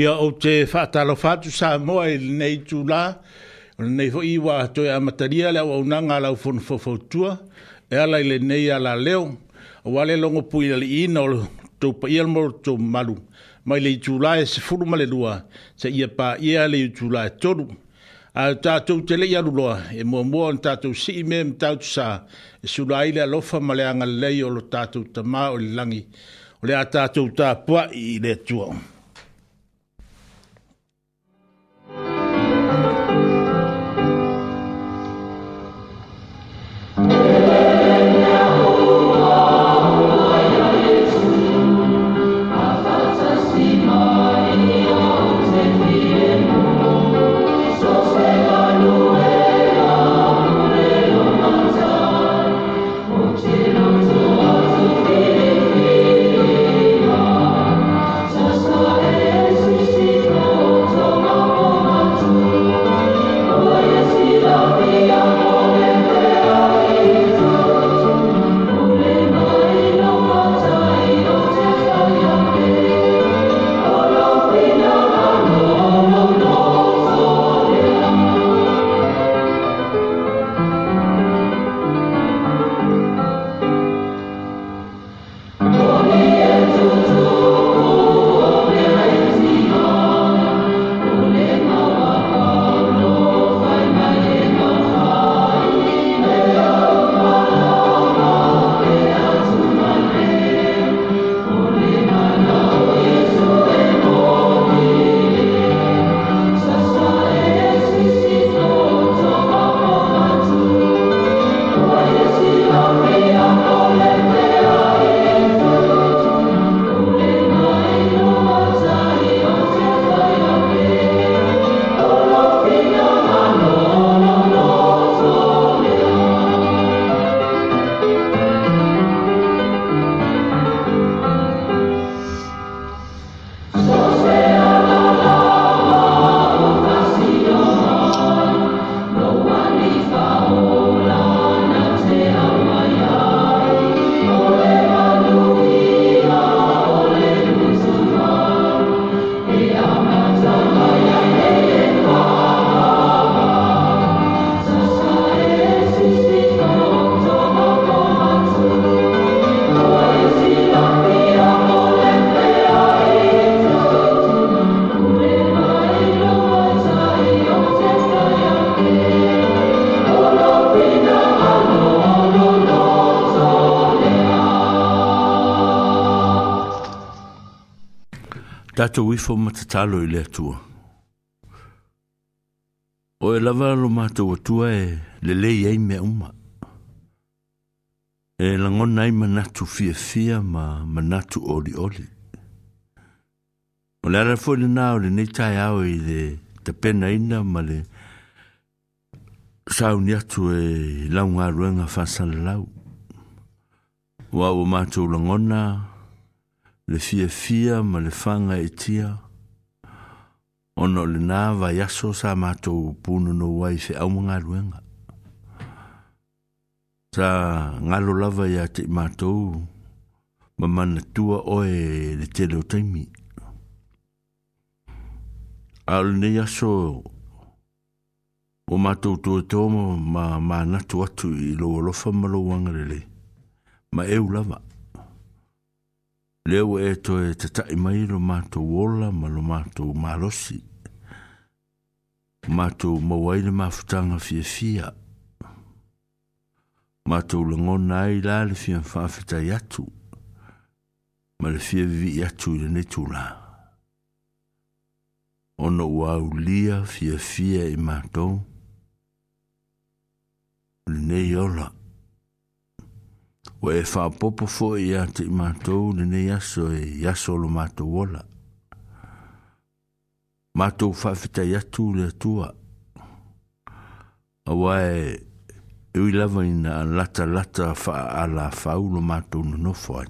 ia o te whātalo whātu sa moa nei tū lā, nei fo iwa to ia mataria le au nanga fo fonu fofautua, e ala i le nei ala leo, o wale longo pui le ina o le tau pa ia moro tau malu, mai le i tū e se furu male lua, sa ia pa ia le i tū lā e toru, a tātou te le i aruloa, e mo mua an tātou si i me me tātou sa, e sura aile alofa male anga lei o lo tātou tamā o le langi, le a tātou ta pua i le tuao. tātou ifo matatalo i le atua. O e lava alo mātou atua e le lei ei mea uma. E langona ai manatu fia fia ma manatu oli oli. O le ara fo le nā o le neitai au i le tapena ina ma le sau ni atu e launga ruenga fasa le lau. Wa o mātou langona langona le fia fia ma le fanga e tia. Ono le nā vai aso sa mātou pūna no wai se au mga ruenga. Sa ngalo lava ia te mātou ma mana tua oe le te leo taimi. Aole nei aso o mātou tua tōmo ma mā natu atu i loa lofa ma loa wangarele ma eu lava. Ma eu lava. Leo e to e te tai mai lo mātou ola ma lo mātou malosi. Mātou mawai le mafutanga fia fia. Mātou le ngona ai la le fia mwhawhita yatu, atu. Ma le fia vivi yatu le netu la. Ono wau lia fia fia i mātou. Le nei ola. o e fa popo fo ia te mato ne ne ia so e ia so lo mato wola mato fa fita ia tu le tua a wae e ui lava ina lata lata fa a la fa u lo mato no no fo ai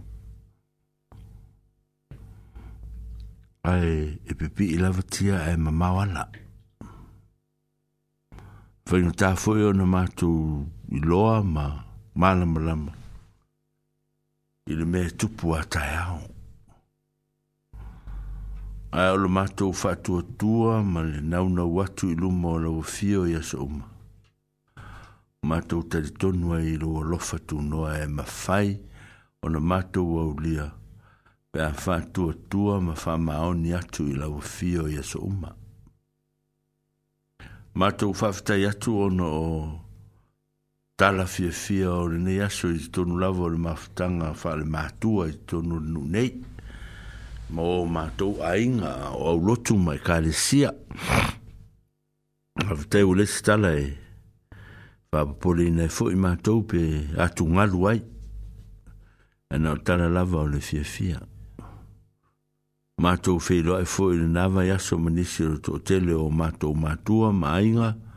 ai e pipi i lava tia e mama wala fa ina ta fo ia no mato i loa ma malamalama i le mea tupu a taeao ae o le matou faatuatua ma le naunau atu i luma o laua o iaso uma matou talitonu ai i lou alofa tunoa e mafai ona matou aulia pe a faatuatua ma faamaoni atu i laua o iaso uma matou faafetai atu ona o tala fia fia o le nei aso i tonu lava o le mafutanga fa le mātua i tonu nu nei ma o mātou ainga o au lotu mai ka le sia a vitei o lesi tala e fa apapole i nei fo'i mātou pe atu ngalu ai ana o tala lava o le fia fia mātou feiloa e fo'i le nava i aso manisi lo to'otele o mātou mātua ma ainga ma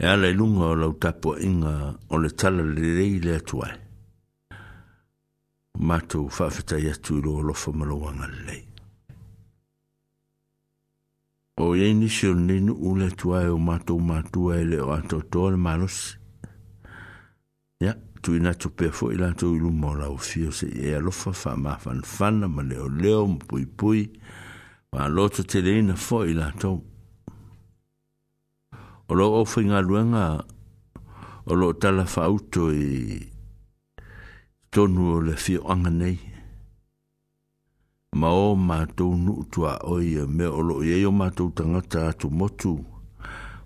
e ala i lunga o lau tapua inga o le tala lelei le atu ae matou faafetai atu i lo alofa ma louaga lelei o iai nisi o lenei nuu le atu ae o matou matua e lē o atoatoa le malosi ia tuina atu pea foʻi latou i luma o lau fia o seʻi e alofa faamafanafana ma leoleo ma puipui ma aloto teleina foʻi latou o lo o fainga luenga o lo tala fauto i tonu o le fio anga nei ma o ma tau nuutu a oi me o lo i eo ma tau tangata atu motu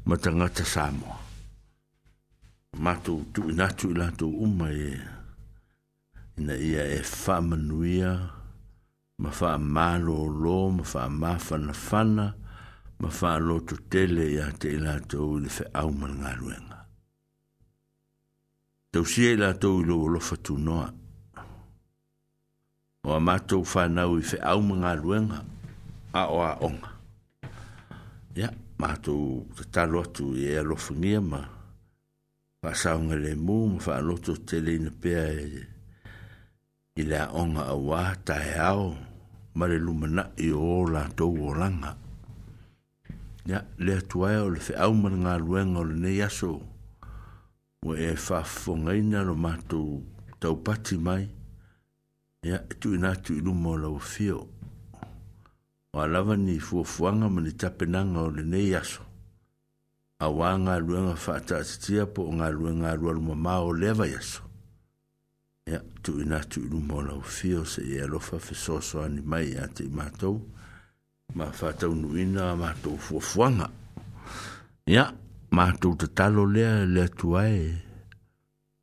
ma tangata samo ma tau tu inatu i lato uma e ina ia e wha manuia ma wha malo lo ma wha ma fana fana ma fa lo to tele ya te la to le fe au man nga luenga. Tau si e la to i lo lo fa tu noa. O a mato fa nau i fe au man nga luenga a o a onga. Ya, mato te talo atu i e lo fungia ma fa saunga le mu ma fa lo to tele i na pea e i le a onga a wā tae au ma le lumana i o la to o langa ya le tua o le fe au mana luenga o le nei aso e e o e fa fonga ina lo mato tau pati mai ya tu ina tu ilu mo lau fio o alava ni fuafuanga ma ni tapenanga o le nei aso a wā ngā luenga fa atatitia po o ngā luenga rua luma mā o lewa yaso. Ya, tu ina tu ilu mo lau se ia e alofa fe ani mai a te imatou ma fata un nuina ma to fuanga ya ma to te talo le le tuai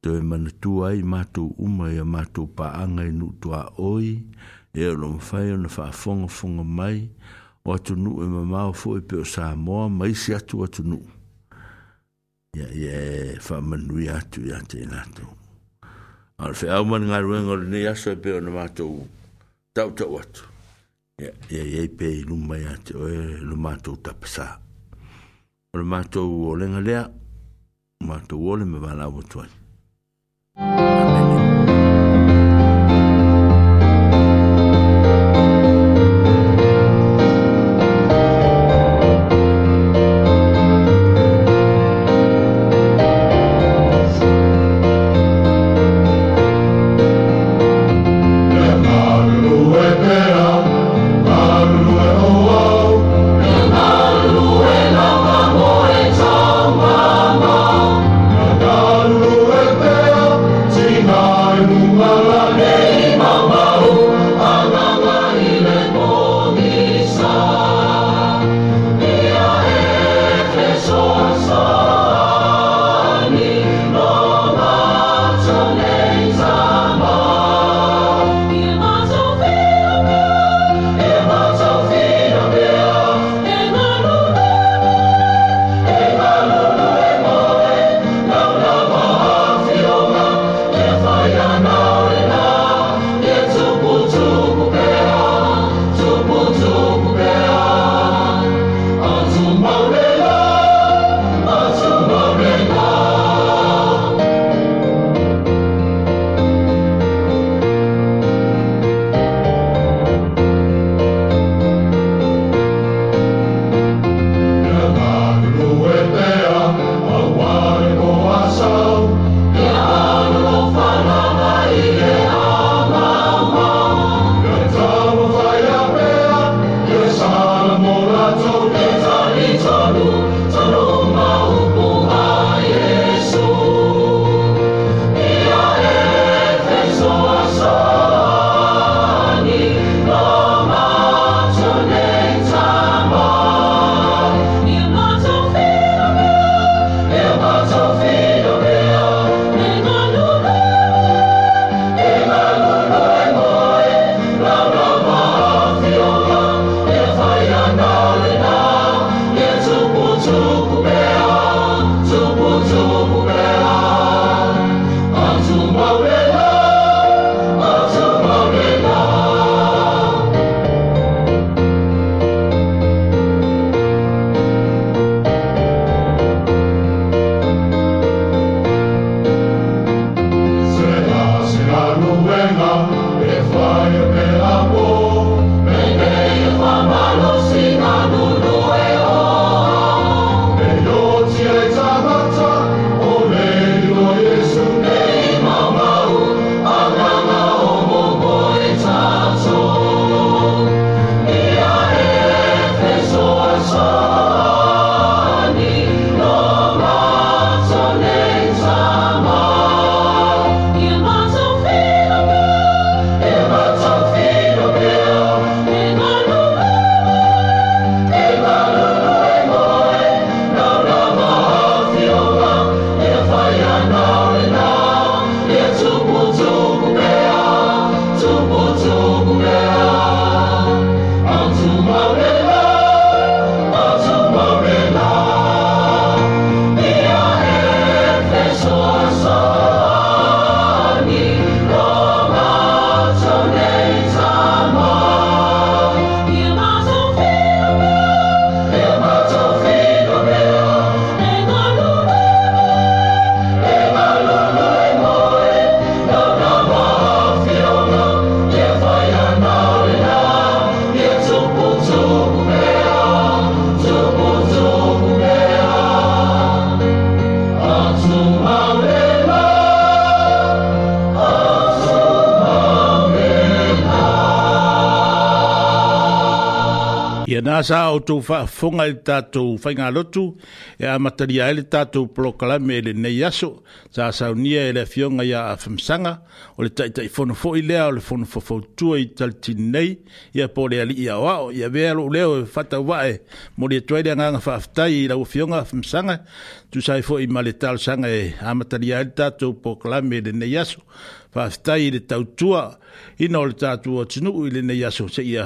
to e man tuai ma to uma ya ma to pa anga nu tua oi e lo mfai na fa fonga fonga mai o to nu e ma ma fo e pe sa mo mai si atu atu nu ya ya fa man nu ya tu ya te na to al fe au man ngaruengol ni aso e pe o na ma to ta tau atu ia i ai pea i luma iā te oe lo matou tapasā o le matou olega lea matou ole me valaua tuai tātou whaafonga i tātou whainga lotu e a mataria ele tātou proklame ele nei aso sa saunia ele fionga ia a whamsanga o le taita i fono fo i lea o le fono fo fo tua i taltin nei ia po le ali ia wao ia vea lo leo e fata wae mo le tuaile nganga whaafetai i lau fionga a whamsanga tu sai fo i male tal sanga e a mataria ele tātou proklame ele nei aso whaafetai i le tautua ina o le tātou o tinu i le nei aso se ia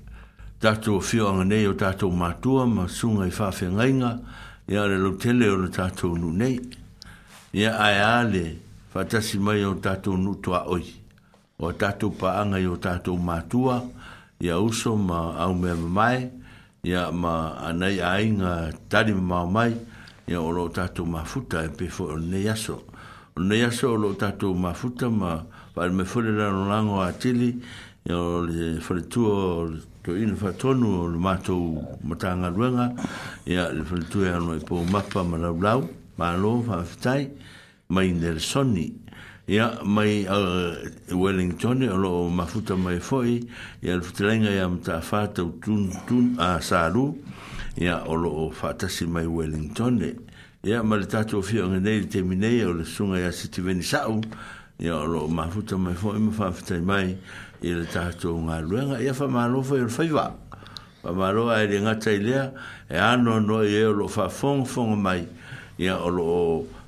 tātou whioanga nei o tātou mātua ma sunga i whawhi ngainga i are lo tele o tātou nu nei. Ia ai ale whatasi mai o tātou nu tua oi. O tātou paanga i o tātou mātua i a uso ma au mea mai i a ma anai a inga tari ma mau mai i a o lo tātou mafuta e pefo o nei aso. O nei aso o lo tātou mafuta ma whare me fulera no lango a tili i o le fulitua o le to ina fa tonu o mato matanga luenga ya le fultu ya no po mapa ma lau ma lo fa tai ma indersoni ya mai uh, wellington o lo mafuta mai foi ya le fultenga ya mta fa to tun tun a salu ya o lo fa tasi mai wellington ya ma le tatu fi o ngene te minei o le sunga ya sitiveni sau ya o lo mafuta mai foi ma fa tai mai e le tātou ngā luenga, ia wha mālofa e le whaiwa. Wha mālofa e le ngatai lea, e anō no e o lo wha whong whong mai, ia o lo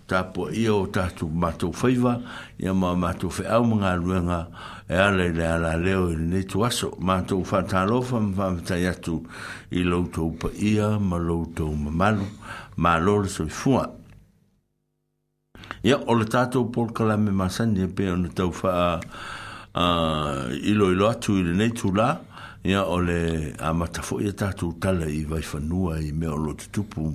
tāpo ia o tātou mātou whaiwa, ia mā mātou whi au ngā luenga, e ala le ala leo i ne tu aso, mātou wha tālofa ma wha mātai atu i loutou pa ia, ma loutou ma malu, mā lore so i fua. Ia, o le tātou pōrkala me māsani e pēr na tau wha uh, ilo ilo atu ili nei tu la ia o le a matafo ia tatu tala i vai fanua i mea o lo tutupu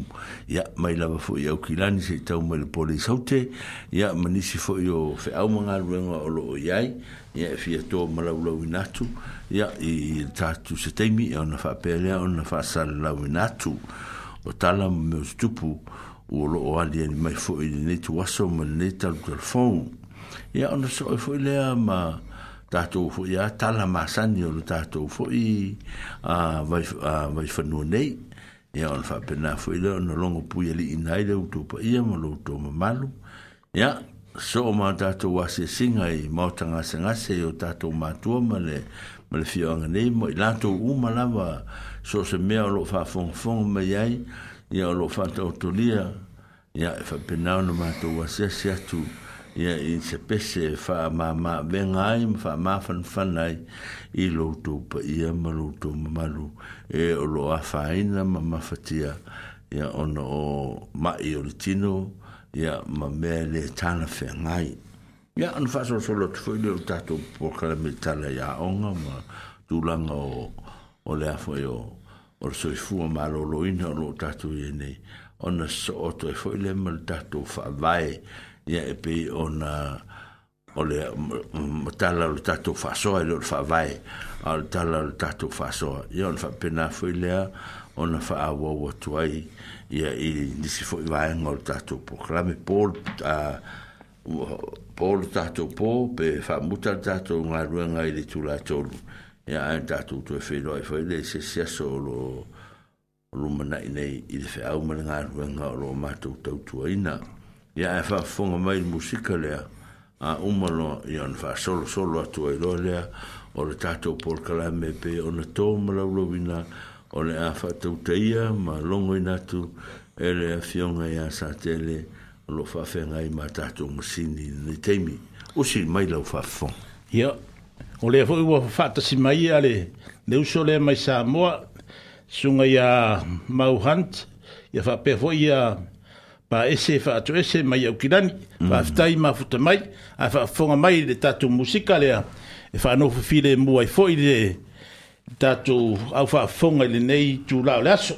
ia mai lava fo i au kilani se tau mai le pole i saute ia manisi fo i o fe au manga ruenga o lo o iai ia e fia toa malaulau in atu ia i tatu se teimi ia e ona faa pelea ona faa salalau in atu o tala mea o tutupu ua lo o alia ni mai fo i le netu waso ma le netu alu telefon ia ona so i e fo i lea ma tātou fo ia tala masani o tātou fo i a vai a vai no nei ia on fa pena fo ile no longo pui ali e inai le utu pa ia mo lo malu ya so ma tātou ase singa i mautanga singa se o tātou mātua ma le ma le nei mo i u uma lava so se mea o lo fa fongfong ma iai ia o lo fa tautolia ya fa e pena no mātou wa se atu ia i se pese e wha ma ma venga ai ma wha ma fan fan ai i loto pa ia ma loto ma malu e o lo a whaina ma ma fatia ia ono o ma i o tino ia ma mea le tana whea ngai ia anu wha so so lo tu fwile o tato po kala me tala ia onga ma tūlanga o o le afo e o o le soi fua ma lo lo ina o lo tato i ene ona so oto e fwile ma le tato wha vai ia ia e pei ona o le matala o le tatou faasoa i e leo le faavae a le tala o le tatou faasoa ia ona faapena foi lea ona faaauau atu ai ia i nisi foi vaega o le tatou pokalame po le tatou pō pe faamuta le tatou galuega i le tulatolu ia ae tatou toe feiloa ai foi le isiasiaso lo lumanaʻi nei i le feʻau ma le galuega o loo matou tautuaina ia e faafofoga mai le musika lea a uma loa ia ona faasolosolo atu ai loa lea o le tatou pol kalame pe ona tō ma laulauina o le a faatautaia ma logoina atu e le afioga iā sa tele o loo faafega ai ma tatou masini lenei taimi usi mai lau faafofoga ia o lea foʻi ua faatasi mai ia le le uso lea mai samoa suga iā mau hunt ia faapea foʻi ia a... pa ese fa atu ese mai au kirani pa mm. aftai ma futa mai a fa fonga mai le tatu musika lea e fa no file mua i foi le tatu au fa fonga le nei tu la le aso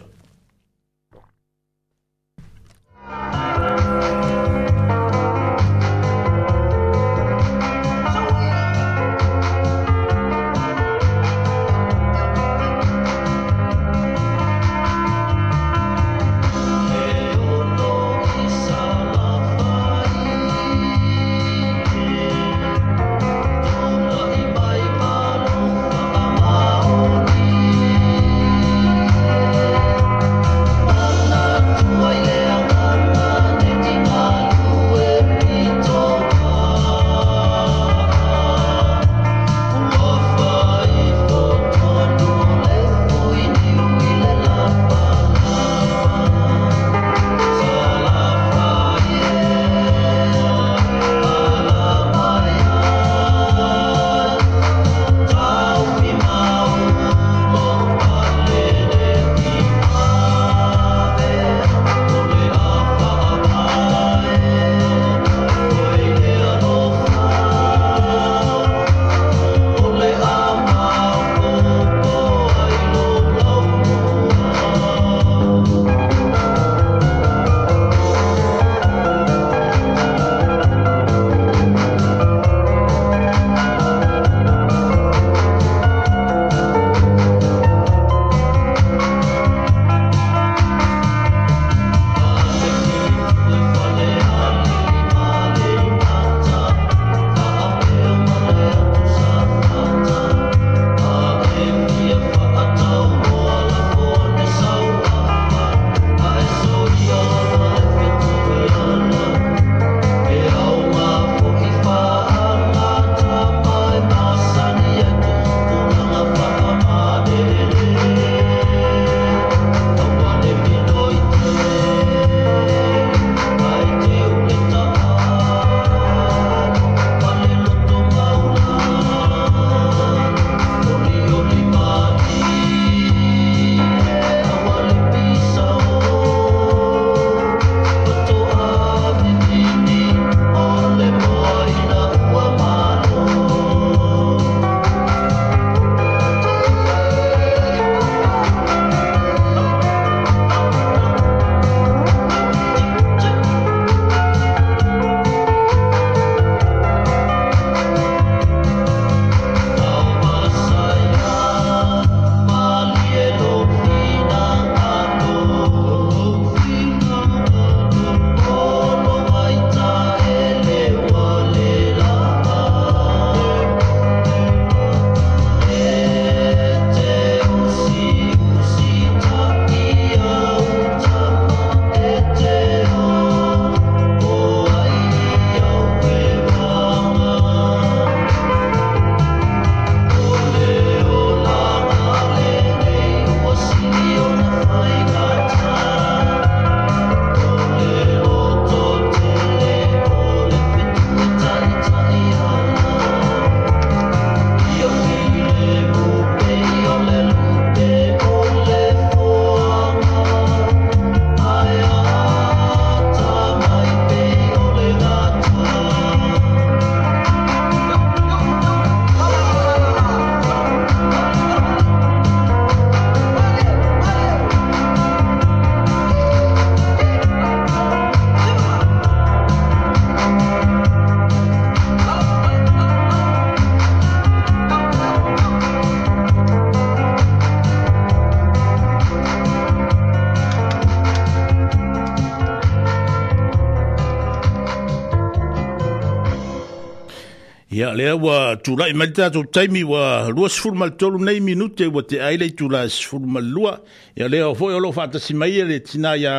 ia lea ua tulai ma le tatou taimi wa lua sefulu ma minuto tolu nei minute ua te ai lei tula sefulu ma lua e lea o foʻi o loo faatasi mai ia le tinā iā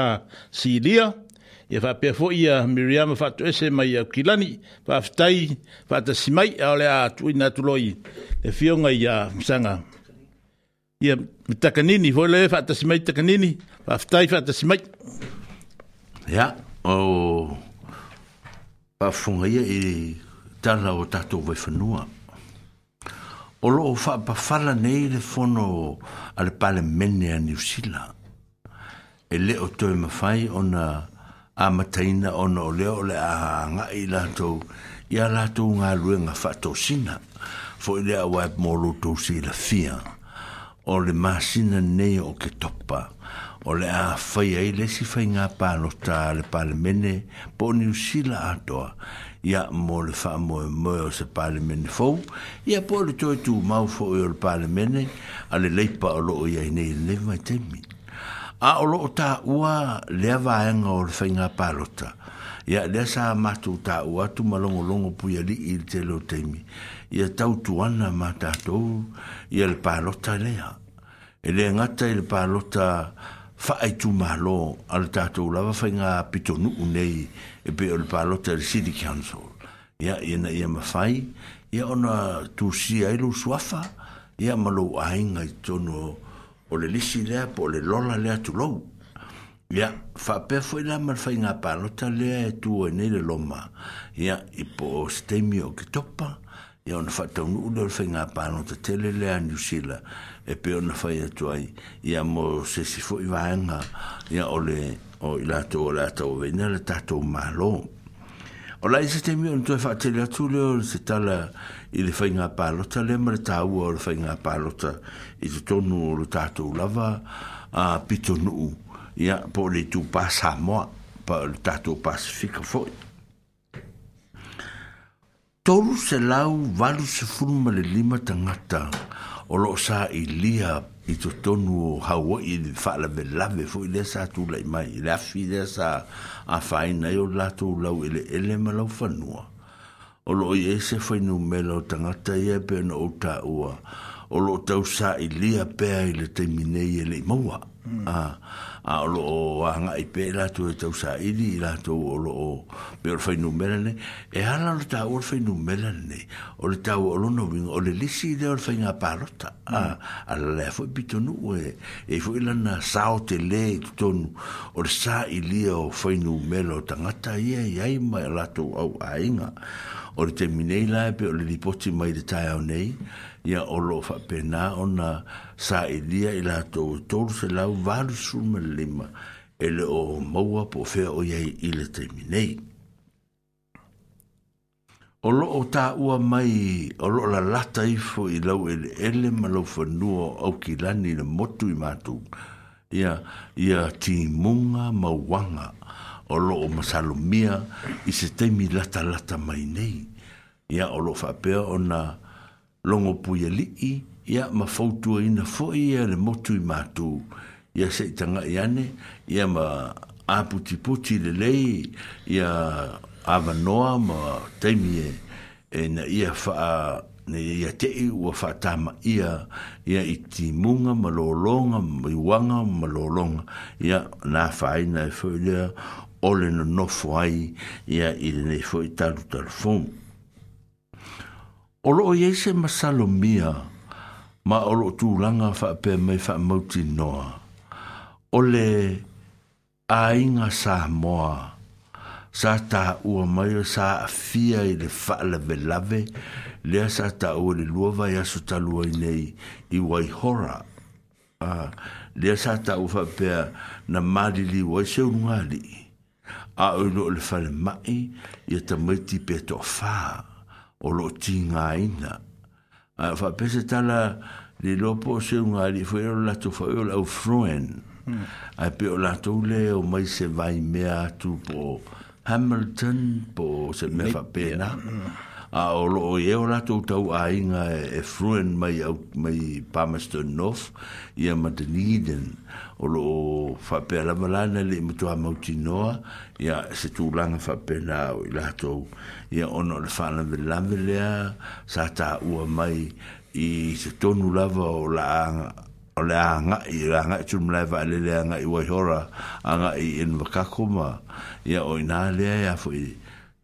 silia ia faapea foʻi ia miriama faatoese ma ia kilani faafetai mai a o le a tuuina atu loi le fioga e masaga ia takanini foʻi le faatasi mai takanini faafetai faatasi mai o faafofoga ia tala o tatou waifanua o loo faapafala nei le fono a le palemene a niusila e lē o toe mafai ona amataina ona o lea o le agaagaʻi latou iā latou galuega faatosina foʻi lea auae mo loutou silafia o le masina nei o ke topa o le a fai ai lesi faigā palota a le palemene po o niusila atoa ia mo le faamoemoe o se palemene fou ia po o le toe tumau foʻi o le palemene a le leipa o loo iai nei lelei maitaimi a o loo taʻua lea vaega o le faiga palota ia lea sa matou taʻua atu ma logologo puia lii i le tele o taimi ia tautuana ma tatou ia le palota lea e lē gata i le palota fa'ai tumālō a le tatou lava fainga pitonu nei e pe o le palota le city council ia ia na ia mafai ia ona tusia ai lou suafa ia ma lou aiga i tonu o le lisi lea po o le lola lea tulou fa pe foi la ma le faigā palota lea e, e nei le loma ya i po o steimi o ketopa ia ona fa'ataunu'u lea o le faigā palota tele lea new zealand e pe ona fai atu ai ia mo se si foi vanga ia ole o ila to ola to vena le tato malo o la ise te mion tu e fate le atu le ole se tala i le fai ngā palota le mre ta ua o le fai ngā palota i te tonu o le tato lava a pito nuu ia po le tu pa samoa pa le tato pasifika foi Toru se lau valu se fulma le lima tangata. Toru se lau valu se fulma le lima tangata o lo sa i lia i to tonu o hawa i di whaala me lawe fo i le sa tu lai mai i le afi le sa a whaina i o lato u lau i le ele ma lau whanua o lo i ese whainu me lau tangata i e pēna o ta ua o lo tau sa i lia pēa i le te minei i e le maua mm. a ah a lo o anga i pe la tu e tau sa ili la to lo o pe o fai numera ne e ala o ta ur fai numera ne o le ta o lo no ving o le lisi de ur o fai ngā parota a a la fo i e e fo i lana sa o te le i tu tonu o le sa i li o fai numera o tangata ia i ai mai la tu au ainga o le te minei la e pe o le lipoti mai de tai au nei ia o loo faapena ona saʻilia i latou tolu selau valusuma lelima e le o maua po fea o iai i le taimi nei o loo taʻua mai o loo lalata ifo i lau eleele ma lau fanua o aukilani le motu i matou ia ia timuga mauaga o loo masalomia i se taimi latalata mai nei ia o loo faapea ona longo puia lii ya ma fautua ina foi ia le motu i matu Ya seitanga tanga i ane ia ma aputi puti le lei ia ava noa ma teimie e na ia faa ne ia tei ua faa tama ia ia i timunga ma lolonga ma iwanga ma lolonga ia na faina e foi lea ole na nofo ai ia i le nei foi talu talu o loo iai se masalomia ma o loo tulaga faapea mai faamauti noa o le aiga samoa sa taʻua mai sa afia i le faalavelave lea sa taʻua le lua vai aso talu ai nei i waihora uh, lea sa taʻua faapea na maliliu ai seulugalii a oi loo le falemaʻi ia tamaiti pe toʻafā o lo tinga ina. A fa pese tala li lopo se unga li fwe o lato fwe o lau fruen. A pe o lato le o mai se vai mea tu po Hamilton po se me fa A o lo o ye o lato tau a inga e, e fruen mai, au, mai Palmerston North i ama Dunedin o lo fa pe la malana le mo tua mautinoa ya se tu langa fa pe na to ya ono le fa na vela vela sa ta u mai i se tonu lava o la o le anga i la nga i tūm lai vai le anga i waihora anga i in wakakoma ia o i nā lea ia fo e e i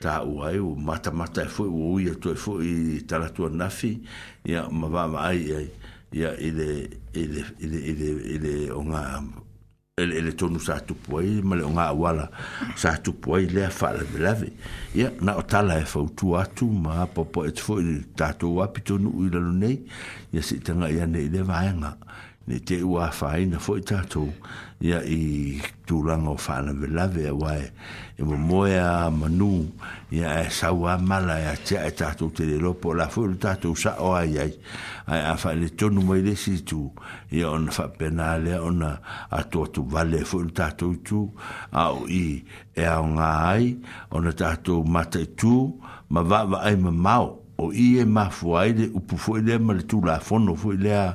tā uai o mata mata e fo i ui atu e fo i taratua nafi ya ma va ai ai ya ile ile ile ile ile onga ele ele tonu sa tu poi mal le onga wala sa tu poi le fa la lave ya na otala e fa tu atu ma popo et fo il tatu wa pitonu ile lo nei ia se tanga ia nei le vaenga ne te wa fa ina fo tatu ia i tu lango fa la lave wa e mo moia manu ya e saua mala ia tia e tatou te lelo po la fu tu tatou saʻo ai ai a fa le tonu mai lesi tu on fa penale on a to tu vale fu tu tatou itu ao i e aogā ai on ona tatou mata tu ma va va vaavaai mamao o i e ma e mafua ai le upu foʻi lea ma le no foʻi lea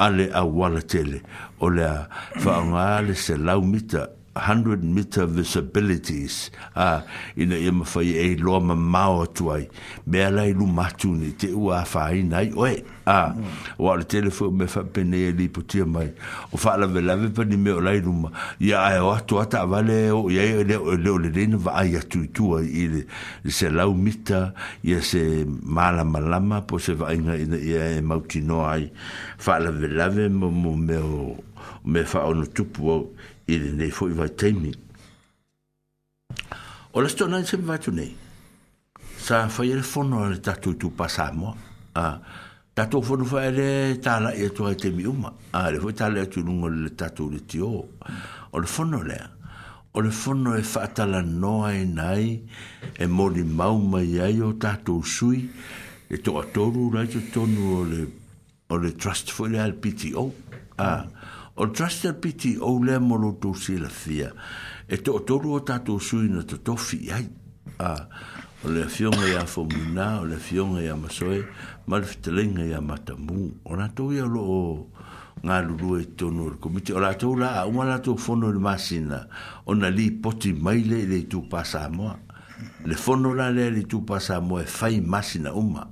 a le auala tele o le lea faaaogā le selau mita 100 meter visibilities a uh, ina ia mawhai e loa ma mao atu ai me lu matu ni te ua whai nai oe a uh, mm. o ala telefo me whapene e li putia mai o whaala ve lawe pa ni me o lai luma ia ae o atu ata vale o ia ia leo leo le reina va ai atu itua i le, le se lau mita ia se mala malama po se vainga ina ia e mautinoa ai whaala ve lawe mo mo me o me whaono tupu au i le nei foi vai teimi o le stona se vai tu nei sa foi le fono le tatu tu pasamo a tatu fono foi le tala e tu te mi uma a le foi tala e tu lungo le tatu le tio o le fono le o le fono e fatala noa e nai e mori mau mai ai o tatu sui e to atoru rai tu tonu o le o le trust foi le al piti o a ah o trusted piti o le molo to sila fia e to to ro ta to sui na to to fi ai a o le fiona ya fo mina o le fiona ya masoe mal fitlinga ya matamu ona to ya lo nga lulu e tonu o komiti o la to la o mala to fono le masina ona li poti maile le tu pasa mo le fono la le li tu pasa mo e fai masina uma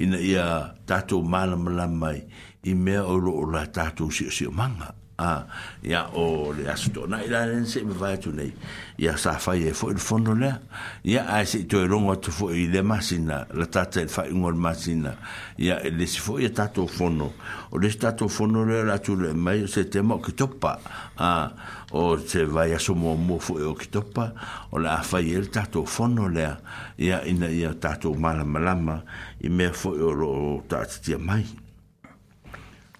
ina ia tato mala mala mai i mea o lo o la tatu si o si o manga. A, ia o le asuto. Na ila len se me vai tu nei. Ia sa fai e fo il fondo lea. Ia a se to e rongo tu fo i le masina. La tata e fai ingol masina. Ia e le si fo i a e tatu o fono. O le si tatu o fono lea la tu le mai o se te mo ki topa. A, o se vai a somo o mo fo e o ki topa. O la a fai e le tatu o fono lea. Ia ina ia tatu o malama lama. I mea fo i o lo tatu tia mai. Ia.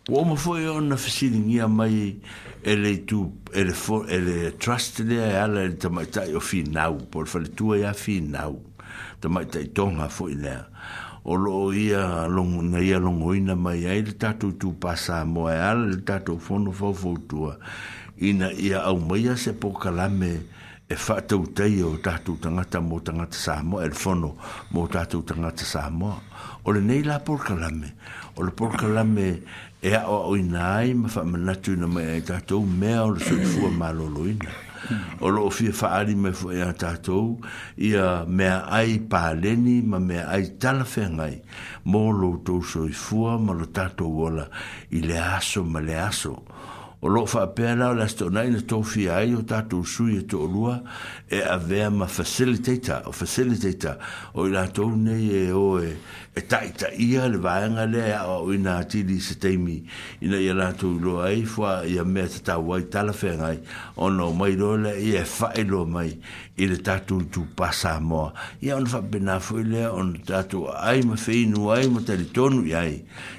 Wa ma foi on na fisiling ia mai ele tu ele fo ele trust le ala e le tama ta yo fi nau por fa le tu ia fi nau tama ta tonga fo ile o lo ia long na ia long oina mai ai le tatu tu pasa mo ala le tatu fo no fo fo tu ina ia au mai se la me e fa tau tei o tatu tangata mo tangata sāmoa, e fono mo tatu tangata sāmoa. O le nei la por porkalame, o le porkalame e a o i nai ma fa ma natu na mai e tatou mea o le sui fua ma lolo ina o lo fia fa ali me fu e a tatou i a mea ai pa leni ma mea ai tala fe ngai mo lo tou fu fua ma lo tatou ola i le aso ma le aso o lo fa pe la la sto nai no to fi ai o ta tu su e to lua e a ver ma facilitator o facilitator o la to ne e o e e ta ta ia le va nga le a o ina ti di se te mi ina ia la to lo ai fo ia me ta ta wa ta la fe nai o no mai do le e fa e lo mai i le tatu tu pasa mo ia on fa bena fo le on tatu ai ma fe nu ai ma ta le tonu ia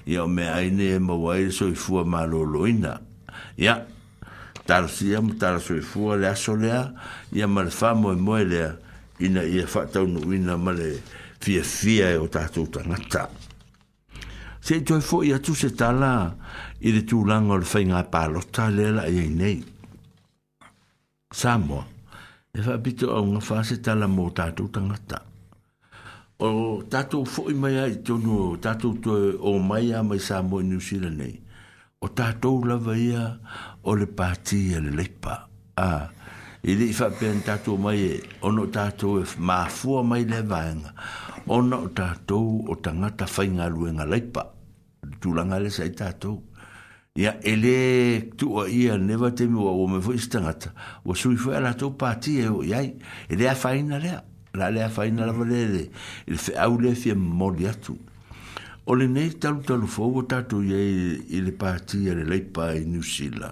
ia me ai ne ma wa i so i fu ma lo lo ina ya tar si am tar so fu le aso le ya mal fa mo mo le ina ia fa ta un ina mal fie e o ta tu ta na ta se to fo ya tu se ta la i de tu lang o fa nga pa lo ta le la ye nei sa e fa bitu un nga fa se ta la mo ta tu ta o tatu fo i mai ai tonu tatu o mai a mai sa mo ni usila o tātou lava ia o le pāti e le lepa. A, i li fa pēn tātou mai e, ono tātou e māfua mai le vāenga, ono o tātou o tangata whainga luenga lepa, tūlanga le sai tātou. Ia ele tu o ia neva te mua o me fwis tangata, o sui fwe ala tō pāti e o iai, ele a whaina lea, la lea whaina lava lele, ele fe au le fie mori atu. Ia, o le nei talu talu fau o tatou ia i le pati a le laipa i niusila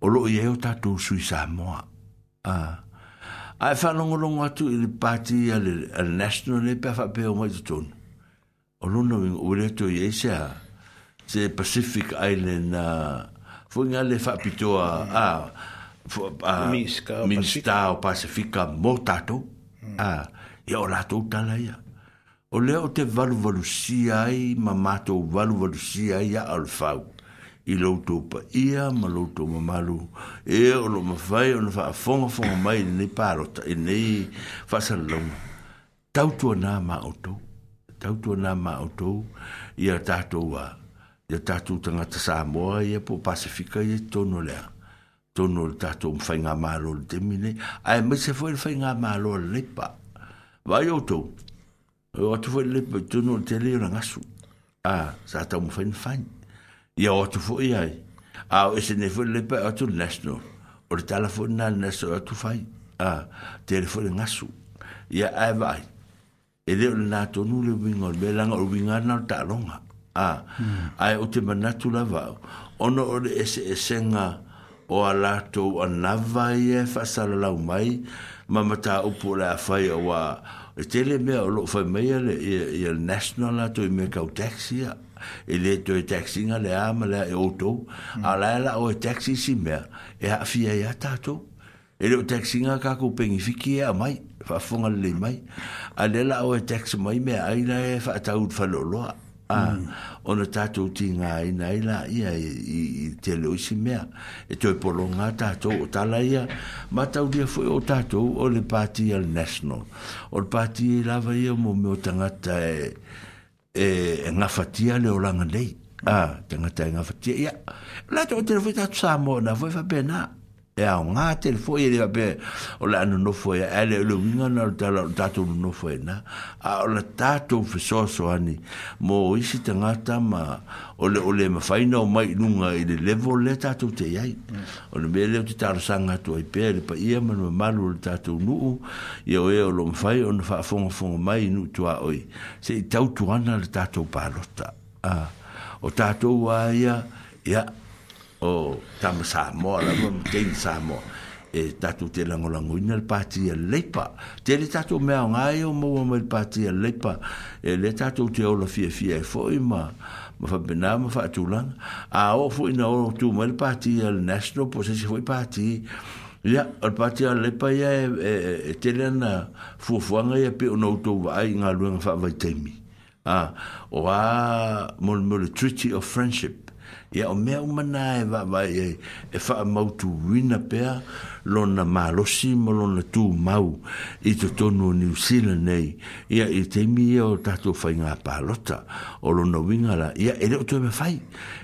o loo iai o tatou sui samoa ae faalogologo atu i le pati a le national lei pea faapea o mai totonu o lona uiga ua le atu iai sea se pacific island a foi ga le faapitoa aminista o pacifica mo tatou ia o latou tala ia o le o te valu valu si ai ma mato valu valu a alfau i lo pa ia ma lo ma malu e o lo ma fai o fa fonga fonga mai ni paro ta e nei fa sa lo tau to na ma o to tau to ma o to ia ta to wa ia ta tu tanga ta sa mo ia po pasifika ia to no le to no ta to fa nga de mine ai me se foi fa nga ma lo le pa vai o to o atu foi le tu no te le ranga su a sa ta mo fin fin ia o atu foi ai a o se ne foi le pa atu lesno o le telefone na ne so atu fai a telefone ranga su ia ai vai e le na to no le vingo le langa o vinga na ta longa a ai o te mana tu la va o no o le se e senga o ala to o na vai e fa sala la mai ma mata o pula fai o wa e tele mea o loo fai meia le i e, e al national la to i mea taxi a e le to taxi nga le a le e auto ala hmm. la o taxi si mea e a fia i tato e le taxi nga ka ku pengifiki e a mai fa fonga le mai a la o taxi mai mea aina e fa atau tfa loloa a ah, mm. ona tatou tinga ai nei la ia i te leo isi mea e toi polo ngā tatou o tala ia ma tau dia fwe o tatou o le pāti al national o le pāti i lava ia mo me tangata e e, fatia e ngafatia le oranga nei Ah, tangata e ngafatia ia la tō te rewe tatou sā mō na fwe fa pēnā e au ngā tele fōi e pē o le anu nofo e e le ulu winga na o tala tātou nu nofo e na a o le tātou fesoso ani mō isi te ngāta ma o le ole ma whaina o mai nunga i le levo le tātou te iai o le mele o te tāra sanga ai pē le pa ia manu malu o le tātou nu i o e o lo mwhai o na wha fonga mai nu tu a oi se i tau tuana le tātou pārota o tātou a ia ia o tama sa mo la mo tein sa mo e tatu te lango lango ina le pati e leipa te le tatu mea o ngai o mo mo le pati e leipa e le tatu te ola fia fia e foi ma ma fa bena ma fa atulang a o fu ina o tu mo le pati e le national po se si foi pati Ia, al pati al lepa ia e, e, e tele ana fuafuanga ia pe unau tau vaai ngā luenga wha vai teimi. Ah, o a mole mole Treaty of Friendship ia o mea umana e vaavai ai e faamautuuina e pea lona malosi ma lona tumau i totonu o new zealand nei e i mi ia o tatou faigā palota o lona uiga la ia e leʻu e me mafai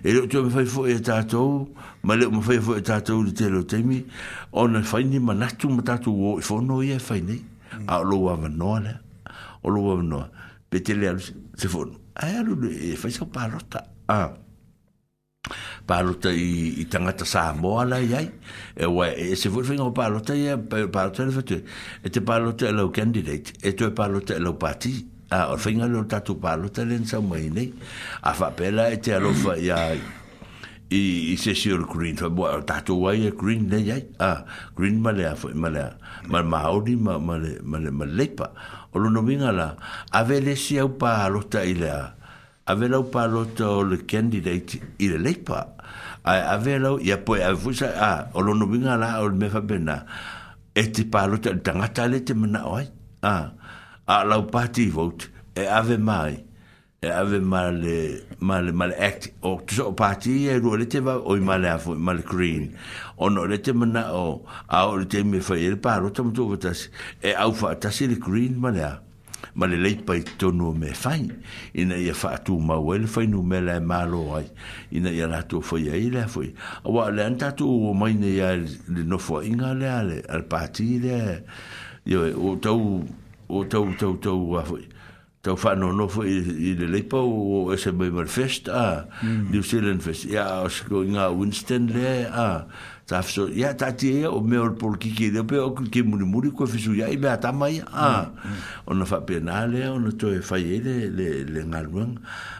e leʻu e me mafai fo e tatou ma leʻu mafai fo e tatou te mi o taimi ma na manatu ma tatou o fo no e fai nei a o lou avanoa lea o lou avanoa pe tele le se fo a alu e fa faisau palota a palota i, i tangata sa moa la i ai. E wa, e, e se vui whingo palota i palota le fatu. E te palota e lau candidate, e to e palota e lau pati. A o whinga leo tatu palota le nsa mai nei. A whapela e te alofa i ai. I, i se si ol green fa bua tatu wai e green nei ai. A, green malea fo i malea. Ma maori ma, male, male, male, leipa. O lo nominga la, ave le si au palota i lea. Ave lau palota o le candidate i le leipa. Ave ai ave lo ia poe ai fusa a o lo no vinga la o me fa bena e te palo te tanga tale te mana oi a a la party vote e ave mai e ave male male male act o te so party e ro le te va o i male afo i male green o no le te mana o a o le te me fa ir e palo tamo tu vatas e au fa tasi le green male afo ma le leipa i tonu o me fai, ina ia whaatū mau e le whainu me le mālo ai, ina ia rātū whai ai le whai. A wā le antatū o maine ia le nofo a inga le ale, al pāti le, o tau, o tau, tau, tau, a whai. Tau whanau nofo i le leipa o SMB Marfest, a mm. New Zealand Fest, ia o sko inga Winston le, a, ta fiso ya ta ti e o me or por ki ki de pe o ki muri muri ko fiso ya i me ata mai a ah. mm. ona fa penale ona to e faye le le, le ngalwan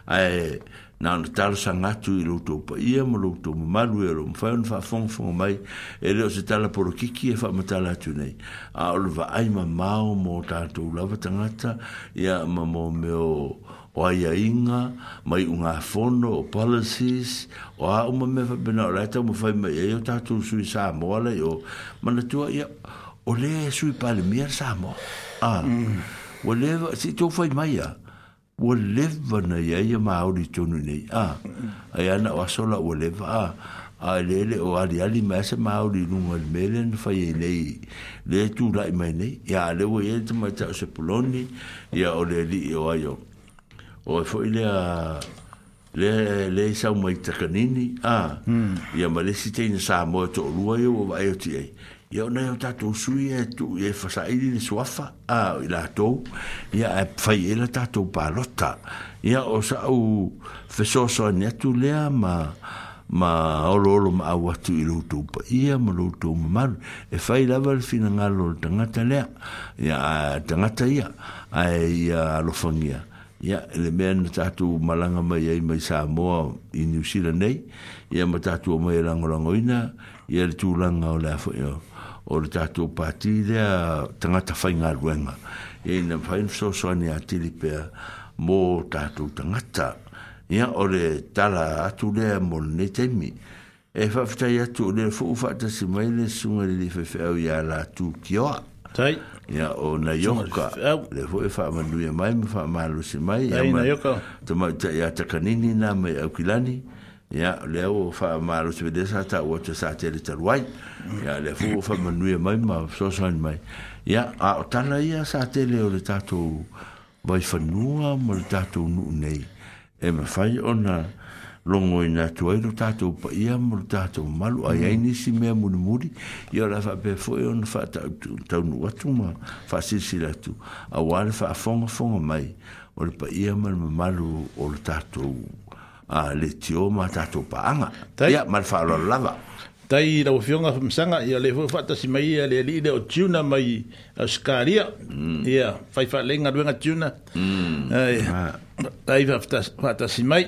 ai na no tar sanga tu i lutu pa i am lutu malu ero mfa on fa fon fon mai e le o se tala por ki ki e fa mata la tu nei a ol va ai ma mao mo ta tu la va tanga ya ma mo me o o aia inga, mai o ngā fono, o policies, o a uma me whapena o reta, mo whai mai eo tātou sui sā moa lei, o mana tua ia, o e le sui pale mea sā moa. A, o mm. le, si tō whai mai a, o le vana ia ia maori tonu nei, a, mm. a iana o asola o le a, a lele o ali ali ma se ma uri lunga il melen fa ye nei le tu lai mai nei ya le wo ye tu ma ta se poloni ya o le li o ayo o e foi lea le le sa mai takanini a hmm. ia ma le si tei sa mo to lua yo va yo ti e ia na yo ta to sui e tu e fa sa ili le suafa a ila to ia e fa ila e ta to pa lota ia o sa u fe so so ne tu le ma ma o lo lo ma wa tu ilo to pa ia ma lo to ma e fa ila va le fina ngalo tanga ta le ia tanga ta ia ai e lo fangia Ya, yeah, le mea na tatou malaga mai ai mai samoa i new zealan nei ia ma tatou mai e lagolagoina ia le tulaga o lea foʻi o le tatou pati lea tagata faigaluega ia ina faina fesoasoani atili pea mo tatou tagata ia o le tala atu lea mo lenei taimi e faafetai atu o lea fuu faatasi mai le suga lili feafeau iā latu kioa ya o na yoka le fo fa ma lu ya mai fa ma lu si mai ya ma yoka to ma ta ya ta kanini na me akilani ya le o fa ma lu si de sa ta o te sa te le tarwai ya le fo fa ma lu ya mai ma so so ni mai ya a o ta na ya sa te le o le ta to vai fa nu a ma ta to nu nei e ma fa ona longo i nga tuai no tātou ia mo tātou malu ai ai mm. nisi mea muri muri i ora wha pe fwoi ono wha tau no atu ma wha sisira tu a wale wha fonga fonga mai o le ia mar ma malu o le tātou a le tio ma tātou pa anga ia mar wha lo lava Tai rau fionga fa msanga, ia le fwoi fata si mai ia le li le o tiuna mai a skaria, mm. ia fai fa lenga duenga tiuna, ia mm. fai ah. fata si mai,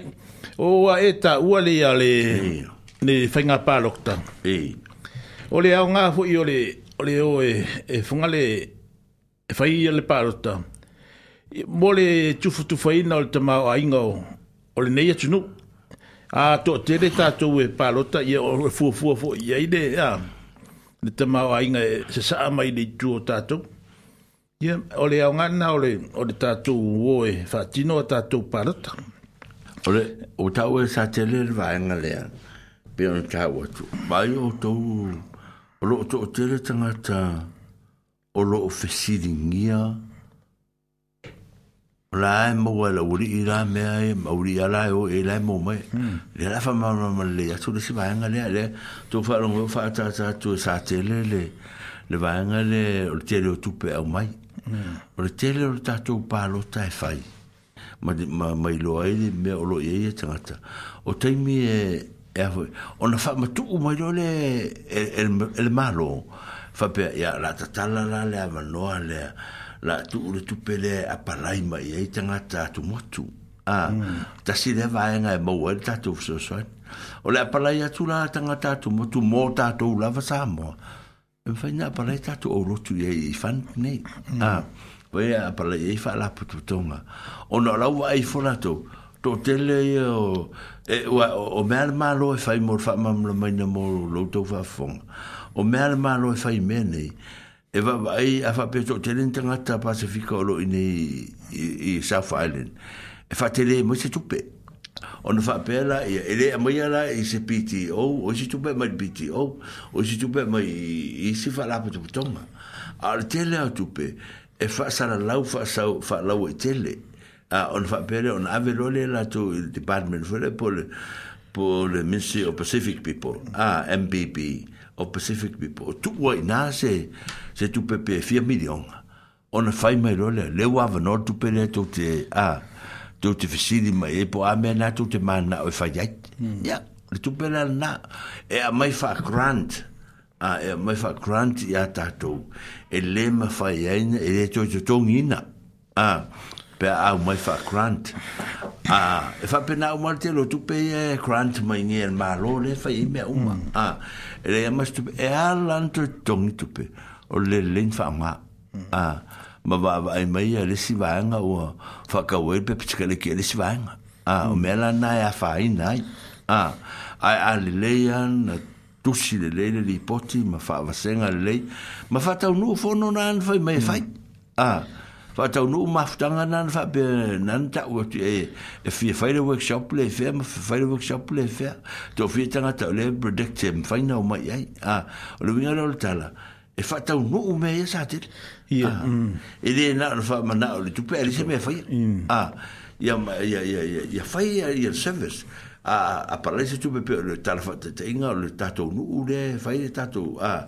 o eta ua le ia le ne fainga pa lokta e o le au nga fu o le o le o e e le e fai ia le pa lokta mo le tufu tufu ina o le tama o ainga o o le nei atunu a to tere tatou e pa lokta i o le fua fua fu i aide a le tama o ainga e se saa mai le tu o tatou Ia, yeah, ole au ngana ole, ole tātou uoe, whātino a tātou parata. Ia, Ore, o tau e sa te lere vai nga lea, pe on tau atu. Vai o tau, o lo to o tere tangata, o lo o fesiri ngia, o la e mo e la uri i la mea e, ma uri a la e o e la e mo mai, hmm. le la fa mamma ma le, atu le si vai nga lea le, to fa rongo fa e ta ta tu e sa te lere le, le vai nga le, o le tere o tupe au mai, hmm. o le tere o le tatou palo tai e fai. Mm ma mai lo ai me e o lo ye ye tata o tai mi e e ho ona fa ma tu mai lo le el el e malo fa pe ya la tata la la le ma no le la tu le tu pe le a palai mai ye tata tu mo tu a mm. ta si le va en mo wel tata tu so so o le parai ya tu la tata tu mo tu mo ta u la va sa mo Fai e palai ta tatu o rotu e i fan, nei. Mm. Ah pe a pala e fa la putu tonga o no la wa e fona to to tele o e wa o mer malo e fa mo fa mam lo mai mo lo to fa fong o mer malo e fa i mene e va ai a fa pe to tele tanga ta pacifico lo i i sa fa len e fa tele e mo se tupe on fa pela e le mo ya la e se piti o o se tupe ma piti o o se tupe ma i se fa la putu tonga al tele a tupe e faasalalau faalau ai e tele a ona faapea on ona on loa department le ministry of pacific people a mpp of pacific people o tu'u na se se tupepe 4 million on fai mai le lea a tou te fesili mai e po a Tu peux te e fa ai ya hmm. le e a mai grant a e a mai e le ma fai aina e le toi totongi ina a pe au mai fa grant a e fa pena au mal te lo tu pe grant mai ni el malo le fai me uma a le ma stu e alan to tongi tu pe o le len fa ma a ma va vai mai le si vanga o fa ka wel pe psikale ke le si vanga a o mela na ya fa ina a ai a le le tusi le lei le lipoti ma faavasega le lei ma faataunuu fono na ana fai mai fai e mm. a faataunuu mafutaga na ana faape nana taʻu atu e e fia fai le workshop le efea ma fiafai le workshop le efea toafia tagata o le predict e mafaina o mai ai a o le uiga lao le tala e faataunuu mea ia sa tele ia e lēna ona faamanaʻo le tupe alise mea faia mm. a ia ia ia ia ia fai ia service a a parlai se tupe pe le talfa te tenga le tato nu ule fai le tato a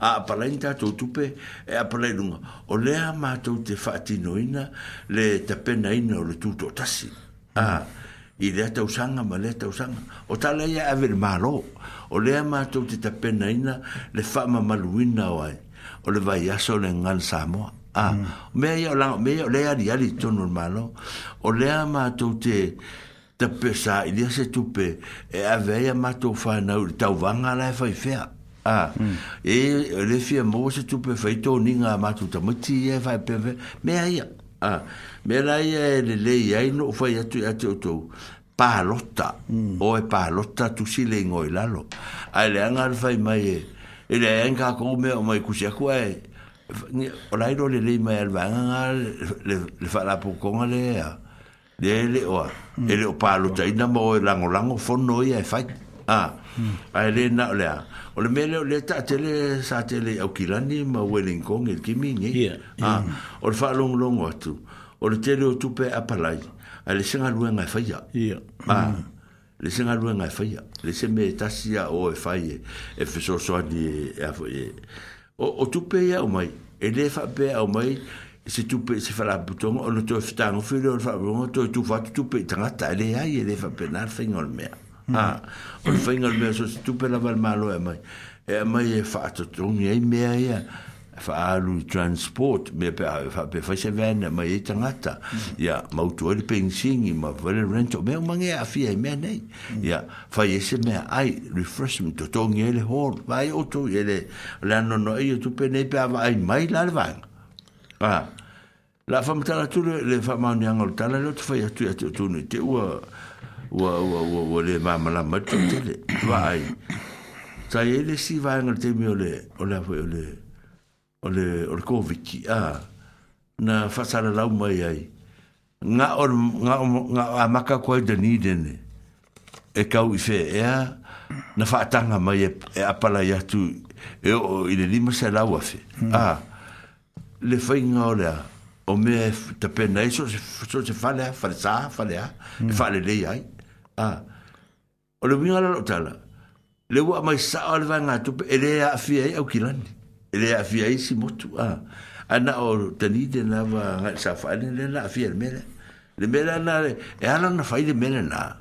a a parlai ni tato tupe e a parlai lunga o ama tu te whaatino ina le tapena ina o le tuto tasi a i lea tausanga ma lea tausanga o tala ia ave le mālo o lea mātou te tapena ina le whaama maluina o ai o le vai aso le ngan Samoa a mea ia o lea ali ali tu normalo mālo o lea mātou te tapena ta pesa i dia se tupe e a veia mato fa na ta vanga la fa fe a e le fi mo se tupe fa i to ninga mato ta mati e fa pe me ai a me la ia le le ia no fa ia tu atu tu pa lotta o e pa lotta tu si le ngoi la a le anga fa mai e, e le anga ko me o mai kusia ku ai o lairo le le mai al le fa la pu le le le oa Mm. ele o palo tai na mo e lango lango fo no ia e fai a a ele na ole o le mele le ta tele sa tele au kilani ma welling kong il kimi ni a o le fa long long watu o le tele o tupe a palai a le singa lue ngai fai ya mm. a le singa lue ngai fai ya le se me tasia o e fai e e fe so so ani e a fo e o tupe ya o mai ele fa pe o mai se tupe se fala putong ono to fitango fele ono fala putong to tu fatu tupe tanga ta le ai le fa penal fa ngol mea hmm. ha ono fa ngol mea so se tupe la val malo e mai e mai e fa to tung e mea ia fa alu transport me pe fa pe fa se ven mai e tanga ta ya hmm. mau to le pensing ma vale rento me un mangue a fia e mea nei ya hmm. fa ye se mea ai refreshment to tung e le hor vai o to ye le la no no e tupe nei pe ai mai la vanga Ah. La femme mata la tout le fa ma ni la tala le tu fa ya tu ya tu tu ni te ou ou wa wa wa le ma ma la ma tu tu le vai. Sa ye le si va angol te mi ole ole fa ole ole ole ko viki a na fa sa la mai ai. Nga or nga nga a ko de ni de ne. E kau i fe ea, na fatanga mai e apala ya tu e il e i le lima se a fe. Ah le fainga o lea, o me te pena e so se, so se falea, fale sa, falea, mm. e fale lei ai. Ah. O le winga lalo tala, le wa mai sa o le vanga tupe, e lea a fia e au kilani, e lea a fia e si motu, ah. Ana o tanide na wa ngai sa fale, le la a fia le mele. Le mele ana, e ana na fai le mele na,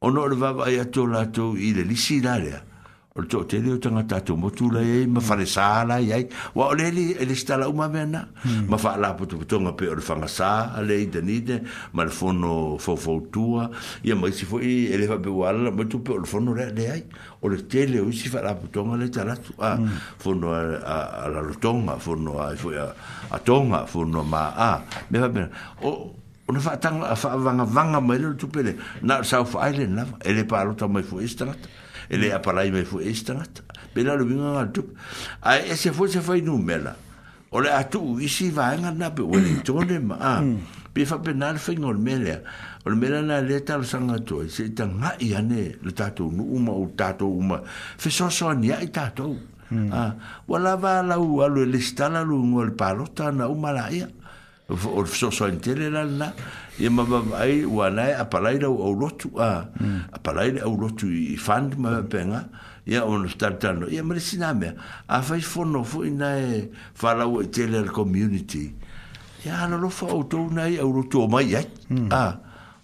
o no le vava ai atu la atu i le lisi la lea, le. Ole tō te reo tanga tātou motu la e, ma whare sāla i ai. Wa ole li, ele stala uma vena. Hmm. Ma wha ala pato pato nga pe ole whanga sā, ale i danide, ma le whono whowhou tua. Ia ma isi fwoi, ele wha beu ala, ma tu pe ole whono rea le ai. Ole te reo isi wha ala pato nga le taratu. A hmm. whono a lalotonga, whono a fwoi a tonga, whono a maa. Me wha bena, o... Ona fa tanga fa vanga vanga mai le tupele na sa fa ile na ele pa lo tama fu istrat e le apalai mai fu estrata me la lumina na tu a e se fu se fai nu mela o le atu i si va nga na pe o le tone ma a ah, pe fa penal fai ngol mela o le mela na le tal sanga tu se ta nga i ane le tatu nu uma o tatu uma fe so so ni ai tatu a ah, wala va la u alu le stala lu ngol palota na uma la ia o so so intele la la ia mamamaai ua nae a palaila u aulotu a a palaila lotu i fund ma mm. pega ia ona tatano ia ma le sina a faifono foʻi nae falaua i e tele a le community ia alolofa outou nai aulotu o mai ai mm. a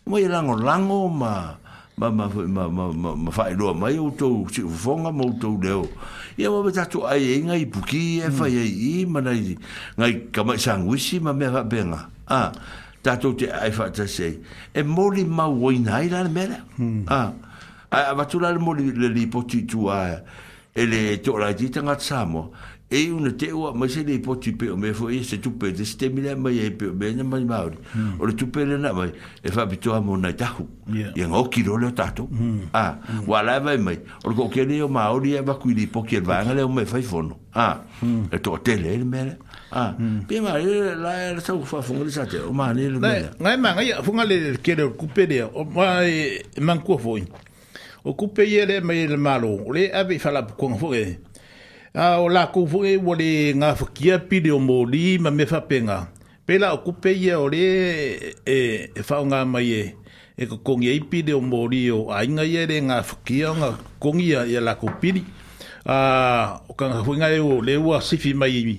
umai e lagolago ma ma fai faailoa mai outou siʻufofoga ma outou leo ia ua matatu ai ai e gai puki e faiaiʻi mm. ma nai gai kamaʻi saguisi ma mea benga a tatou te ae faatasi sei, e moli mauoina ai la le mea lea hmm. ah, avatula le moli le lipoti itua e le toʻalaiti tagata sa moa e una te ua mai se lipoti pe o mea foʻi ia e se tupe te sitemi lea mai ai e pe o mea na mai maoli hmm. o le tupe lena mai e faapitoa monai tahu ia gaokilo leo tatou ua hmm. ah, lae vai mai o le koʻokele e o maoli ia vakui lipoki e le vaega lea o mai faifono ah, e toʻatele ai le mea lea Ah, mm. pe ma eh, la er sa u fa fungri sa te, o ma ni le. Ngai ma ngai funga le ke le kupe le, o ma e man ku fo. O kupe ye le mai le malo, le ave fa la ku fo e. A o la ku fo e wo le nga fo kia pi le o moli ma me fa penga. Pe la o kupe ye o le e e fa nga mai e e ko kongi e pi le o moli o ai nga ye le nga fo kia nga kongi ya la ku pi. Ah, o kan fo nga e wo le wa sifi mai. E.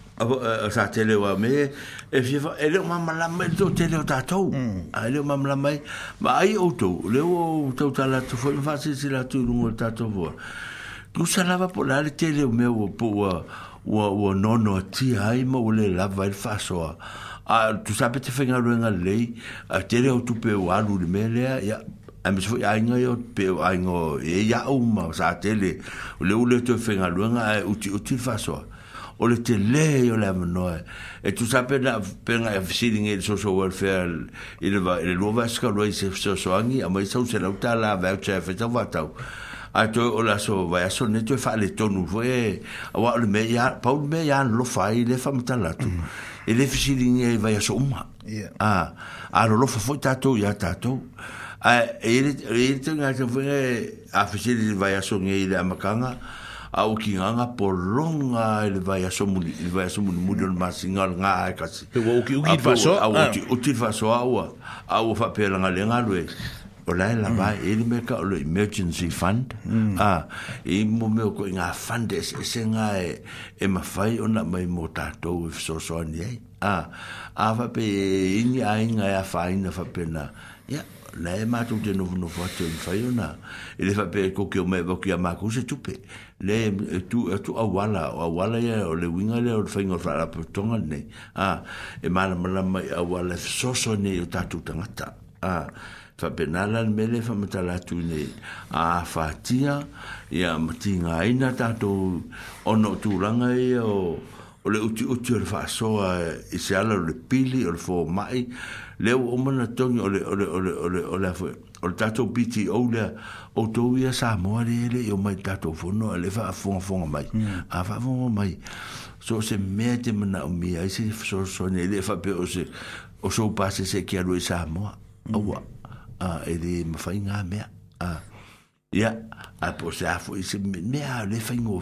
o eh, eh, sa tele wa me e fi e le mama la me to tele o tato mm. a e le mama la mai ma ai o to le o to ta la to foi fa se la tu lu tato vo tu sa la va po la tele o meu o po o o nono ti ai ma o le la va il fa so a tu sa pe te fenga lu nga lei a tele o tu pe o alu le me le ya a me fo ai nga yo pe ai nga e ya o ma sa tele le o le to fenga lu nga o ti o ti fa so o le te le o le amanoe. E tu sa pena penga e fisiringi e social welfare i le va, i le lua vasika lua i se fisosoangi, a mai sau se lau ta la vea cha e feta vatau. A toi o la so vai aso ne toi fa'a le tonu fue, a wa le mea, pa le mea an lo fai le fa matalatu. Mm. E le fisiringi e vai aso uma. A, a lo lo fa foi tatou ya tatou. A, e le e tonga te fue, a fisiringi vai aso ngei le amakanga, a, a o ki nganga po longa e le vai aso muli, le vai aso muli muli on ma singa nga e kasi. Pe o ki uki te faso? A o ki uki te faso a ua, a ua fa pe langa le ngalu e. O lai la vai, e le meka o le emergency fund, a, e mo me o koi nga fund e se nga e, e ma fai o na mai mo tatou e fso so ni e. A, a fa pe e inga inga e a fa inga fa pe na, ya, yeah na e mātou te nofu nofu atu ni whai ona. E le whape ko ke o mai waki a mākou se tupe. Le e tu, e tu awala, o awala ia, o le winga le, o le whainga o whara putonga ne. A, e mana mana mai awala e fsoso ne o tātou tangata. A, whape nala ni mele whamata latu ne. A, whātia, ia mati ngā ina tātou ono tūranga ia o... O le uti uti o le whaasoa i e se ala le pili o le mai le o mana tongi o le o le o le o le o le fo o le tatou piti o le sa mo le le o mai le fon fon mai mm. a fa fon mai so se mete mana o mi ai se so so ne le fa pe o se o so passe se ki mm. a sa e mo ma fa inga me a ia a po se a se me a le fa ingo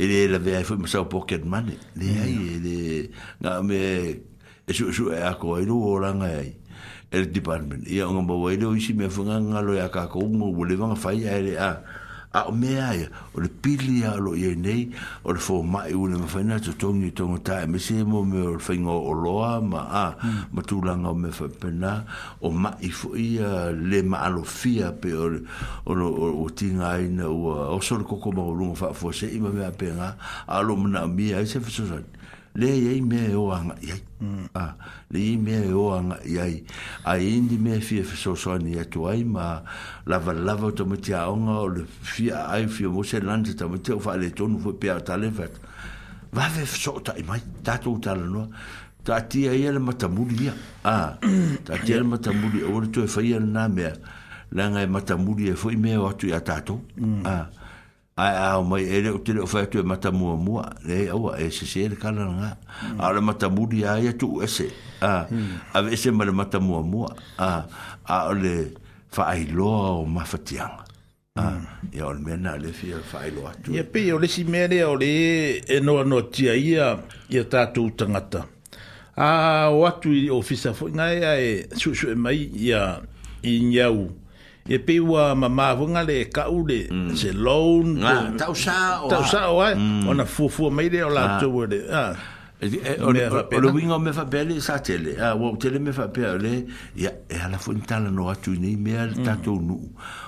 Il i ele la ve fo ma sa o pocket money le mm. ai e e su su e ako ai ro ora nga e ai el department ia nga ba wai lo isi me fanga nga lo ya ka ko mo wole nga fai ai a a o me ai o le pili ya lo ye nei o le fo mai u le fanga to tongi tongo ta me se mo me o fanga o lo a ma a ma tu la nga me fa pena o ma i fo ia le ma lo fia pe o o o tinga ai na o o so le koko ma o lu fa fo se i ma me a pena a lo mna mi ai se fa so le ye me e o anga ye mm. ah le ye me e o anga ye ai indi me fi fi so so ni atu ai ma la va la va to mti a o le fi ai fi mo se lande ta mti o fa le ton vo pe ta le vet va ve so ta i mai ta to ta le no ta ti ai le mata muli ah ta ti le mata muli o le to fa ye na me la nga e mata fo i me o atu ya ta to mm. ah ai ao mai ele o tele o fai e mata mua mua le au e se se le kala nga ala mata mudi ai tu ese a a ve se mala mata mua mua a a le fai o ma fatiang a e ol mena le fie fai lo tu e pe o le si mene o le e no no tia ia ia ta tu tangata a o atu i ofisa fo nga ia e su su mai ia i nyau e peua ma mavunga le kaule mm. se loan ah, ah, tau sa o tau eh? sa o ai mm. ona fu fu mai le ola tu wede ah o le ah. E, e, e, me fa belle sa tele a ah, wo tele me fa pele ya e ala fu ntala no atu ni me al mm. tatu nu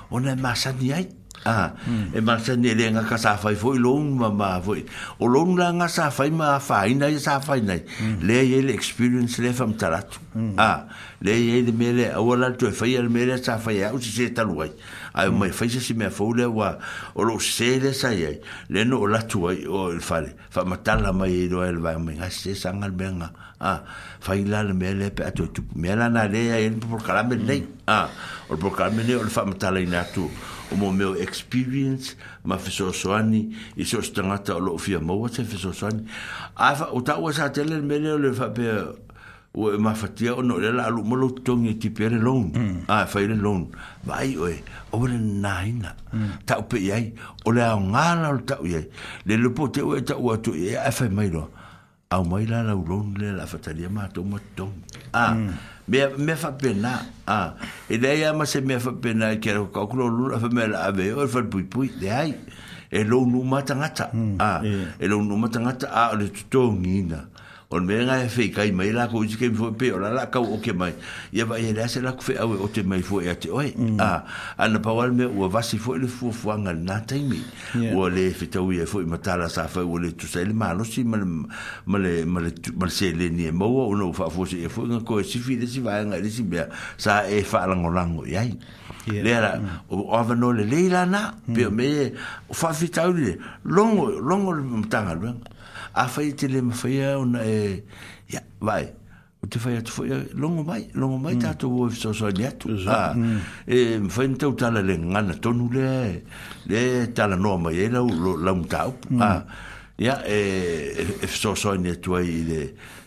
ona masani ai a ah, mm. e ma se ni le nga kasa fai foi long ma ma foi o long la nga sa fai ma fai nai sa fai nai mm. le ye le experience le fam tarat mm. a ah, le ye de mele o la to fai le mele sa fai au si se talu ai ai mm. mai fai se si me foi le wa o lo se le sa ye le no la tu ai o il fai fa ma tal la mai do e el va me nga se sang al ah, benga a fai la le mele pe to tu mele na le ye por kala me nei a o por kala me nei o fa ma tal ina tu o mo meu experience ma fiso soani i so stanga ta lo fia mo wa fiso soani afa o ta wa sa tele me le le fa pe o e ma fatia o no le la lu mo lo e ti pere loan mm. a fa ile loan vai oe o le naina mm. ta o pe ye o le ngala o ta o le lo pote o ta o to e afa e mai lo au mai la la uron le la fatalia ma to ma to a ah, me mm. me fa pena a ah, e dai ama se me fa pena e ke ro ko ko lu fa me la ave o fa e pui pui de ai e lo nu ma tanga ta mm, a ah, e lo nu ma tanga ta a ah, le to ngina on me nga fe kai mai la ko ji ke fo pe ora la ka o ke mai ya ba ye la se la ko fe o te mai fo ya te oi mm. a ah, an pa wal me o va si fo le fo fo nga na tai mi o le fe to ye fo ma ta la sa fa o le tu se le ma no si ma ma le ma le ma se le ni e ma o no fa fo se fo nga ko si fi de si va nga le si be sa e fa la ngo la ngo ya le ara o ava no le le la na mm. pe me fa e fi ta o le longo longo le ma ta nga afai ah, te le mawhaia o na e eh, vai o te whaia tu longo mai longo mai mm. Hum. tātou tá o so so ni atu ah, mm. Hum. e eh, tala le ngana tonu le le tala noa mai e é lau lau mm. Hum. ah, ia e, eh, e so so ni atu ai le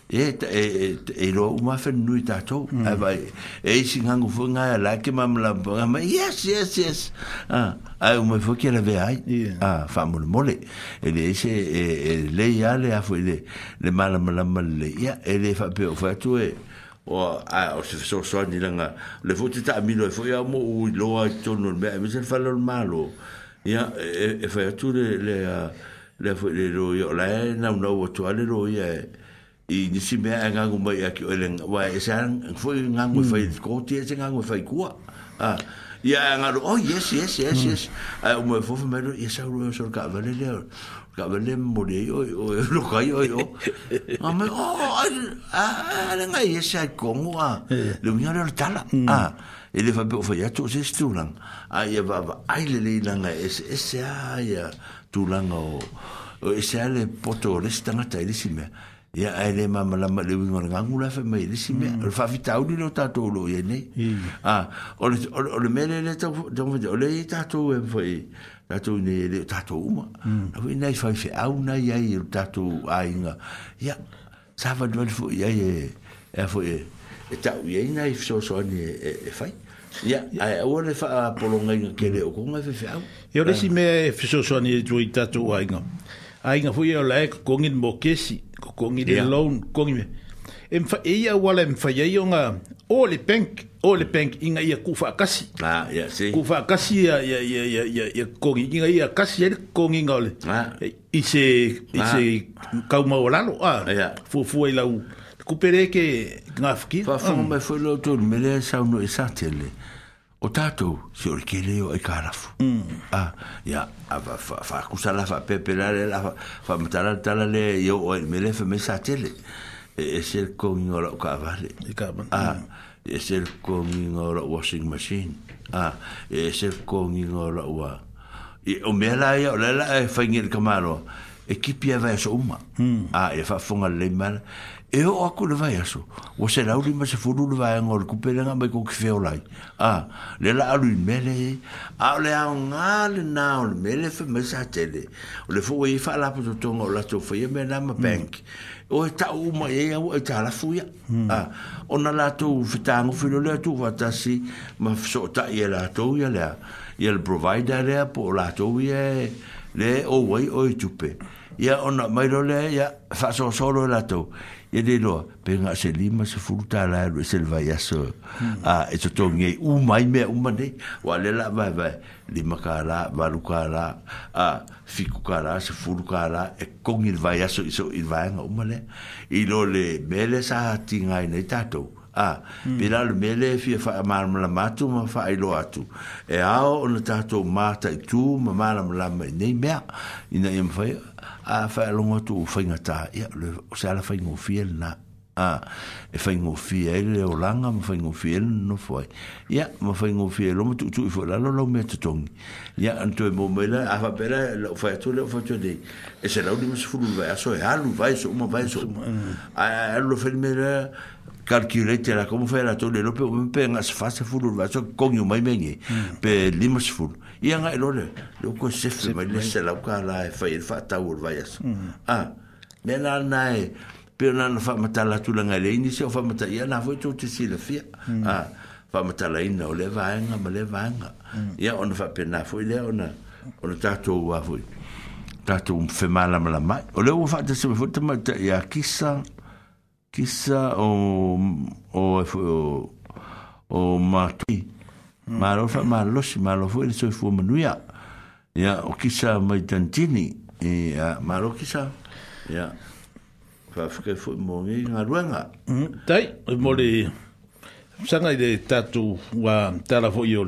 e e ma e lo uma mm. e a nui la la ma yes yes yes ah ah fa mo e le a le le mala mala male ya e le fa a se so so ni le fo ta mi lo ya mo u lo a to no me se fa ya e fa tu le le le le lo yo la to lo i ni si mea e ngangu mai a ki o ele wa e se an foi ngangu mm. fai ko te se ngangu fai kua a ia e ngaru oh yes yes yes ừ. yes a o mai fofa mai ia sa ro so ka vale le ka vale mo le o o lo kai o o a me oh a a le ngai e sa kongo a le mia le tala a ele fa pe o fa ia to se stulang a ia va va ai le le langa es es a ia tulanga o o e se ale poto le stanga tai le si mea ya ele mama la le wi ngor ngangu la fe me le si me fa fi ta uli lo ta to lo ye ne a o le o le mele e le ta don fe o le ta to e fo e ta to ne le ta to ma mm. a wi nei fa fi au na ya i ta to a inga ya sa va do fo ya ye e fo e e ta u ye nei so so ne e fa e, e ya a o le fa po lo ngai ke le o ko ma fe fe au yo le ah. si me fi so so ne do ta to a inga a inga fo ye le ko ngin mo kesi ko kongi le yeah. loan kongi me em fa e ia wala em fa ia yonga o le bank o le bank inga ia ku fa kasi ah ya yeah, si ku fa kasi ya ya ya ya ya, ya kongi inga ia kasi ya kongi ngole ah i se i se ka uma wala no ah ya yeah. fu fu ila u ku pere ke ngafki fa fa me fo lo tur me le sa no isatele ah o tātou se o ke leo e kārafu. Mm. Ah, ia, a whakusa la wha pepelare la wha matala tala le yo o el mele wha mesa tele. E se el kongi ngora o kāwale. E kāman. Ah, e se el kongi ngora o e ah, mm. e washing machine. Ah, e se el kongi ngora o a... E o mea la ia, o la la e whaingi el kamaro. E kipi e vai so uma. Mm. Ah, e wha fonga le mara. e o aku le vai aso o se rauri ma se furu le vai angor kuperenga mai ko ki feo lai a le la alu i mele a le a o ngā le nā o le mele fe me sa tele o le fuga i wha lapu to tonga o la tau fai e me nā bank o e tau uma e au e tā la fuia hmm. a o na la to whetango whino le atu watasi ma so ta i e la tau ia lea i el provider lea po o la tau ia e, le o wai o i tupe ia ona, na mai lo lea ia fa so solo e la ia le loa pega ase lima se fulu tala alu e se le vai aso a e totogiai uma ai mea uma nei ua le la vaevae lima kālā valu kālā a fiku kālā sefulu kālā e kogi le vai aso iso i le vaega uma lea i lo le mea le sa atiga ai nei tatou a pela le mea le fia faamalamalama atu ma faailoa atu e ao ona tatou mataʻitū ma malamalama i nei mea ina ia mafaia a fa longa tu fainga ta ia le sala fainga o fiel na a e fainga o fiel le o langa ma fainga fiel no foi ia ma fainga e o fiel o tu tu fo la lo lo me tu tong ia an tu e mo me la a fa pera lo fa tu le fa tu de e se la u di mo se fulu va so e alu vai so mo vai so mm. a lo fel calculate la como fera to le lope un pe nga se face fulu va so kong yu mai menye mm. pe limos ful ia nga e lo le lo ko se fe mai le se la ka la e, e fa il fa ta ur va yas mm. a le na na e pe na na fa mata la tu la nga le ni se fa mata ia na fo to te si le fi mm. a fa mata la ina o le va nga ma le va nga ia on fa pe na fo le ona ona ta to wa fo ta to fe mala mala mai o le fa te se fo te mata ia kisa kisa o o o o, o mati maro hmm. fa malo si malo fu ni so fu manuia ya o kisa mai tantini e a maro kisa ya fa fu fu mo ni na ruanga dai mo le sanga de tatu wa tala fu yo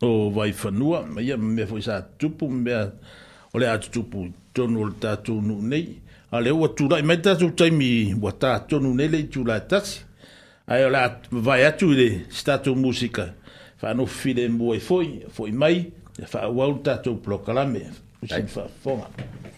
o vai fa nua ma ya me fu sa tupu me o le a tupu tonu tatu nu nei a le ua tūlai mai tātou taimi ua tātonu nele i tūlai tasi. Ai o la vai atu i le stātou musika. Whanau file mua i foi, foi mai, e wha uau tātou plokalame. Usim wha fonga. Hey.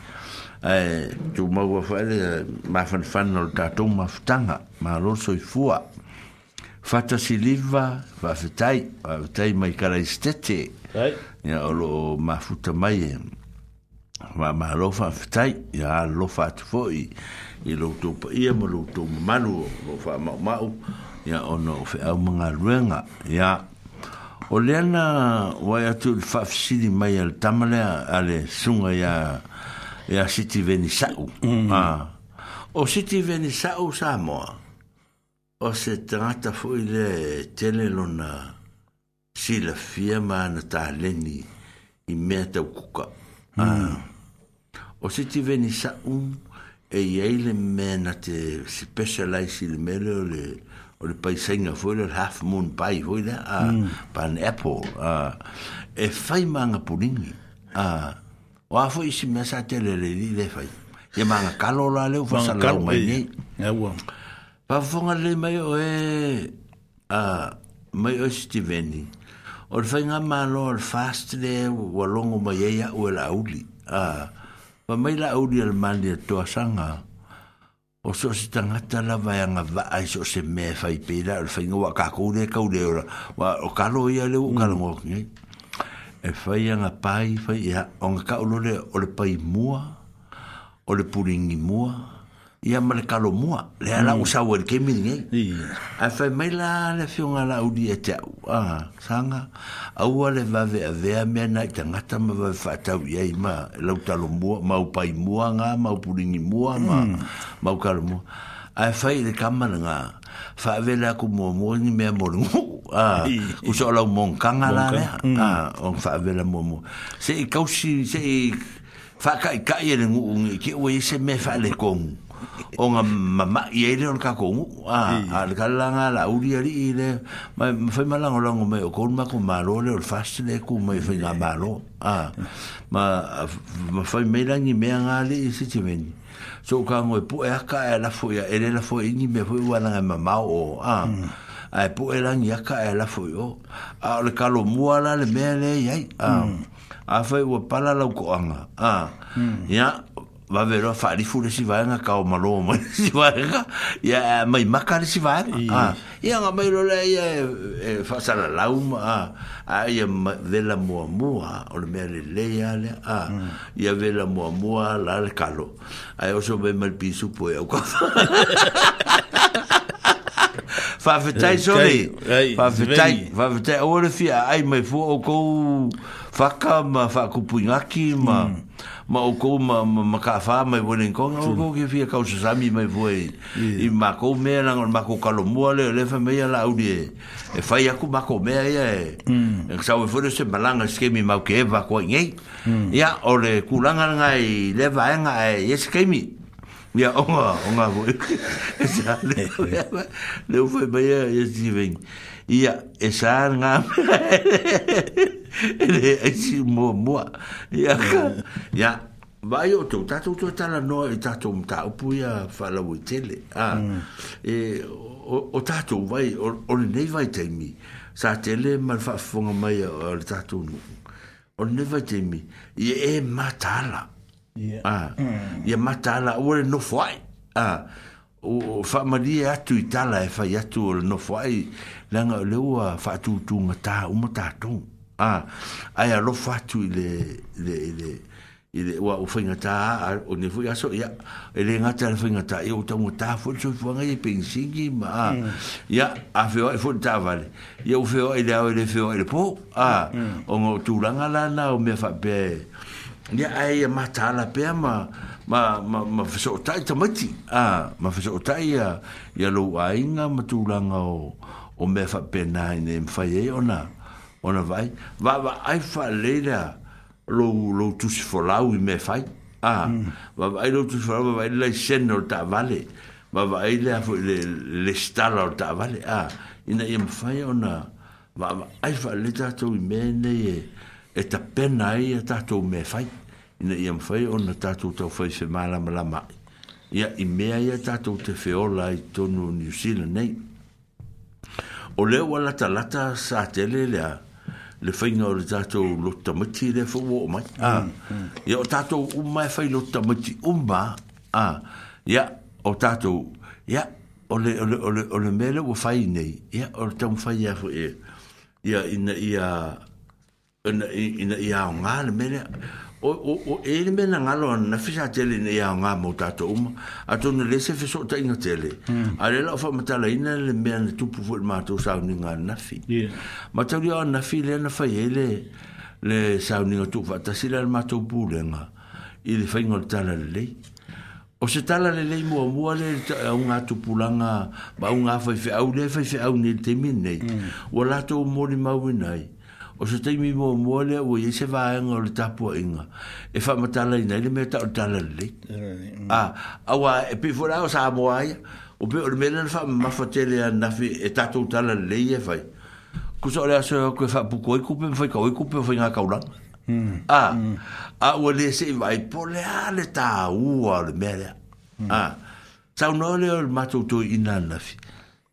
eh tu mo wa fa le ma fan fan no ta tu ma ftanga ma lo so fua fata si liva va fetai va fetai mai kara istete ai ya lo ma futa mai va e, ma lo fa fetai ya lo fa tu foi i lo tu pa ia mo lo tu ma lo lo fa ma ma ya ono fe au manga ruenga ya o lena wa ya tu fa si li mai al tamale ale sunga ya e a siti veni sa'u. Mm. Ah. O siti veni sa'u sa moa, o se tangata fu'i le tele lona si la fia ma ta leni i mea tau kuka. Ah. Mm. Ah. O siti veni sa'u, e iei le mea na te specialise le mele o le o le paisenga fu'i le half moon pai fu'i le, ah. mm. pa apple, ah. e fai manga puringi. Ah o a fo isi mea sa te le le li le fai. Ia maa ngā kalo la leo fa sa lau mai e- ni. Ia e ua. Pa fonga le mai o e, a, mai o si te veni. O le fai ngā maa lo al fast le wa longo mai e ya ue la auli. A, pa mai la auli al mali a toa sanga. O so si tangata la vai a ngā vaa iso se mea fai pe la. O le fai ngā wa kakou le kau le ora. Wa o kalo ia leo o kalo ngok ngai. Mm e fai anga pai, fai ia, o nga ka ulole o le pai mua, o le puringi mua, ia ma le kalo mua, le ala mm. usawa e le kemi ngay. A fai mai la le fio nga la uri e te au, a, sanga, a ua le vave a vea mea na i te ngata ma vave whaatau ia i ma, lau talo mua, mau pai mua nga, mau puringi mua, ma, mm. mau kalo mua. A fai le kamana nga fa vela ku mo mo ni me mo ah ku so mm. ah, ah, la mon kanga la ah on fa vela mo mo se ka si se fa ka ka ye ni ki we se me fa le kong on a mama ye le on ka ko ah al ka la nga la uri ri le ma fa ma la ngo lo me ko ma ku ma lo le fa si le ku me fa ma lo ah ma fa me la ni me nga le si ti so ka ngo pu e ka e la fo ya ele la fo ini me fo wa na ma ma o a mm. a pu e la ni ka e la fo yo a le ka lo mu ala le me le ya a mm. a fo wa pala la ko anga a ya mm va vero fa di fu si va na ka o malo ma si va ga ya eh, mai ma ka si va ah ya nga mai lo le ya fa eh, eh, sa la la um ah ai ah, de la mo mo a o le mer le ya le ah ya mm. ve la mo mo la le calo ai o so be mal pi su po ya fa fa tai so le fa fa tai fa fa tai o le fi ai mai fu o ko fa ka ma fa ku pu ma mm ma o ko ma ma ka fa ma bo ni ko o ko ki fia ka o sa mi i ma ko me na ma ko ka le le fa me la u e fa ya ku ma ko me ya e e, e. Mm. e sa e mm. o fo se balanga ske mi ma ke va ko ngei ya ole le ku langa nga e ske mi Ya onga onga vo. Esale. Le vo be ya ya jiving. Ya esar nga. Le si mo mo. Ya ya ba yo to ta to to ta no ta to ta pu ya fa la tele. Ah. E o ta vai o ne vai te mi. Sa tele mal fa fonga mai o ta to. O ne vai te mi. Ye e matala. Yeah. Ah. Mm. Ia mata ala ore no fwai. Ah. O whamaria atu i tala e whai atu ore no fwai. Langa o leua whatu tu ngata uma tātou. Ah. Ai alo whatu i le... le, le. I le ua uwhainga tā, o ne fwi aso, ia, e le ngata le whainga tā, e o tau ngata fwi tō fwanga i pengsingi, ma, mm. ia, a whewa e fwi tā vale, ia u whewa e le au e le whewa e le pō, a, ah. mm. o ngā tūranga lana, o mea whape, e ia ai e mataala pea ma ma ma ma fa so tai ta mati a ma fa so tai ya ya lo ai nga ma tu la nga o o me fa pena in em fa ye ona ona vai va va ai fa le da lo lo tu si fo la i me fai a ah, va hmm. va ai lo tu fo va le sen no ta vale va va ai le le le sta lo ta vale a ina em fa ye ona va va ai fa le ta tu me ne e ta pena ai ta tu me fai ina ia fai o na tātou tau whai whi mālama lama. Ia i mea ia tātou te whiola i tonu New Zealand nei. O leo wa lata lata sa te lelea, le whainga o le tātou lota mati le fuu o mai. Ia ah, mm, mm. o tātou umma e whai lota mati umma, a. Ah, ia o tātou, ia o le, o o le, nei, ia o le tamu whai ia fuu e. Ia ina ia, ina ia o ngā le mele, o o o e le mena ngalo na fisa tele ne ya nga mo tato um ato ne le se fiso ta ina tele hmm. ale la fa mata la ina le mena tu pou vol mato sa ni nga na fi mata ri na fi le na fa ele le sa ni nga va ta sila le mato pou le nga i le fa ngol tala le o se tala le le mo mo le un ato pulanga ba un afa fe au le fa fe au ne te min nei hmm. wala to mo ni ma winai o se te mi mo mo le o ye se va en o le tapo inga e fa mata la ina le meta o tala le mm. a a wa e pe fora o sa mo ai o pe o le mena fa ma fa te le na e ta to tala le ye fa ku so le so ku fa bu ko ku pe fa ko ku pe fa nga ka ula mm. a mm. a o le se va e po le a le ta u o le mena a sa no le o ma to to ina na fi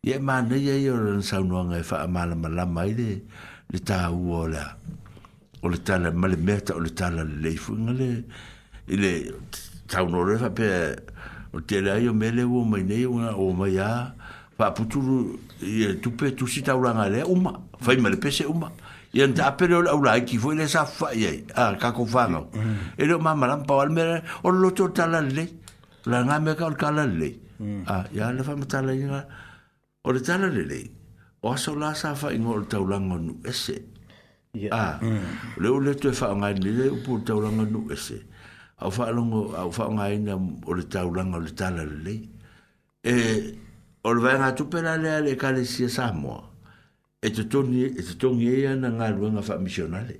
ye ma ne ye o le sa no nga fa ma la ma la mai le le ta uola o le ta le male meta o le ta le le fungale ile ta uno re pe o te le ai o mele o mai nei una o mai a pa putu e tu pe tu si ta ura ngale o ma fai male pese o ma e nta apere o la ki foi le sa fa ye a ka ko fano e lo ma malam pa al mere o lo to ta la le la nga me ka o ka la le a ya le fa ma ta la ye o le ta la le le o aso la sa fa ingo o taulanga nu ese. Ah, hmm. leo le tue wha ngai ni le upu taulanga nu ese. Au wha alongo, au wha ngai na o le taulanga o le tala le lei. Eh, e, o le vaenga tupera lea le kare sia Samoa. E te toni, e te tongi e ana ngā ruenga wha misionale.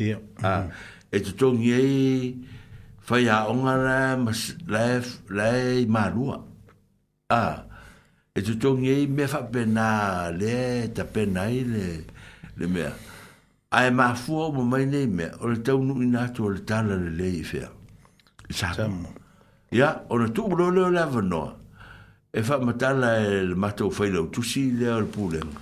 Ia. Ah, hmm. e te tongi e whai a onga la, mas, la, la, la, marua. Ah, e tu tongi e me fa pena le ta pena i le le mea a e ma fua mo mai nei mea o le tau nu ina tu o le tala le le i fea i sako ia o le tu mulo leo le avanoa e fa matala e le mata ufai lau tusi leo le pulenga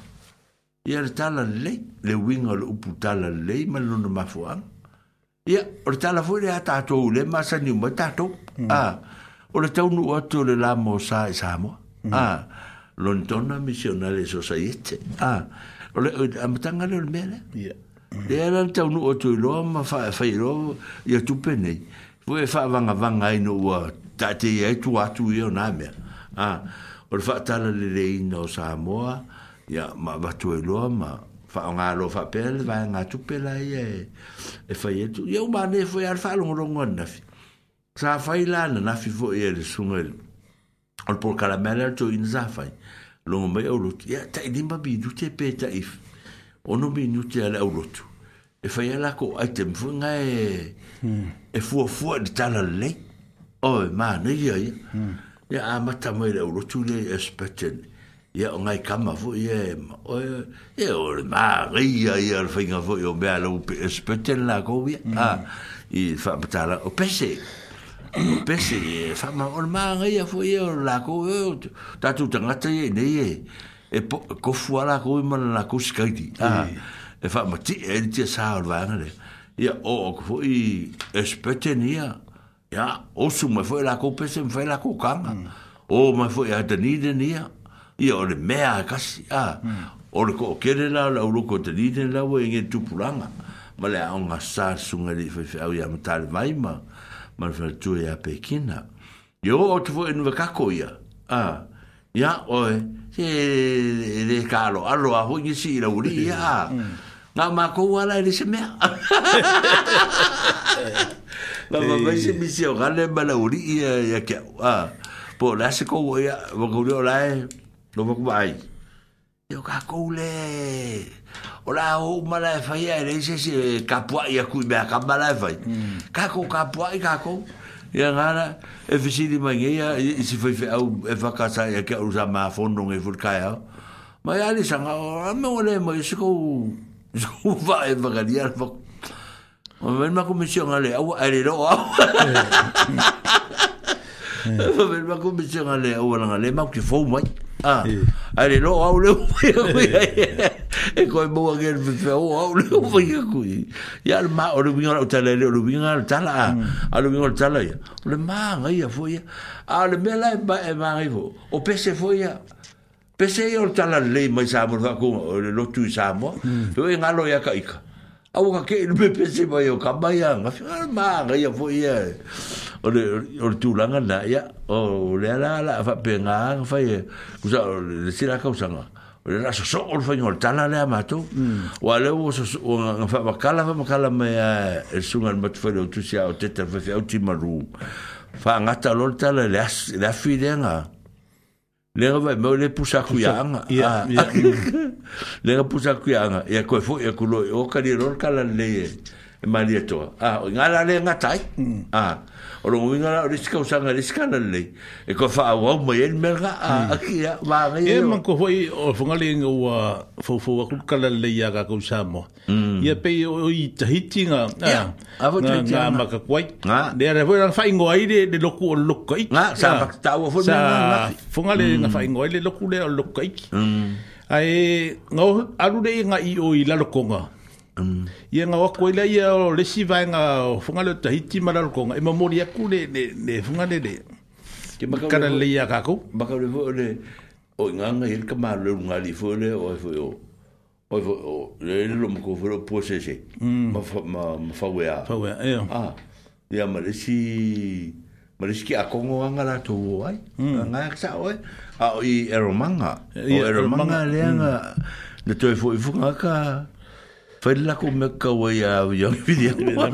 ia le tala le le le winga le upu tala le le ma luna ma fua ia o le tala fua le a tatou le ma sani umai tatou mm. ah, o le tau nu atu le la mo sa i sa mo mm. Ah, lontona missionale so sa yete a ah. ah, ole am tanga le mele ya yeah. le ran ta e no otu lo ma fa fa lo ya tu pene vo e fa vanga vanga i no wa ta te ya tu atu yo na me a ah, ole fa ta le e le no e, sa mo ya yeah. ma va tu lo ma fa nga lo fa pel va nga tu pe la ye e fa ye tu yo ma ne fo ya fa lo ngon na fi sa fa ila na fi vo ye le sungel ol por caramel to in zafai longa mai au lotu. Ia, tai lima mi nute pē tai. Ono mi nute ale au lotu. E whai ala ko ai te mwhu ngā e... Hmm. E fua fua ni tāna lei. Oe, mā, nei ia ia. Hmm. Ia, āmata mai le au lotu le e spetten. Ia, o ngai kama fu, ia, e oe, ia, oe, mā, ngai ia ia alwhainga fu, ia, o mea lau pe e spetten lā kou ia. Ia, hmm. i whaamata la, o pese. Ia, pese e fa ma o ma ngai a foi o la ko ta tu ta ngat e ne e e ko fua la ko ma la ko skaiti a e fa ma ti e ti sa o va ngale ya o ko foi espete nia ya o su ma foi la ko pese ma foi la ko kan hmm. o ma foi a de ni de nia ya o le mea ka si a hmm. o le ko kere la la u ko de ni de la we nge tu pulanga ma le a un asar sunga li fe fe au ya ma tal vai ma mar fa tu ya pe kina yo o tu fo inu ka ko ya a ya o se de calo a lo a ho ni si la uri ya na ma ko wala ni se me la ma ba se mi se gale ma la uri ya ya ke a po la se ko ya ko lo la e lo ba ko Yo ka koule. Ola o mala e fai a ere se se eh, kapua i aku i mea ka mala e fai. Mm. Kako kapua i kako. Ia ngana, e fisi di mai ngeia, i si fai au e whakasa i a kia urusa maa fondo ngei furkai hao. Ma i ari sanga, o rame o le mai, si kou, si kou wha e whakari ala whak. O mei ma komisio ngale, au aere roa. Eh. Eh. O mei ma komisio ngale, au ala ngale, mau ki fau mai. Ia. Ah. Ai no au le ui ui. E koe mua ke le fefe o au le ui ui. Ia le maa o le winga o tala ele o le winga o tala a. Mm. A le winga o tala ia. O le maa ngai a fo ia. A le mela e maa ngai O pese fo ia. Pese ia o le tala lei mai sa mo le kakunga o le lotu i sa mo. Mm. Pe oe ngalo ia ka ika. A waka ke ilu pe pese mai o ka mai a. Ngafi ngai maa a fo ia. Ia ole ole tu langa na ya o eh, le ala la fa penga fa ye kusa le sira ka usa nga ole la so so ol fanyol tala le amato mm. o ale o so o fa bakala fa bakala me el eh, e sungal mat fa le tu sia o tete fa fa uti maru fa ngata lol tala le as le afi le nga le ga me ole pusa kuyanga ah. le ga pusa kuyanga ya ko fo ya ko lo o ka le lol kala le ye e mali e toa. A, ah, o ngā rā rea ngatai. Mm. A, ah, o rongo inga rā, o risika usanga risika na lei. E ko wha awau mai e nmer ah, mm. e e ngā, a, ki a, wā ngai e o. man ko foi o whungale inga ua, fofo wa kukala lei a ka kousa mo. Ia pei o i tahiti ngā, ngā ngā kwai kuai. Ngā. Le a rewoi rā, whaingo ai le, le loku o loka iki. Ngā, sā pak tāua fōn mā ngā. Whungale inga mm. whaingo ai le loku le o loka iki. Ai, ngā, arurei nga i o i lalokonga. Ngā. Mm. ia nga wako ila ia o lesi vai e nga funga leo tahiti maralukonga ima e mori aku le le funga le le kara le ia kako baka le fo le o inga nga hil kama le runga li fo le o fo o o fo o le le lo mko fo lo po ma se ma fa wea fa wea ia ia ma lesi ma lesi ki akongo anga la to wo ai mm. nga yak sa oi a o i eromanga o eromanga le anga mm. le toi fo i funga ka Fai la ko me ka wai a wia ngi pidi a kua.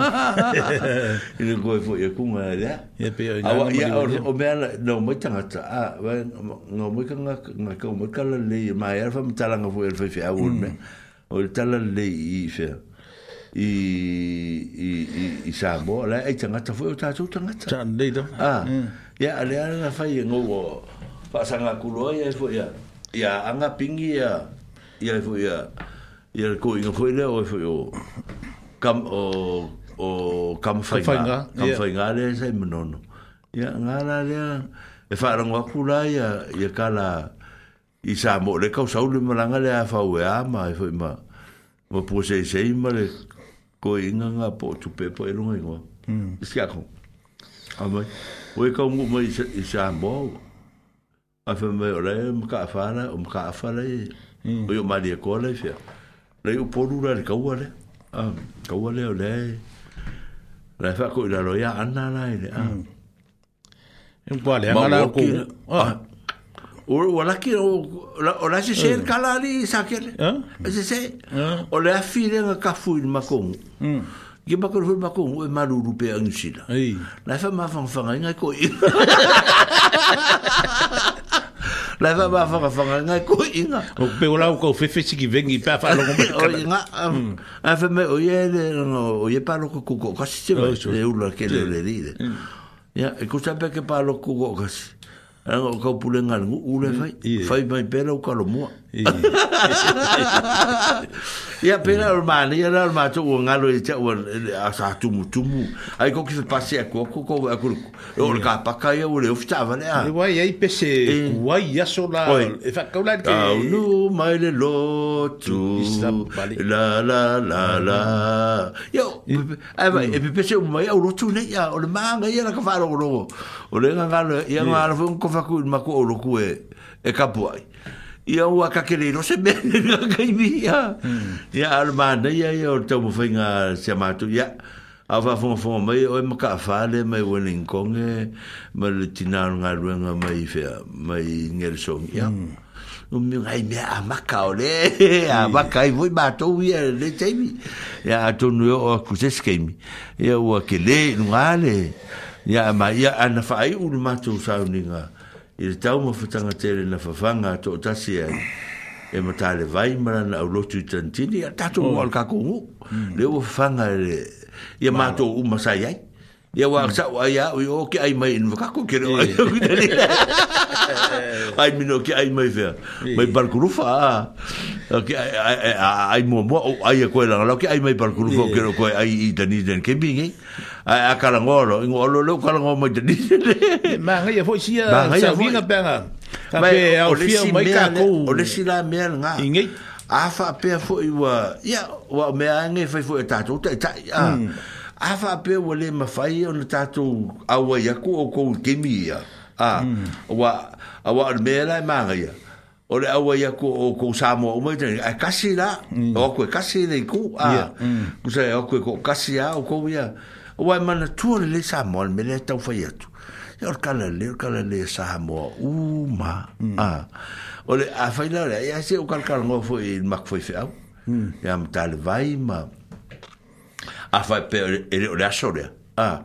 I ne koe fo i a kunga e rea. Ia pe o ngā ngā ngā ngā. O mea la, nō mai tangata, a, wai, ngā mai ka ngā ngā kau, mai ka la lei, ma e rafa mtala ngā fo e rafa i fi a wun me. O le tala lei i fi a. I, i, i, i sā mō, lai, ei tangata fo e o tātou tangata. Tā, lei tō. A, mm. ia, a le ala fai e ngō o, pa sanga kuloa i a e fo i a. Ia, anga pingi i a, i a e fo i a. Ia, i ar koi ngā koi lea o i o kam o o kam whainga kam whainga lea e sa i manono ia ngā rā lea e whaarangu aku rā ia i a kāla i sā mō le kau sau le maranga lea a whau e āma i e whai ma ma pō sei sei ma le koi inga ngā pō tupe pō e runga i ngā i hmm. e sā kō amai o e kau mō ma i sā mō a whai mai o rei o mkā whāra o mkā whāra i hmm. o yo mali e kōla i whai le u poru le kaua le a kaua le le le fa ko la roya anna la le a en kwa le ngala ko o wala ki o o la se se kala li sa ke le se se o le afile nga ka fu ma ko Ge bako fu ma ko e maruru pe ang sila. Ai. La fa ma fa fa nga ko. la va va fa fa nga ko inga o pe ola ko fe fe ki vengi pa fa lo ko o inga um, mm. a fa me o ye no o ye pa lo ko ko ka si oh, se u la ke le di mm. ya e ku sa pe ke pa lo ko ko ka si ko pu le nga u le fa mm. fa mai pe lo ka lo mo Ya pera o ya era o mato o ngalo e chau a sa tu mu tu mu. Ai ko ki se passe a ko ko a ko. O ka pa ka ya o le ofitava le a. Wai ai pese, wai ya so E fa ka ulai ke. Au no mai le lo tu. La la la la. Yo, ai vai, mm. e pese o ya o lo tu ne ya o le manga ya la ka fa ro ro. O le ngalo ya ngalo fu un ko fa ma ko o ku e. E ka ia ua kakele no se mele nga kaimi ia ia almana ia ia o tau mawhainga se mātu ia a whafongafonga mai oe maka awhale mai Wellingkonge ma le tinaro ngā ruenga mai whea mai Ngersong ia o mi ngai me a maka o le a maka i voi mātou ia le teimi ia a tonu o kuses keimi ia ua ke le nungale ia ma ia ana whaai uru mātou sauninga ia i le tau ma fatanga tere na fafanga to o tasi ai e ma ta le vai mara na au lotu i tantini a tatu o oh. al kakungu le o fafanga e le i a mātou umasai ai Ya wa sa wa ya o ki ai mai no ka ko ke no ai ku de ni. Ai mi no ki ai mai ve. Mai bar ku rufa. O ki ai ai mo mo o ai ko la lo ki ai mai bar ku rufa ke no ko ai i de ni den ke bi ni. Ai a ka la ngoro ngo lo lo ka la ngo mo de ni. Ma nga ya fo si ya sa vi na pe nga. Ka pe au fi mai ka ko. O le si la me nga. Ingei. Afa pe fo i wa ya wa me ange fo fo ta tu ta ya afa pe wale ma fai ona tato awa yako o ko kemi ya a wa awa mera ma ya o le awa yako o ko samo o mai tani a kasi la mm. o e mm. e e ko kasi le ko a ko sa o ko ko kasi ya o ko ya o wa mana tu le samo me le tau fai atu ya or kala le kala le samo u ma mm. a o le a fai la ya se o kal kal ngo fo i mak fo i fe au ya mtal vai ma a fa pe ele ora sore a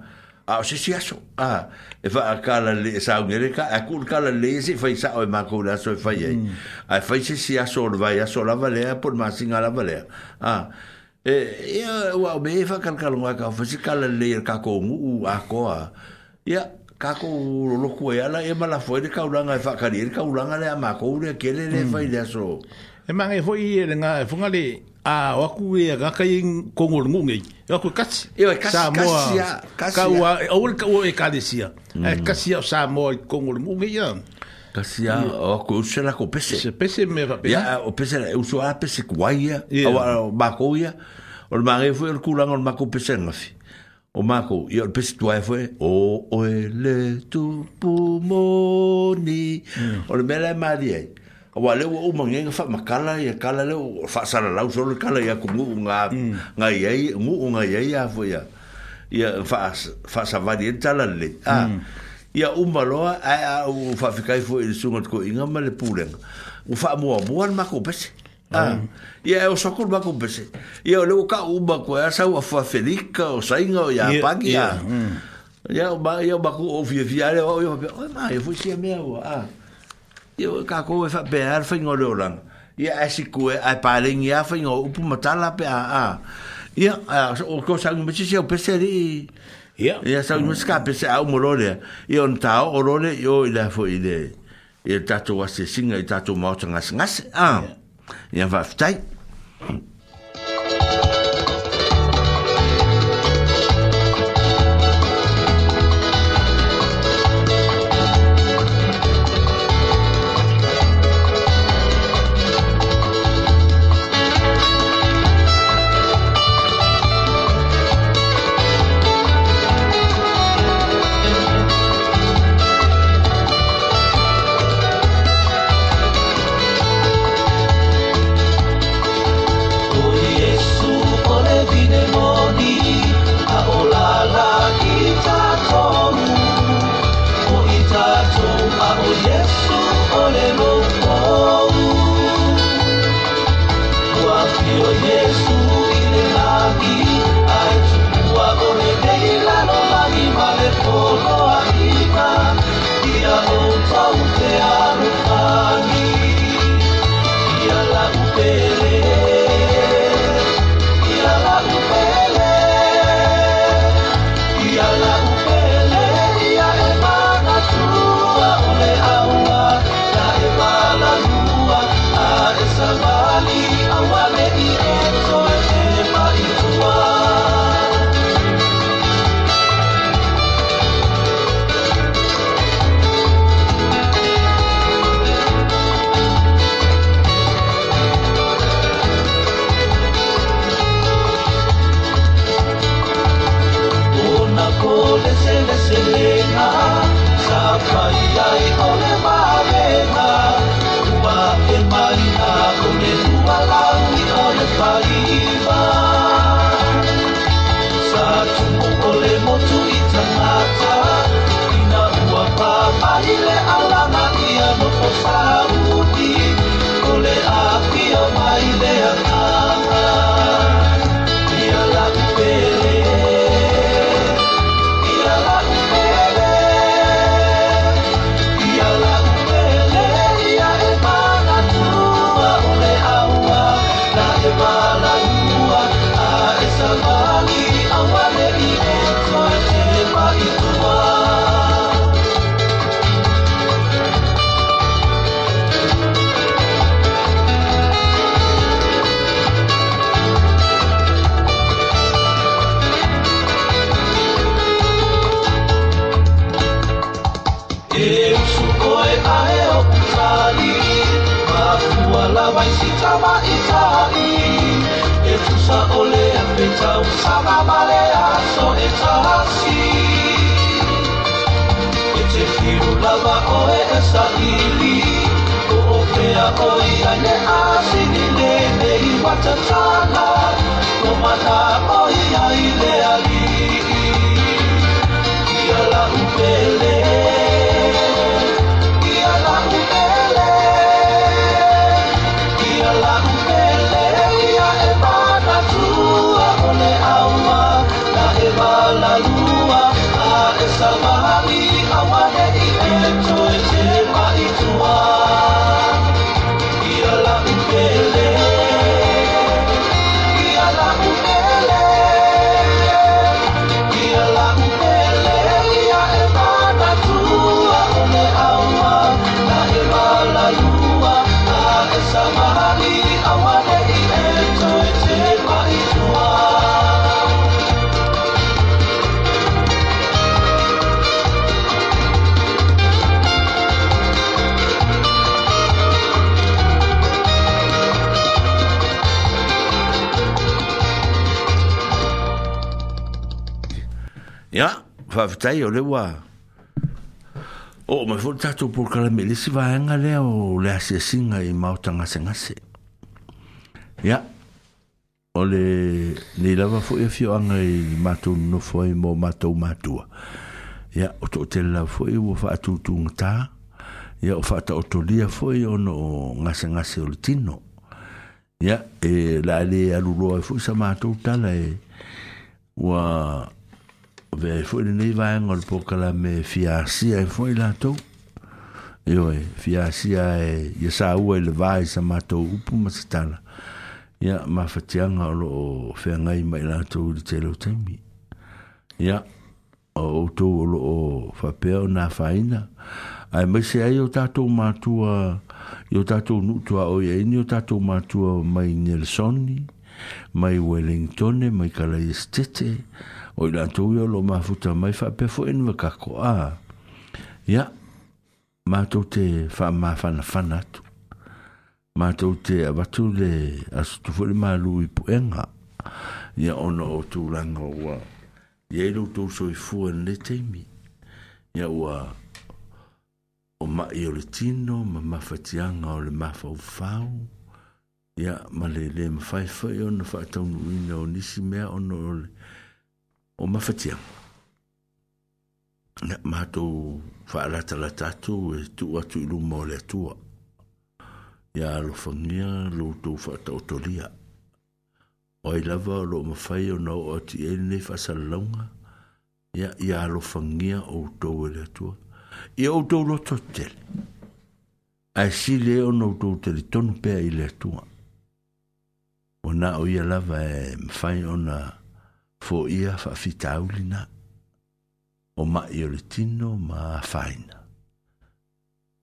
a se si aso a e fa a kala le sa ngere ka a kul kala le se fa sa o ma ko la so e fa ye mm. a fa se si aso va ya so la vale a por ma sin la vale a e e wa be fa kal kal ngwa ka fa se kala le ka ko mu a ko a ya ka ko lo ko ya la e, e ma la fo de ka ula nga e fa ka ni ka ula nga le ma mm. ko le ke le le fa ye so e ma e fo ye le nga fo nga le a o aku e a gaka i kongo rungu ngai. E aku e kasi. E o e kasi, kasi a. Ka ua, a ule ka ua e ka desi e mm. a. E kasi a o sa moa i kongo rungu ngai a. Kasi a o aku e usa la ko pese. Se pese me va pese. Ya, o pese la e usu a pese kuai a. O a mako ia. O le mangei fue el kulang o le mako pese ngasi. O mako, i o le pese tuai fue. O o ele tu pumoni. Mm. O le mele maria ia wa le wo uma nge fa makala ya kala le fa sala lau so le kala ya kumu nga mm. nga ye mu nga ye ya fo ya ya fa fa sa va di e tala le a mm. ya uma lo a u fa fika fo il sunga ko inga ma le pulen u fa mo mo al ma ko pese ya o so ko ma ko pese ya le ka uma ko ya sa fa felika o sa inga ya pa mm. ya ya ba ya ba ko o fi fi ya le o ma ya fo si me o a ah. Ia ka ko e fa pe ar fa ngore orang. Ia e si kue ai paring ia fa ngore upu matala pe a a. Ia o ko sa ngu mechi seo pese ri. Ia. Ia sa ngu mechi ka pese au morore. Ia on tau orore yo ila fo ide. Ia tato wa se singa i tato mao tanga ngas. Ia va ftai. Ia. oiyane asinilele iwatatala nomatapa oiyaile ali whaavitai o lewa o mai fo tatou polokalamele si vaega lea o le asiasiga i mao tagasegase ia o le nei lava foʻi afioaga i matou nonofo ai mo matou matua ia o toʻatele lava foʻi ua faatūtugatā ia o faataotolia foʻi ona o gasegase o le tino ia e laale aluloa ai e foʻi sa matou tala e wa ve foi ni nei vai ngol po kala me fiasi e foi la to io e fiasi e ye sa u el vai sa ma to u pu mastana ya ma fatiang lo fe ngai mai la to de telo temi ya o to lo o fa pe na faina ai me se ai o ta to ma tua io ta to nu tua o ye ni o ta to ma tua mai nelsoni mai wellingtone mai kala estete o i lantou ia lo mafuta mai faapea foi enu vakakoā e ia matou te faamafanafana atu matou te avatu le asutu foi le malu i poega ia ona o tulaga ua iai loutou soifua lele taimi ia ua o maʻi o le tino ma mafatiaga o le mafaufau ia ma lelē mafaifai ona faataunuuina o nisi mea ona ole o mawhatia. Na mātou whaalata la tātou e tu atu i luma o le atua. Ia alofangia lo tau whaatautoria. O i lava lo mawhai o nau ati e nei whaasalaunga. Ia, ia alofangia o tau e le atua. Ia o tau loto tele. Ai si le o nau tau tele tonu pēa i le atua. O nā o ia lava e mwhai o nā fo ia faafitaulina o maʻi o le tino ma faina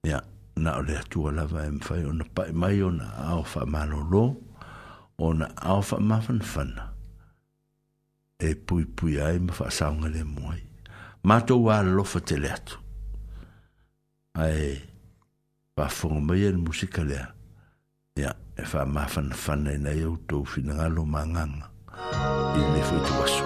ia na o le atua lava e mafai ona paʻi mai ona ao faamalōlō ona ao faamafanafana e puipui ai ma faasaoga le mua ai matou alalofa tele atu ae faafofoga mai e le musika lea ia e faamafanafana e inai outou finagalo magaga il ne faut chaud.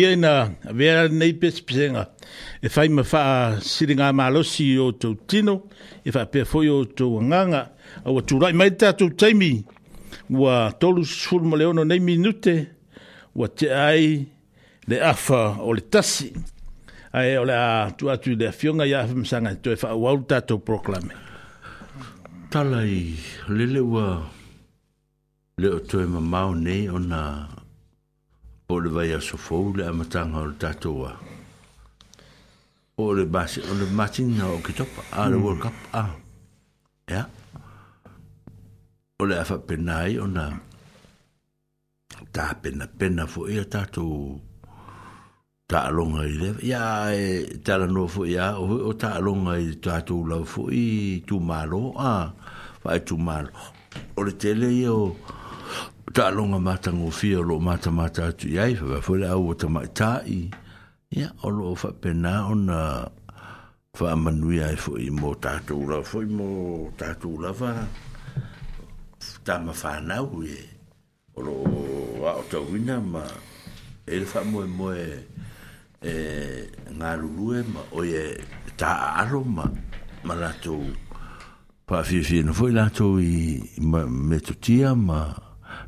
ia ina vea nei pesipisenga e fai ma fa siri ngā malosi o tau tino e fa pia foi o tau nganga au aturai mai tātou taimi ua tolu suru ma leono nei minute ua te ai le afa o le tasi ai o le a tu atu le ia afa msanga to e faa wau tātou proklame talai le ua le o toi ma nei ona o le vai aso fou le amatanga o le tatoa o le basi o le matina o ki topa a le hmm. World Cup a ea o le afa penai o na tā pena pena fo ia tatou taalonga i lewa. Ia e tala no fo ia o, o taalonga i tātou lau fo i tūmalo, a, tu malo. O le tele ia o, ta longa mata ngo fi lo mata mata tu yai fa fo la o ta mai ta i ya o lo fa pena on fa manu yai fo i mo ta tu la fo i mo ta tu la fa ta ma fa na u e o lo a o ta wina ma el fa mo mo e nga lu e ma o ye ta a lo ma ma la tu pa fi fi no fo la tu i me tu ma, ma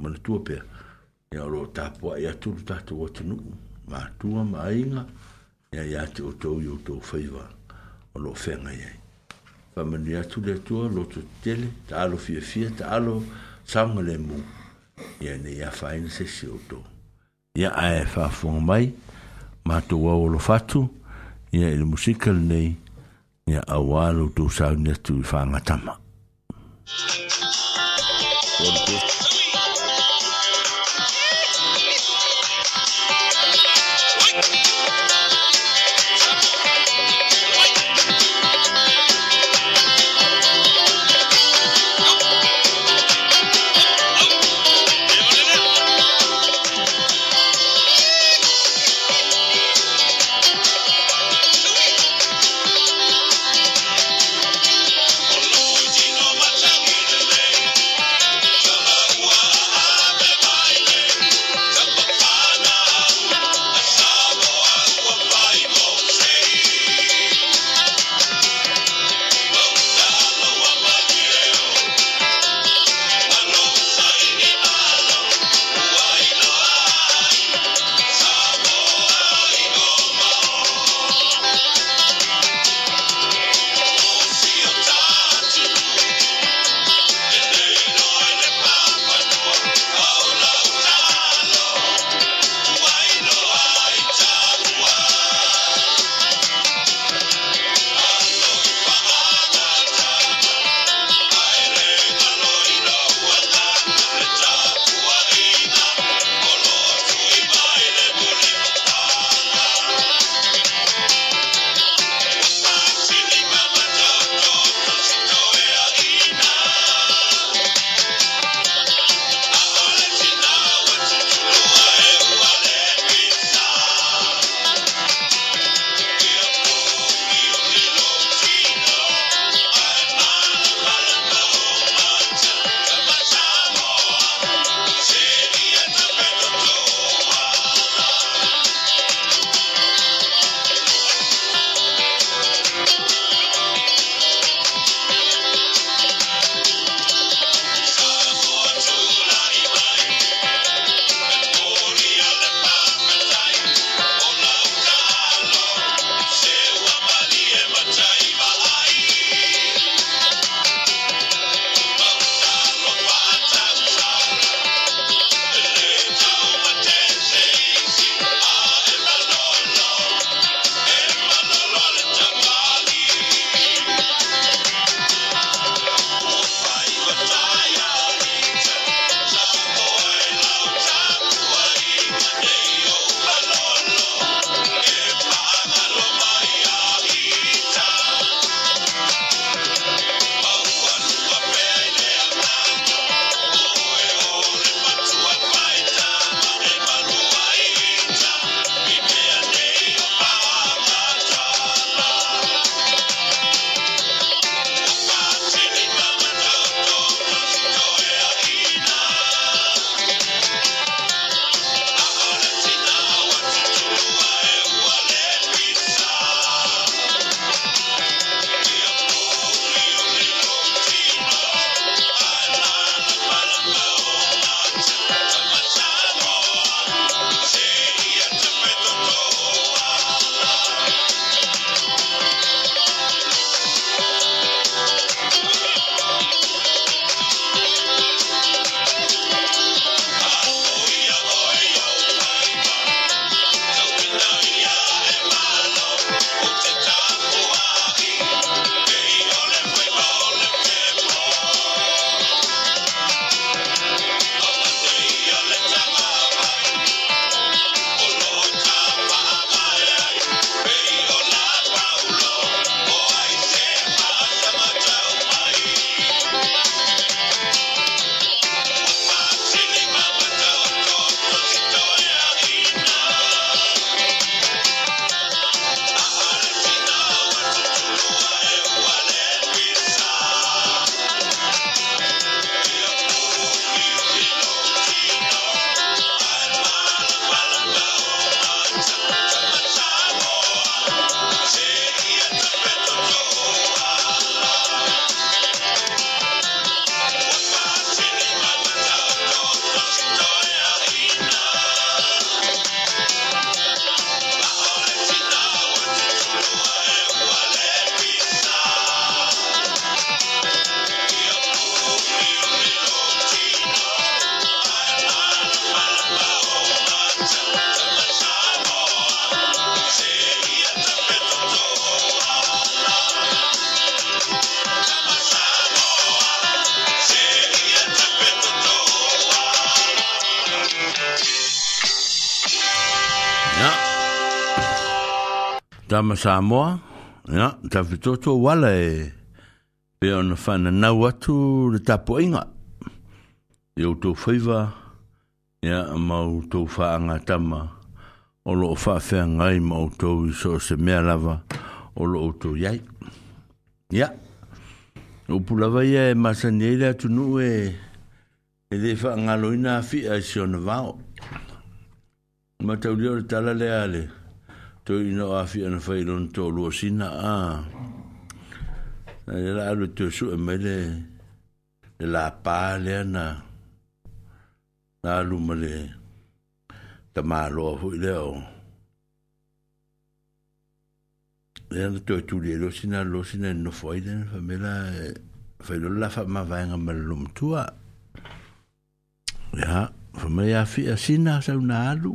mana tua pe ya ro ta po ya tu ta tu o tu nu ma tu ma inga ya ya ti o to yo to faiva o lo fe nga ye fa man ya tu le tu lo tu tele ta lo fi fi ta lo sang le mu ya ne ya fa in se si o to ya a e fa fo mai ma tu o lo fa tu ya il musical nei ya awalo tu sa ne tu fa nga tama Thank you. Samoa, ya, ta fito to wala e pe on fan na watu le tapo inga. Yo to fiva ya ma to fa nga tama. O lo fa fe nga i ma to so se me lava. O lo to yai. Ya. O pula vai e ma sa nele tu nu e e de fa nga lo ina fi a sion va. Ma ta ulio tala le ale. ale. to ino afi ana fai lon to lo sina a e la alu te su e mele le la pā le ana na alu mele ta mālo fu le o le ana to tu le lo sina lo sina no foi le fa mela fai lo la fa ma vaenga malum tua ya fa me afi asina sa una alu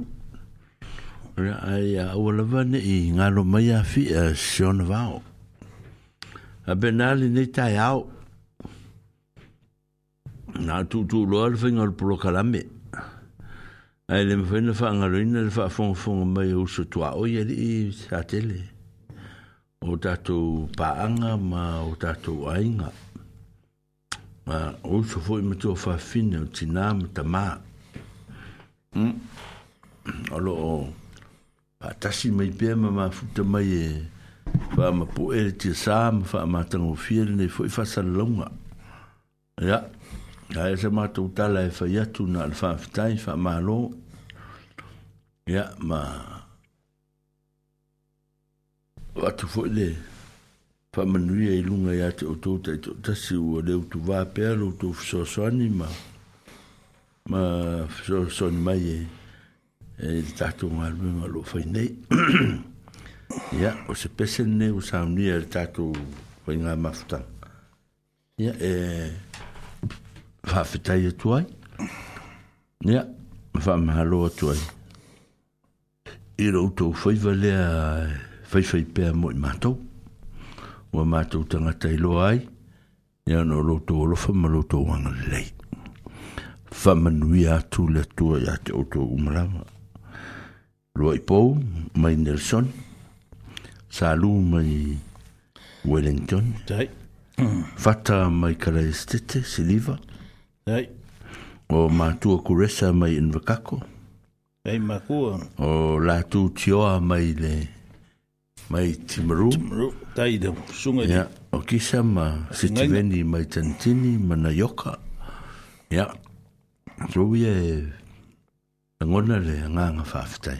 Ia ai a ua lawa ne i ngaro mai a fi a eh, sion vau. A benali ne tai au. Nā tūtū loa le whingar pro kalame. Ai le mwhina wha ngaro ina le wha fong fong mai a usu tua o yari i sa tele. O tātou paanga ma o tātou ainga. Ma usu fwoi matua wha fina o tina ma tamā. Mm. Alo o... Oh. faatasi mai pea ma mafuta mai e faamapoʻe le tia sā ma faamatagofia lenei foʻi faasalalauga ia ae se matou tala e fai atu na le faafetai faamālō ia ma atu foʻi le faamanuia e i luga iā te outou taʻitoʻatasi ua le utuvā pea loutou fesoasoani ma ma fesoasoani mai e e tatu ngā rume ngā lo fai nei. Ia, o se pese nei o sa unia e tatu fai ngā mafutang. Ia, e toi. atu ai. Ia, whamahalo atu ai. I rautou fai valea fai fai pēa mo i mātou. O a mātou tangata i loa ai. Ia, no rautou olofa ma rautou wanga lei. Whamanui atu le atu ai ate o tō umarama. Ia, lua i mai Nelson salu mai Wellington tai fata mai Kalaistete Siliva tai o matua kuresa mai Invakako tai makua o latu tioa mai le mai Timaru Timaru tai de sunga ya o kisa ma Sitiveni mai Tantini Manayoka ya dạ. so ye ngona le nganga fafitai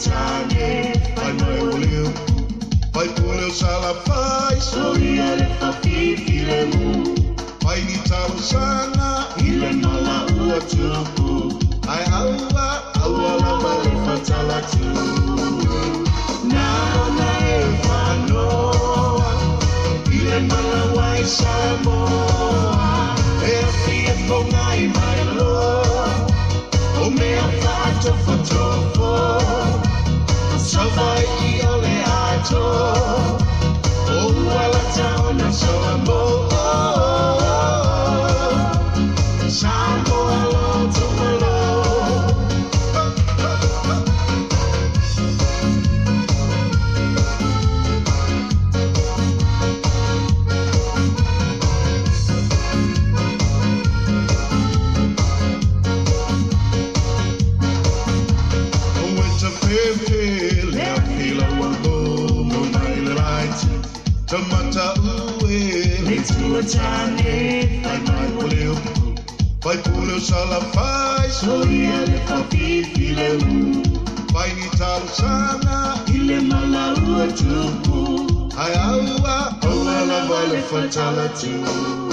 escucharme al nuevo Leo, al túnel Salafai, Soria le Fafi Filemu, al Nitaro Sana, ile ua tupu, ai tu. na efanoa, ile mala wai Samoa, e fie fongai mai loa, o mea fata fatofa. reality.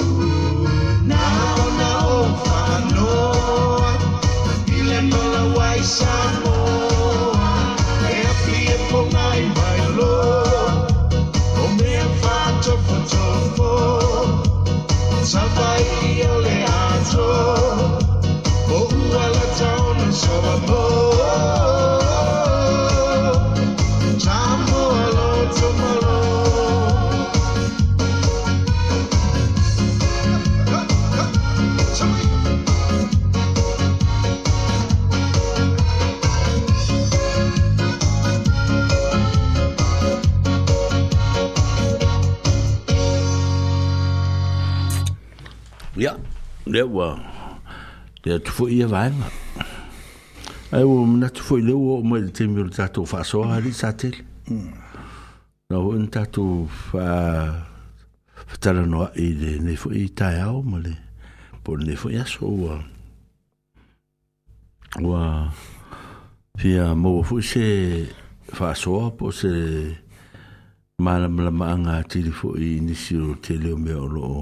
fo ia vai va ai o na tu foi leu o mal tem meu tato fa so ali satel na o na tato fa fatala no ide ne fo i ta ia o mal por ne fo ia so wa wa fia mo fo se fa so po se mala mala manga tilfo i nisiro tele o meu lo o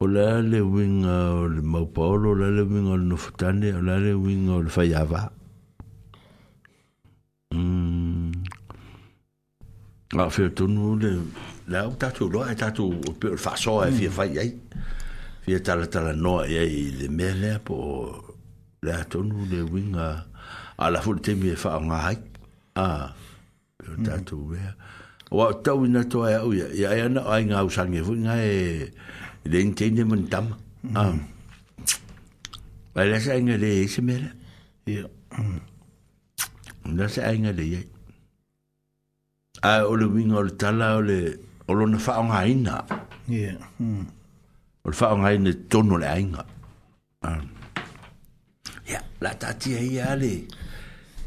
o le a le uiga o le maupaolo o le a le uiga o le nofotane o le a le uiga o le faiava mm. aofeatonu le le au tatou loa e tatou pe o le faasoa e fia fai mm. ai fia talatalanoa iai e i le mea lea po o le atonu le uiga a la fuli temi e faaaogā ai a pe o tatou lea mm. ua tau ina toae au ia e ia ai ana o aigausagi foi gae den tinde mun tam ah weil das eine de ich mir ja und das eine de ich a o le winga o le tala o le o lona whaonga aina yeah o le whaonga aina tono le ainga ya la tatia ia le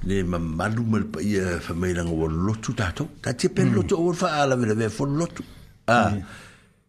le mamalu mal pa ia whamailanga o lotu tātou tatia pen lotu o le whaala vele ve fo lotu ah yeah.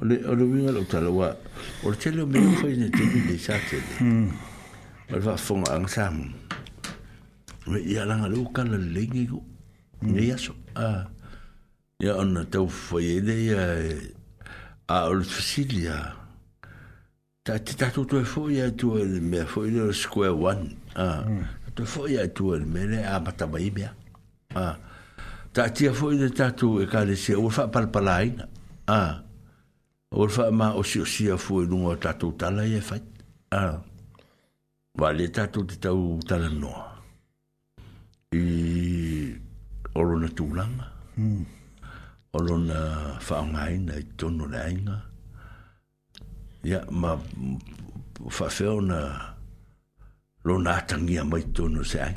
o le o le winga lo tala wa o le tele o me o fai ne te ni le sa te le hmm. o le wha fonga ang sa mu me i alanga lo ka la le ngi gu hmm. ngi aso a ia ona tau fai e le ia a o le fasili a ta te tatu tu e fo ia tu e le mea fo i le square one a hmm. tu e fo ia tu e le mea le a mataba i mea a ta tia fo i le tatu e ka le se o le wha palpalaina a a o fa hmm. ma o si o si a fu lu o ta tu ta la e fa a va le ta tu ti ta u ta la no i o lo na tu la ma o lo na fa mai na to no la inga ya ma fa fe na lo na ta ni a mai to no se ai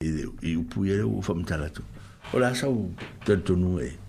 i i u pu ye o fa mta la tu o la sa u ta tu no e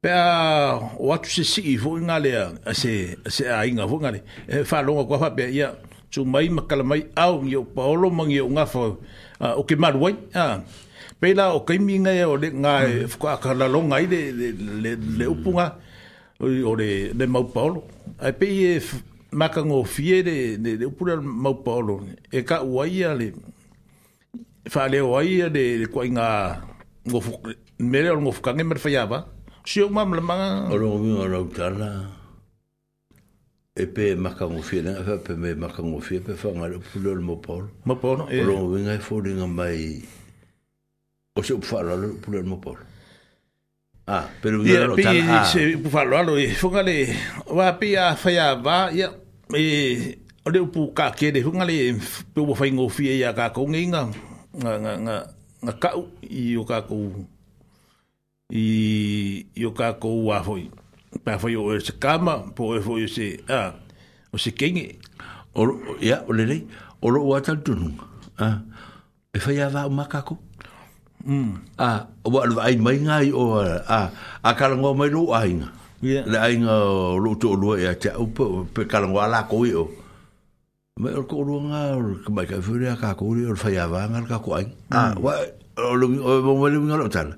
pe o atu se si vou nga le se se a inga fo nga le e é, fa que kwa fa pe ia tu mai makala mai au ngi o paolo o nga fo o ke maru ai a o que minga mm. e o de ngai fo ka la longa i de le le upunga o de de mau paulo aí pe e maka ngo de le le upura mau paolo e ka uaia le fa le uaia le kwa inga ngo mele o ngo fukange mer fa yaba Si o mam la manga. O lo mi o lo tala. E pe maka mo fie na fa e pe me maka mo fie pe fa ngal pou lo mo por. Mo por no. O lo mi ngai fo ni ngai. O se fa lo pou lo mo por. Ah, pero ya lo tala. Ya pe se pou fa lo lo e fo ngale. Wa pe ya fa ya va ya e o le pou ka ke de ngale pe wo fa ngo fie ya ka ko ngi nga nga nga ka i o ka ko i i o kako ua foi pa foi o se kama po foi se ah o se kenge o ya o lele o lo wata tunu a e foi ava o makako mm ah o wa ai mai ngai o a a ka ngo mai lo ai nga ya le ai nga lo to lo ya cha o e pe ka ngo ala ko yo me o ko lo nga ka mai ka fure ka ko lo fa ya va ngal ka ko ai ah mm. wa o lo o mo le ngalo tal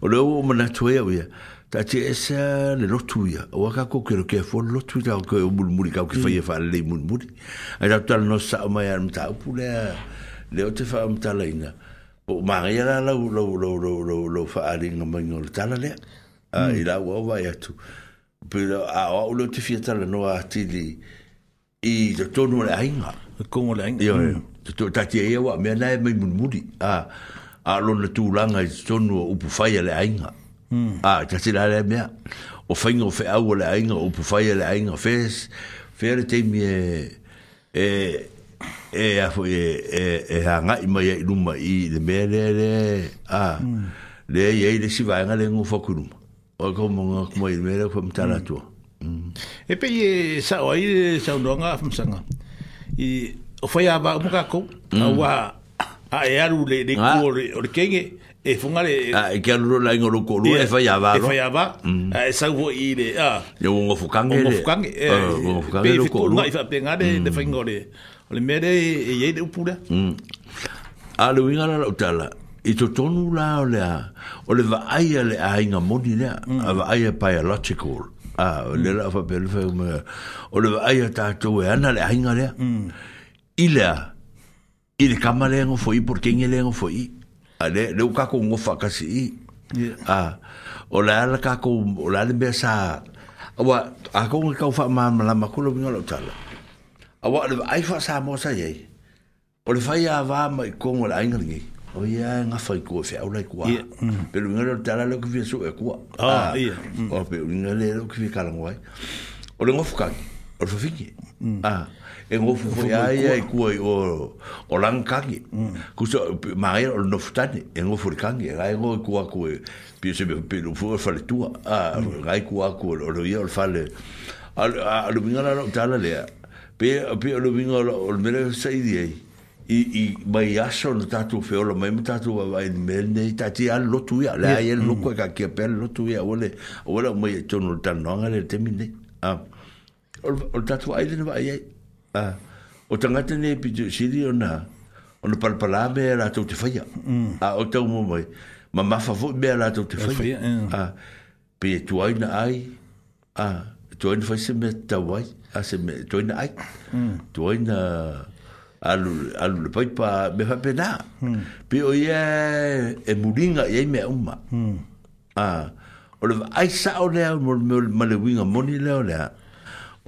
o lo mo na tuia wia ta ti esa le lotu ia o ka ko ke ke fo lotu ta ko mulmuli ka ke fa ia fa le mulmuli ai tal no sa ma ia mta pu le le o te fa mta le ina o ma ia la lo lo lo lo lo lo fa ali ngam ngol tal le a ila wa wa ia tu pero a o lo te fia tal no a ti li i to tonu le ainga ko mo le ainga yo to ta ti ia wa me na me mulmuli a a lo na tu langa sonu u pu fai le ainga mm. a ka sira le mea o fai ngo fe au le ainga u pu fai le ainga fes fer te mi e e, e e e a fo e e e ha nga i mai i luma i le mea le le a mm. le ye e, le si va nga le ngo fo kuru o ko mo nga ko i mea ko mta na tu e pe ye sa o ai sa o nga fam sanga i o fai a ba mo ka ko a wa mm a e aru le le o le kenge e funga le a e ke aru la ngolo ko lu e fa ya va e fa ya va a e sa vo i le a yo ngo fukange le fukange e ah, ngo fukange lo ko lu e fa penga de de fa ngore o le mere e ye de upura mm. a lu inga la utala i to tonu la o le mm. a o le va ai le a inga moni le a va ai pa ya logical a le la fa pelu fa o le va ai ta to e ana le a inga le mm. ile a i le kama lenga fo i por kenge lenga fo i a le le u kako ngo fa kasi i a ah, o le ala kako o le ala mea sa a wa a kong i kau fa ma ma la makulo mingala u tala a wa le ai fa sa mo sa yei o le fai a va ma i kong o le ainga lingi o ia nga fa i kua fe au lai kua mm. pe lunga le tala le kufi a su e kua a ah, ah, mm. o pe lunga le le kufi kalangwai o le ngofu kaki o le fa fiki mm. a e ngofu fo e kua i o o langkangi kuso mm. maia o noftane e ngofu le e gai ngoi kua kua pia se pe lo fu fale tua a gai kua kua o lo ia o fale a lo vinga la tala lea pe pe lo vinga o mele sai di ai i i mai aso no tatu feo lo mai tatu va in mel nei tati al lo tuia ia la ia lo kua ka ke pel lo tu ia ole ole mai tonu tan no ngale temine a o tatu ai le va ai Ah. o tangata ne pi tu siri o na o na palpala me la tau te whaia mm. a ah, o tau mo mai ma mafa fo me la tau te whaia a eh. ah, pe tu aina ai a tu aina fai se me tau ai a se me tu aina ai mm. tu aina alu alu le pai pa me fa pena mm. pe o ye e mulinga ye me umma a o le ai sa o le mo le winga moni le o le a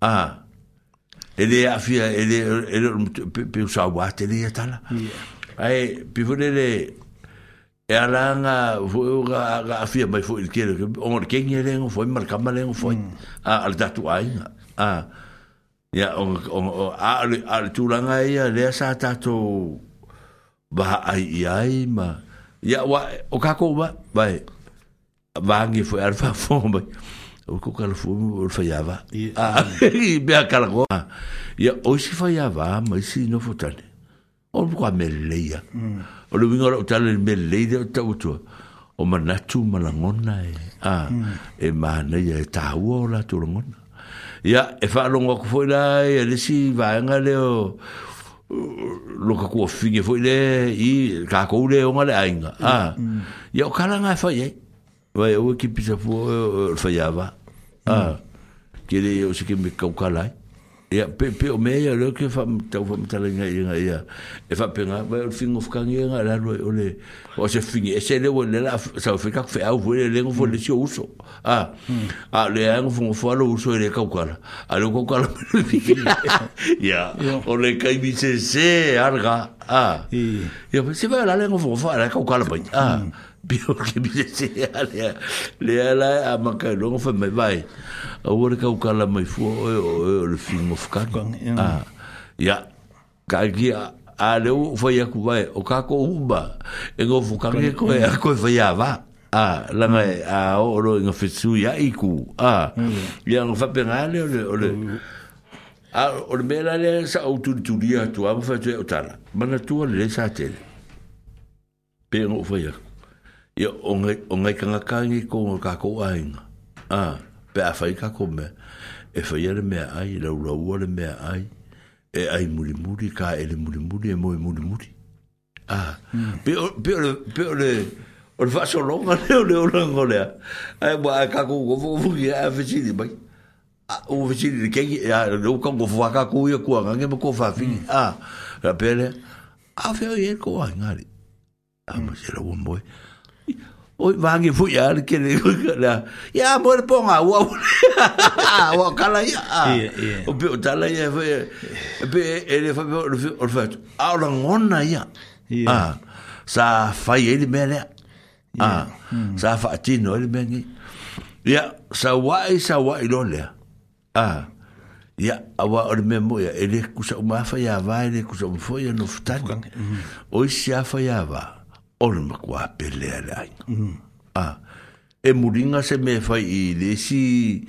ah ele afia ele ele pensa e o ate ele tá lá aí pivone ele é a langa foi o afia mas foi ele que o que ele lembra foi marcar mal lembra foi a al da tua aí ah ya o o a al tu langa aí a le e sa tá to ba ai ai ma ya o o kako ba vai vangi foi e alfa fomba o ko kala fu o fa ya va a be a kala go ya o si fa ya va ma si no fo tane o ko me leia mm. o lu ngora o tane me leia o ta utu o ma na tu ma la ngona e a mm. e ma na ya ta u o la tu ngona ya e fa lo ngo ko fo la ya e le si va nga le o lo ka ko fi nge fo le i ka ko le o ma le ainga a ya mm. o kala nga fa ye Vai, eu aqui e pisa por, eu e, falhava. Ah. Ha. Hmm. Kiri o se ki kau kala. Eh. Ya pe pe o me ya lo ke fa tau fa mta lenga ya ya. E fa pe nga ba o fing of kang ya la lo o le. O se fing e se le o le la sa o fe ka fe au vo le lengo vo le si uso. Ah. Ah le ang fo fo lo uso le kau kala. A lo kau kala. Ya. O le kai bi se se arga. Ah. Yeah. Se vai lá, lengo fofo, ala ka kala bai. Ah. Bio ke bi se ale. Le ala a maka longo fo me vai. A wor ka kala mai fo o o le film of kak. Ah. Ya. Ka gi a le fo ya ku vai. O ka ko uba. E go fo ka ke ko e ko fo ya va. Ah, la mai a o lo ngofitsu ya iku. Ah. Ya ngofapengale o le o le a o le mea lale sa au tulitulia a mawhai tue o tāna mana tua le sa tele pē ngō whai aku ia o ngai kanga kāngi kō ngā kāko āinga a pē a whai ko me e whai ale me ai lau lau le me ai e ai muli muli ka e le muli muli e moe muli muri a pē o le o le o le whaso longa le o le o le o le a e mua a kāko ngō fōfungi a whesini mai Ah, o vesi de que ya no con go vaca ku yo ku ngange mo ko fa fi a la pele a fe o ye ko ngari a mo se lo bon boy o vange fu ya que le la ya ah, mo le ponga wa wa kala ya o be ta la ya fe be ele fa o fe o fe a la ngona ya a sa fa ye le mele a sa fa ti no le bengi ya sa wa sa wa ilo le ya a ya awa e o me mo ya ele kusa uma fa ya va ele kusa um foi no futan o sia fa ya va or me kwa pele ala mhm. a e muringa se me fa i le si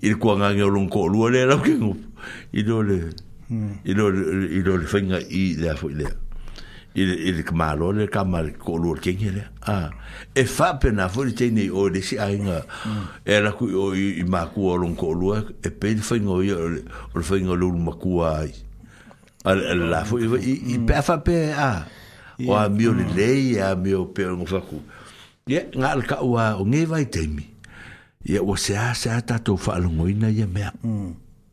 il kwa nga ngelo ko lu ale ra ke ngu i do le mhm. i do le i do le fa nga i la fo le a ile ile kama lo le kama ko lo ke ngere a e fa pe na fo te ni o le si ai nga mm. era ku o i ma ku o lon ko lo e pe fa ngo yo o fa ngo lo ma ku ai al la fo i i mm. pe fa pe a o a mio le mm. le a mio pe ngo fa ku ye nga al ka wa o nge vai te mi ye o se a se a ta to fa lo ngo ina ye me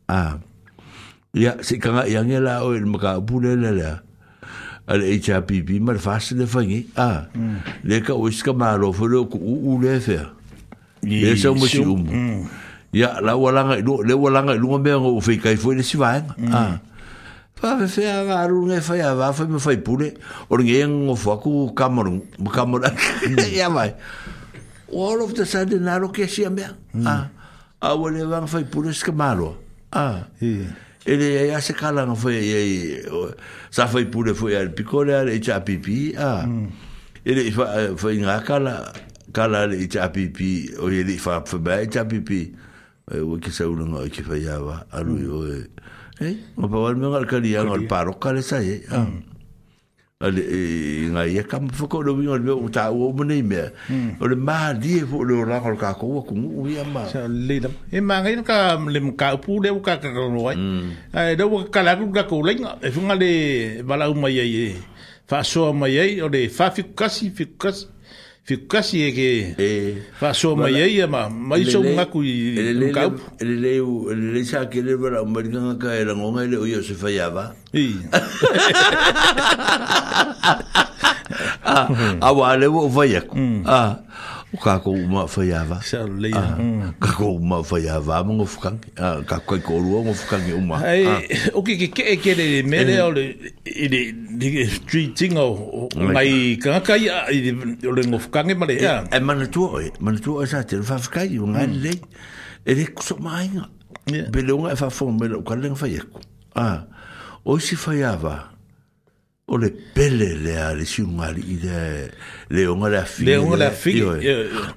a ya se kanga yangela o il maka bulelela ya ale HRPP mar fasi le fangi a le ka o iska maro fo le ku u le fe le sa mo si um ya mm. la wala nga lu le wala nga lu me ngo fe kai fo le si va a fa fe fe a va ru nga fa ya va fa me fa i pune nge ngo fo ku kamor kamor ya mm. mai all of the sudden na ro ke si a me mm. a a wala nga fa i pune maro a ele ia se cala, no foi e sa foi pure foi al picola e cha pipi a ele foi en kala kala e cha pipi o ele fa foi ba e cha o que se uno no que foi ya de o eh o pa wal me ngal kali ngal paro ale ngai e kam foko do wingo le o ta o mo nei me o le ma di e fo lo la ka ko ko ngu ia ma sa le da e ma ngai ka le ka pu le ka ka no ai ai do ka la ku ka ko le e funga le bala u mai ai fa so mai ai o le fa fi kasi fi kasi fikasi que ke um e fa so mai ai ma mai so ngaku El ele um le ele le sa ke le vera mai ka era le o yo se ah, a o ah ka ko uma fayava sa leia ah, mm. ah, ka ko uma fayava mo fukan ka ko ru mo fukan uma ai ah. o ke ke ke ke le mele o le ile di streeting o mai ka ya o le mo fukan e mele e mana tu o mana tu o sa te fa fukan i un ale e le ku so mai belo nga e fa fo mele ka le fa ye ah o si fayava o le pele le a le siunga le i le le onga le afi le onga le afi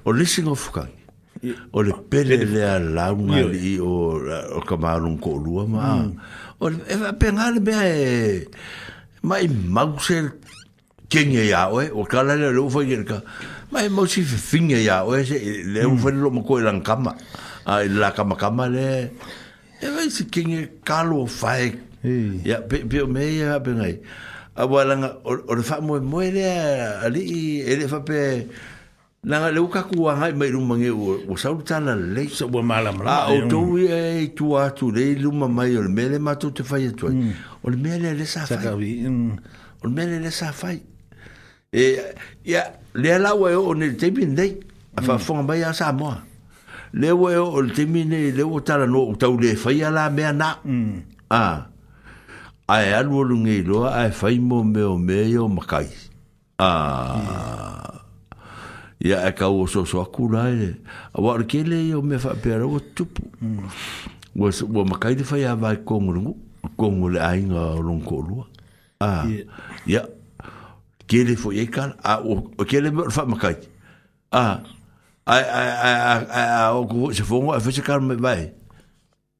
o le singa fukangi o le pele le a launga le i o o kamarung ko lua ma mm. o le eva penga le mea e ma i mause kenge ya oe o kala le le ufa kere ka ma i mausi fifinge ya oe se le mm. ufa le lo mako i lang kama a i la kama kama le eva i si kenge kalo fae ya pe o mea ya pe ngai ya a walanga o le fa'a moe moe lea a li'i e le fa'a pe wa hai mai rumba nge o sauru tana le so ua mala mala a o tou i e tu atu le luma mai o le mele mato te fai atu mm. o le mele le sa fai mm. o le mele le sa fai e ya le ala wa o ne te bin dei a fa mm. fonga mai a sa moa le wa e o le te mine le o tala no o tau le fai ala mea na a ae alu ah. é é. é o lunge iloa ae whai mo meo meo makai. Ah. Ia e kau o so so aku la e. A wā o me ah, o tupu. Wa makai te whai a vai kongo rungu. Kongo le ainga o rungo lua. Ah. Ia. Kele foi e kala. A ah, o kele me wha makai. Ah. Ai, ai, ai, ai, ai, ai, ai, ai, ai, ai, ai, ai, ai,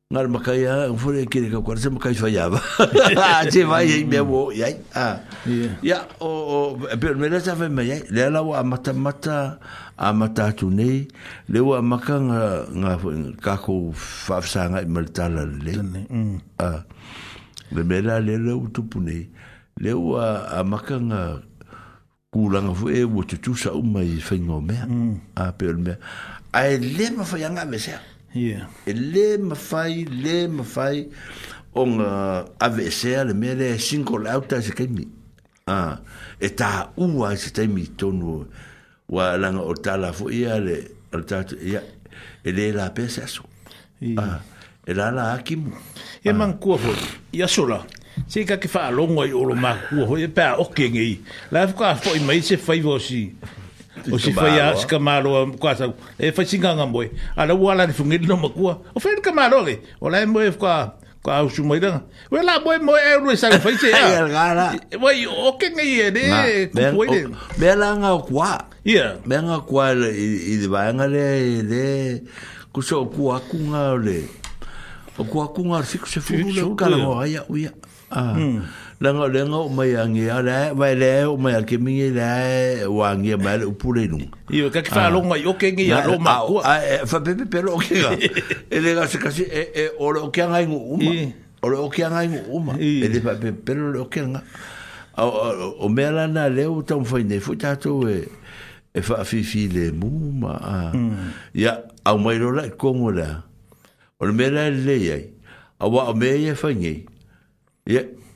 ngar makai a ah, fure kire ka kwarse makai fa yaba je vai e me wo ya a ah. ya o per me na safa me le la wa mata mata a mata tu nei le wa makang nga ka ko fa sa nga malta la le a le me la le le tu pu nei le wa a makang kulanga fu e wo tu tu sa umai fa ngome mm. a ah, per me ai le ma fa yanga me sa Yeah. E le mafai, le mafai, ong uh, avesea e le mea le cinco lauta se kemi. Ah. E ta ua se temi tonu wa langa o tala fo ia le, al ia, e le la pese aso. Yeah. E la la akimu. E ah. man kua fo, ia sola. Se ka ke fa longo i olo ma kua fo, e pa oke ngei. La fuka fo i maise faivo si o si fai as kamalo kwa sa e fai singa nga moe ala wala ni fungi no mo kwa o fai kamalo ke o lai moe kwa kwa au su moe danga we la moe moe e rui e sa fai se ya we o ke nga ye de me la nga kwa ya me nga kwa i de ba nga le de ku so ku aku le ku aku nga si se fu lu ka la moe ya u ya langa langa o mai angi a le vai le o mai ke mi le o angi a mai upule nu i o ka ki fa lo mai o ke ngi a lo ma o a e, fa pepe pelo o ke ga e le ga se kasi e e o o ke angai ngu uma o o ke angai ngu uma e le fa pepe pelo o ke nga o o me la na le o tam foi ne foi tato e e fa fi fi le mu ma a ya mm. e a mai lo la komo la o me la le ye a wa me ye fa ye ye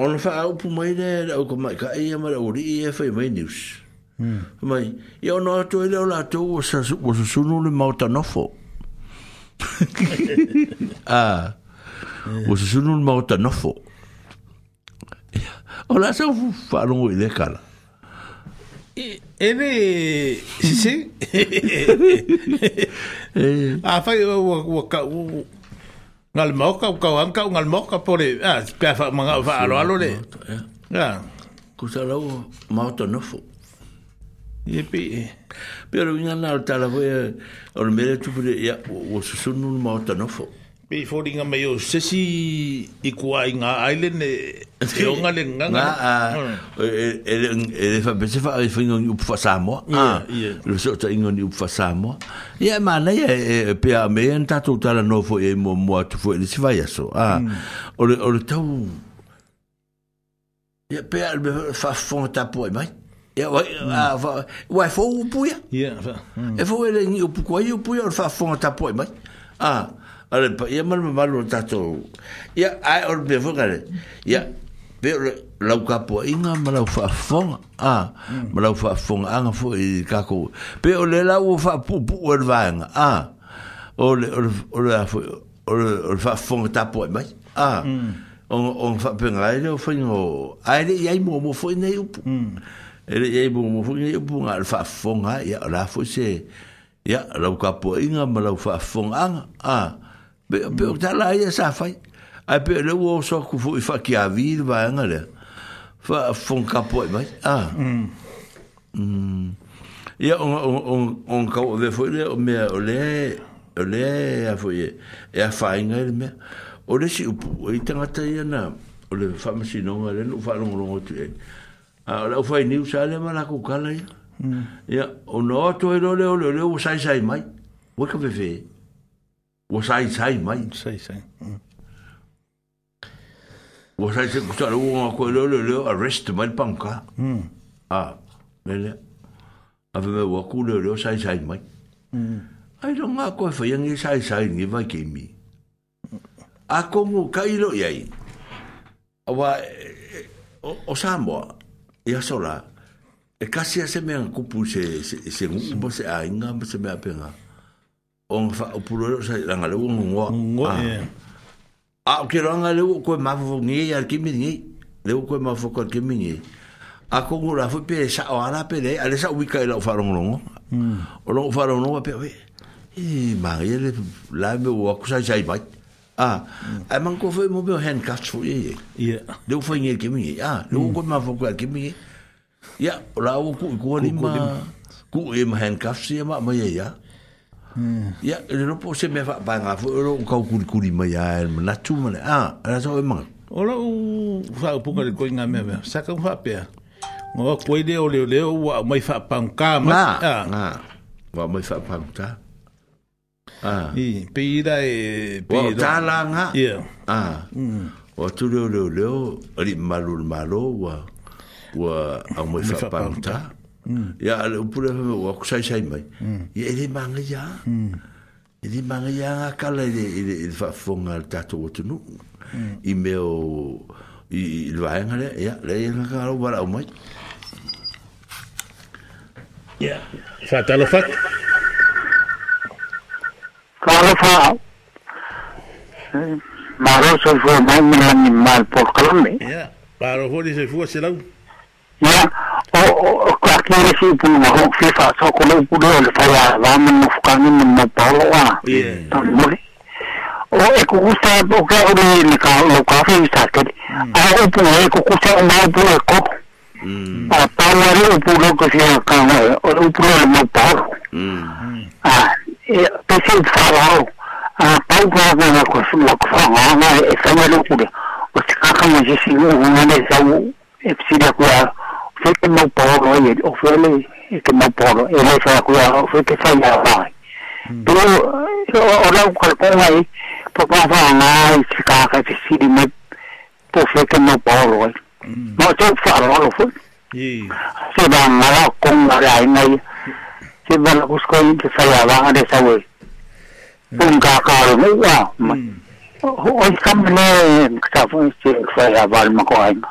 ona fa au pu mai le au ko mai ka e ma le uri e fa mai news mm mai e ona to ile ola to o sa o sa sunu le mauta nofo a ah, o sa sunu le mauta nofo ola sa fu fa lo i le kala e ve si si a fa o ngal moka ka wan ka ngal moka pore ah ka fa manga fa eh. alo alo le ya ku sa lo ma to no fu ye pi pero ngal na ta la voe or mere tu pre ya wo su su no ma to no fu Pe fori eh, nga meo sesi i kua i ngā ailen e e o ngā le ngā ngā e le fa pese fa e fa ingo ni upu Samoa ah, le so ta ingo ni upu Samoa ia mana ia e pia me en tatou tala no e mo mo tu fo le siva ia so ah, mm. o le o le tau pe al be fa fon tapo e mai ia wa mm. ah, wa e fo upu ia ia mm. e fo ele ni u pu i upu ia e o fa fon tapo e mai ah ale Ya ia mal ma malo tato ya, ia ai or be vuga le ia be la u capo inga ma la fa fonga a ah, hmm. ma la fa fonga anga fo i ka ko be o le la u fa pu pu er vanga a ah. o le o le fa o le o le fa fonga tapo mai a o o fa pe nga le o ngo ai le ia mo mo fo i u ele ia mo mo fo i nei u nga fa fonga ah, ya, ia la fo se Ya la u capo inga ma la fa fonga a Pe tala ia sa fai. Ai pe le o so ku fu fa ki a vi va anga le. Fa fon kapo mai. Ah. Mm. Ia on on on ka o ve fo le o me o le o le a fo ye. E a fa inga me. O le si o i tanga ta ia na. O le fa ma si no le no fa longo longo tu A o fa ni usa le ma la ku kala ia. Ia o no to e lo le o le o sai sai mai. Wo ka ve ve. Wa sai sai mai. Sai mm. sai. Wa sai se ku taru wa ko lo lo lo arrest mai panka. Mm. Ah. Mele. Ave me wa ku lo lo sai sai mai. Mm. Ai ronga ko fa yang sai sai ni vai ke mi. A komu kailo yai. Wa o samo ya sola. E kasi ase me an kupu se se se mm. mo se ainga mo se me apenga. Mm. o nga fa opuro sa ranga le ngwa ngwa a o ke ranga le ko ma fo ni ya ki mi ni le ko ma fo ko ki mi ni a ko ngura fo pe sa o ala pe le ale sa wi ka e lo fa rongo hmm. o lo fa rongo pe we e ma ye le la me o ah, hmm. ko sa sa i bai a a man ko fo mo be handcuffs fo ye ye le fo ni ki mi a ah, le ko ma fo ko ki mi ya la o ku ko ni ma ku e ma handcuffs ye ma ma ye ya Hmm. ya le ropo se me va ba nga ro ko kuri kuri ma ya el na tu ma le ah ra so e ma ola u fa po ka le ko nga me me sa ka fa pe ngo ko ide o le le o wa mai fa pa ka ma ah na wa mai fa pa ka ah i pe ida e pe ida ta la nga yeah ah o hmm. tu le le le ri malu malu wa wa a mai fa pa ka Mm. ya le pura fa wa ku sai mai mm. ya ele manga ya mm. ele manga ya ka le ele ele fa fonga le tato tu no i me o i le va ngale ya le e ngale ka ro bara mai ya fa ta lo fa ka lo fa Maro se fue mal, mal, mal, por Colombia. Ya, yeah. para los se fue, se la... Ya, kaki resi pun mahuk FIFA so kalau pula le saya ramen mufkangin mempolo ah. Tapi, oh aku kusa buka ini ni kau lo kafe sakit. Aku pun aku kusa mau pula kok. Ah, tawari aku lo kasi kau lah. Aku pula le mempolo. Ah, tapi salah. Ah, tahu kau kau nak kau nak kau ngah ngah. Saya lo pula. Kau sekarang masih sibuk mana sahul? Epsi dia kau fe ke mau paolo ai e o fele e ke mau paolo e le fa kua o fe ke fai a pai hmm. pero o rau kare hmm. konga e po hmm. pa fa anga e se kaka e se siri me po fe ke mau paolo ai ma o tau fa alo alo se ba anga la konga re ai nai se ba la kusko e ke fai a vanga de sawe un kaka alo me ua o i kamene e kata fai a vanga ko ainga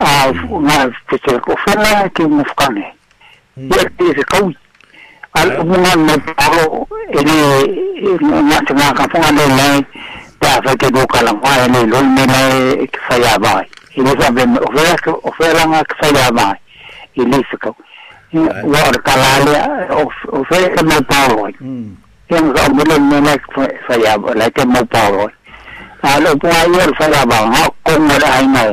Ah, nga pese ko fena ke hmm. e eh. mo fkane e ya e ke se ko al mo nga me paro ene nga se nga ka fona le nei ta fa ke do kala wa ene lo me na ke fa ya ba e no sa be o fera ke o fera nga ke fa ya ba e le se ko wa ar kala le o fera ke hmm. me paro ke mo sa mo le me na fa ya ba le ke mo paro Alo, pungayor, sa labang, ha, kong mo le hainay.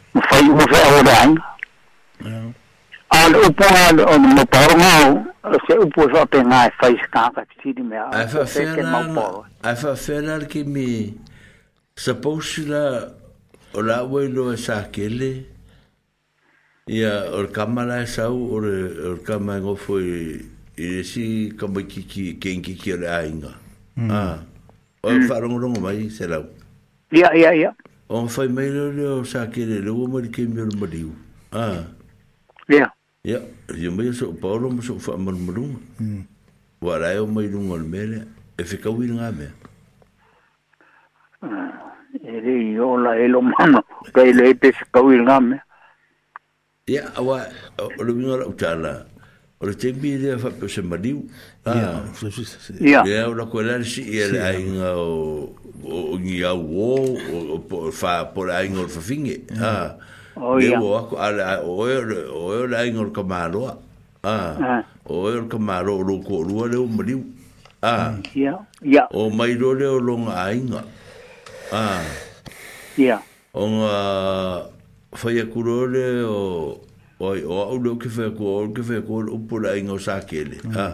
fai o fe o dan al upo al o no paro ma se upo sa te na e fai ska ka ti di me a fa fe ke ma po a fa fe na ke mi sa po shi la o la we lo sa ke le ia or kamala e sa u or or kamala e go foi i si kama ki ki ken ki ki le ainga mm. ah o fa ro ro mai se la ia ia ia o fai mai le le o sa ke le le o mai ke mi le mari u a ya ya yo mai so paulo mo so fa mal mulu mm wa rai o mai lungo le mele e fe ka wi nga me a e le yo la e lo mano ka le e pe ka wi nga me ya wa o le mi o le tembi le fa pe se mari u Ah. Ia ora koe lari si i ele ainga o ngi au o fa por ainga o fafinge. Oh, yeah. Ia ua ah. ako ale o e ole ainga o ka maroa. O e ole ka maroa o ah. roko o rua leo mariu. Ia. O mairo leo longa ainga. Ia. Ia. O ngā whaiakuro le o o au leo ke whaiakuro o ke whaiakuro o pura ainga o sakele. Ia. Mm. Ia.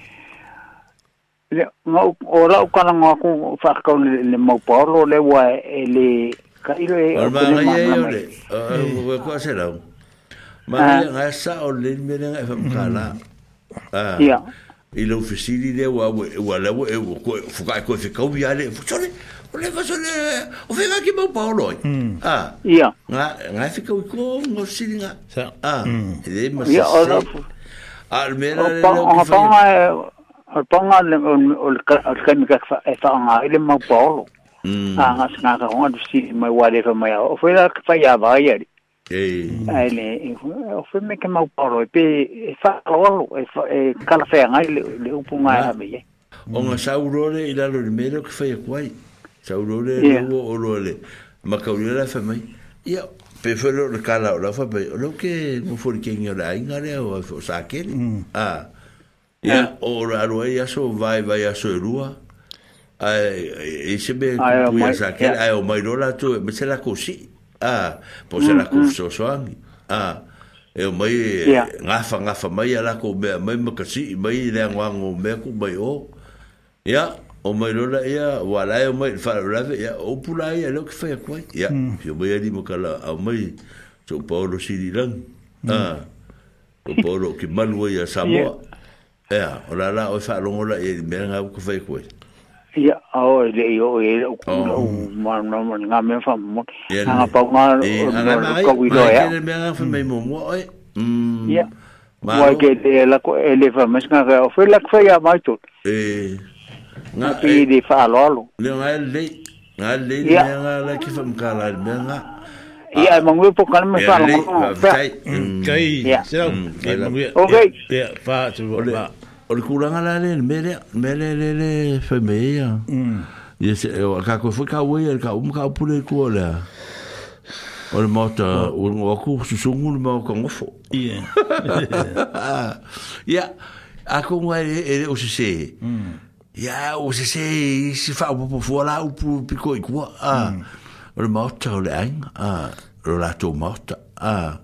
le o la e e o kana ngwa ko fa ka ni le mo paolo le wa le ka ile e o ma ye o le hmm. o ko se la ma le ga sa o le me e ah. le fa ka la ya i le ofisili le wa wa le wa ko fu ka ko se ka bi ale fu chole o le va chole o fe ga ki mo paolo hmm. ah ya nga nga fi ko ko mo si nga ah de hmm. ma se Almera le lo que fa. Hoi ponga le o e e le kani mm. kakwa e A nga sanga ka honga tu si mai wale wha mai au. E, o la kwa i a vai ari. o fwe me ke mau e pe e e kala wha anga O nga saurore i lalo le mele o kwa i a o lua Ma kaurira la wha pe fwe lo le kala o la wha pe. O lo ke mufuri kengi o o sa kere. Mm. Ah ia o ra ro ai aso vai vai aso e rua ai e se be tu ia sa ke ai o mai rola tu e me se la cosi ah po se mm, la cuso so ah e o mai e nga fa nga fa mai la ko be mai me kasi mai le nga ngo me ku mai o ia o mai rola ia wala e o mai fa ra ve ia o pula ia lo ke fa ia kwai ia yo mai ali mo kala o mai so paulo si dilan mm. ah o paulo ki manwa ia samoa yeah. Yeah, o la la o e la e mea ngā uko whai koe. Ia, ao e le i o e o kuna o mana ngā mea wha mo. Ngā pau ngā kau i loa ea. Ngā ngā wha mei mo mua oe. Ia. Mua ke e le mes ngā o mai tō. E. Ngā pi le whaalolo. Leo ngā le, ngā le mea ngā la ki wha mkala le mea ngā. po me Kai, Kai, mangue. Okay. Ia, wha tu eh. o le kuranga la le mele mele le le fe meia mm e se o ka ko fo ka we e ka um ka pu le ku o le e o le mota o le ku su su ngul ma ka ngofo ie ya a ko wa e, e o se mm. se ya o se se si fa po fo la u pu pi ko i e ku a mm. o le mota o le ang a o la to mota a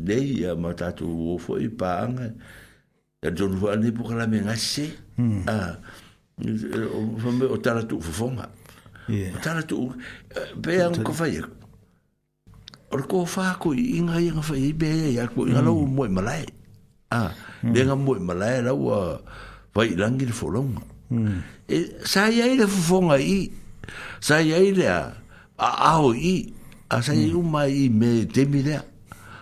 nei ia ma tatou hmm. o foi paanga e tonu wha ane puka la me ngase o tala tu ufofonga o tala tu eh, pea un kofai aku o ko fa ko inga inga fa i be ya hmm. ko hmm. inga lo mo malai ah de nga mo malai la wa vai langil folong e sa ya ile fonga i sa ya ile a ao i a sa i uma i me temilea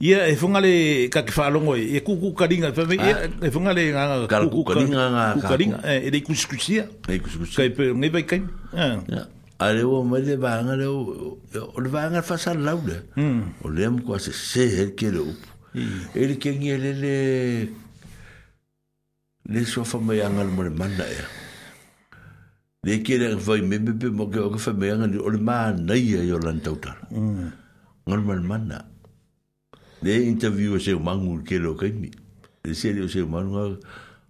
ia e funga le ka ke whaalongo e, e kuku karinga, ah. ia e funga le ngā ngā kuku karinga, karinga, ngā kuku karinga, eh, e rei kusikusia, rei kusikusia, kai pēr ngai vai kai, ia. Ah. A le o mai le vanga le o, o le vanga le whasa lau le, hmm. o le amu kua se se her ke le upu, e le ke ngia le le, le sofa mai anga le mole manda ea. Le ke le vai me me pe mo ke o ke whamai anga le o le maa naia e i o lan tautara. Hmm. Ngal mole manda. Mm le interview o seu mangu ke lo kai mi le se le o seu mangu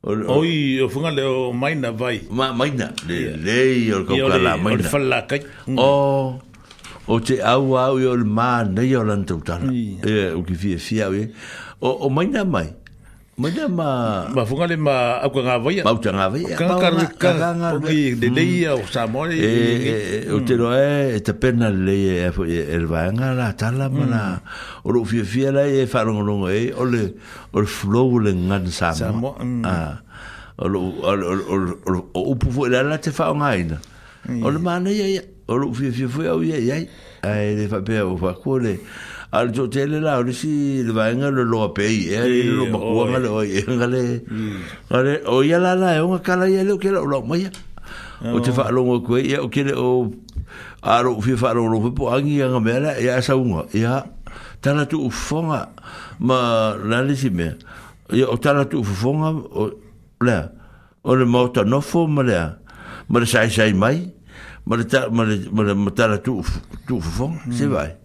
oi o funga le o maina vai ma maina le le o ko kala maina o fala kai mm. o o te au au o le ma nei o lan tau tana o ki fia fia e. o o maina mai Ma dia ma ma funga le ma aku nga vai. Ma uta nga vai. Ka ka ka nga vai. De mm. de ia o sa mo eh, e eh, eh, o te mm. ro e te pena le e el va e- e nga la ta la ma mm. na o lo fi fi la e fa rongo rongo e o le o le flow le nga sa mo. A o lo o lo o upu fu e la la te fa nga ina. O le ma na ia o lo fi fi fu ia ia. Ai le fa pe o fa ko le. Ale to te le la o si le vainga eh, le loa pei e ai le loa makua nga le oi e eh, nga le mm. Ale o ia la la e o nga kala ia le o kela o lau maia eh. oh. O te wha longa kue ia o kele o Aro u fia wha longa longa po angi ia nga mea la ia e asa unga Ia tala tu u fonga ma nani si mea Ia o tala tu u fonga o lea O le mauta nofo ma lea Ma le sai sai mai Ma le tala tu u fonga se mm. vai mm.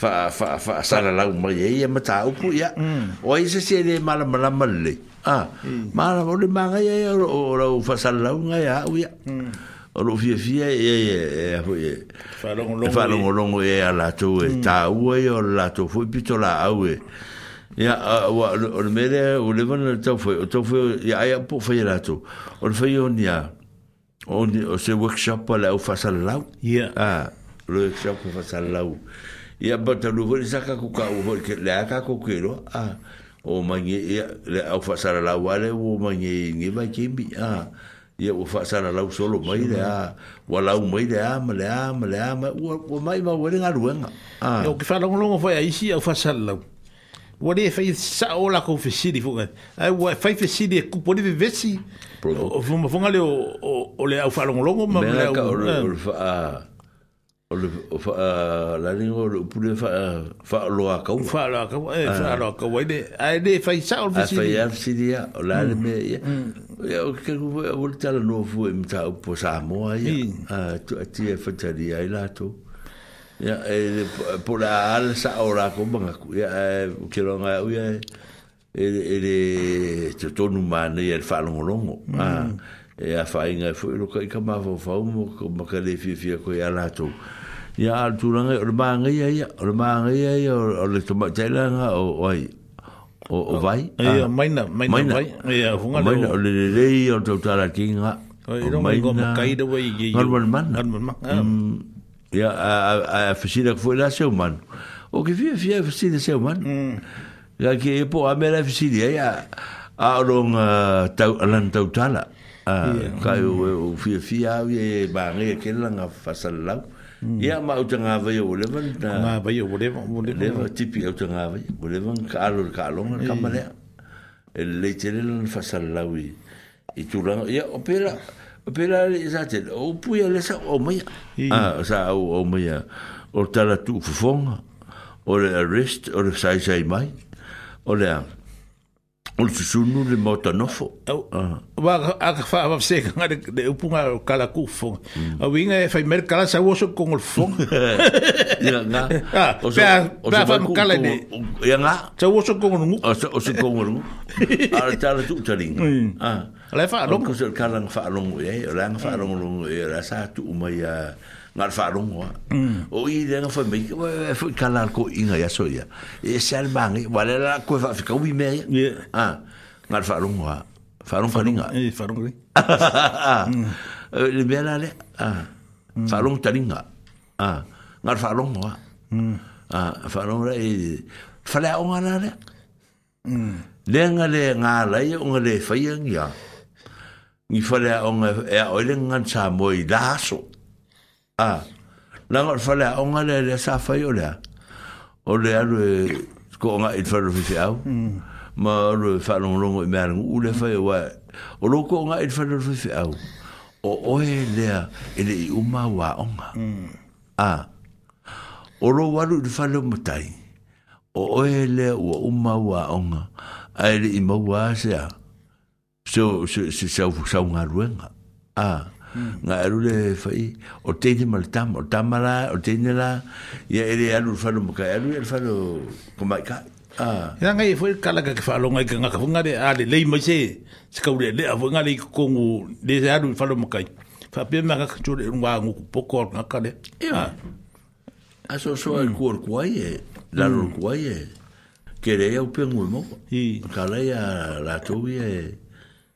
fa fa fa sala la umma ye ye mata upu ya o ise se le mala mala malle ah mala o le manga ye o o fa sala la unga ya o ya o lo fie fie ye ye ye fo ye fa lo lo longo ye ala to e ta u ye o la tu fu pitola au e ya wa o le mere o le bon to fo to fo ya ya po fo ye la to o le ye on ya on o se workshop la o fa sala la ya ah le workshop fa sala la ia bata lu vori saka ku ka u vori ke le aka ku ke ro a o mangi ia le au fa sala la wale o mangi ngi ba ke mi a ia o fa sala la solo mai le a wa la u mai le a ma le a ma le a ma u o mai ma wele ngaru nga a o ke fa la ngolo fa ia isi au fa sala la what if i saw la ko fe sidi fu nga i wa fa sidi e ku po ni vesi o fu ma fu nga le o o le au fa la ngolo ma le a o le fa la ni fa fa lo aka fa lo aka e eh, fa lo aka wa de ai la le me ya ya le ta lo vu e sa mo mm. tu a ti e fa ta la to ya e po la al la ko banga ku ya e, ke lo nga u fa lo lo mo a e a fa e fa mo ko ma ka le fi fi ko ia ala tūranga, o le māngai ai, o le māngai ai, o le tuma teilanga, o ai, o vai. Ia, ah. maina, maina vai. Ia, hunga leo. Maina, o le le le, o tau tāra kinga. O maina. O kaida wai, ge iu. Ngarumana mana. Ngarumana mana. Ah. Mm. Ia, a fesina kufu ila seo manu. O ke fia fia fesina seo manu. Mm. Ia ki epo amera fesina, ia, a orong tau, alan tau tāla. Ia. Kai o fia fia, ia, maangai, e kenlanga fasalau. Ia. Hmm. ia ma o tanga vai o levan na ma vai o levan hmm. e o levan leva tipi o tanga vai o levan kalo ka longa ka male e le lan fa salawi i tu lan ia opera opera le zate o pu ia le sa o mai ah sa o o mai o tala tu fofonga o le arrest o le sai sai mai o le Ol fi sou nou le mota nofo. Wa ak fa wa se ka ngare de upunga kala ku fo. Mm. A winga e fai mer kala sa woso kon ol fo. Ya nga. Ah, Pe a fa m kala ne. Ya nga. Sa woso kon ol ngu. Sa woso kon ol ngu. Ara tala tu uta ling. Mm. Ah. Ala fa along. Ala e, fa mm. along. Ala fa along. Ala e, fa along. Ala fa along. Ala fa along. ngal whaarongo o i renga whai mai e fwoi kala ko inga ia so ia e sal mangi wale la koe whaafika ui mea ia ngal whaarongo ha whaarongo wharinga e whaarongo ri le mea la le whaarongo taringa ngal whaarongo ha whaarongo la e whalea o ngā la le lenga le ngā lai o ngā le whaiangia ngi whalea o ngā e oile ngan sa moi la aso Ah. Langa o whale a onga le le sa whai o lea. O le alu e ko onga i wharu whiwhi au. Hmm. Ma alu e whanongongo i mea rungu u le whai o wae. O lo ko onga i wharu whiwhi au. O oe lea e le i uma wa onga. Hmm. Ah. O lo walu i whale o matai. O oe lea ua uma wa onga. Ai le i maua asea. So, so, so, so, so, so, so, so, so, nga eru le fai o te ni mal tam o tam o te ni la ia ere aru falo mo ka aru e falo ko mai ka ah ia nga e foi kala ka falo nga ka nga ka de ale lei mo se se ka le a nga le ko ngu de se aru falo mo ka fa pe ma ka chure nga ngu po nga ka le ia a so so al mm. kur kuai e la mm. kuai e kere e o pe ngu mo i ka la ia la to e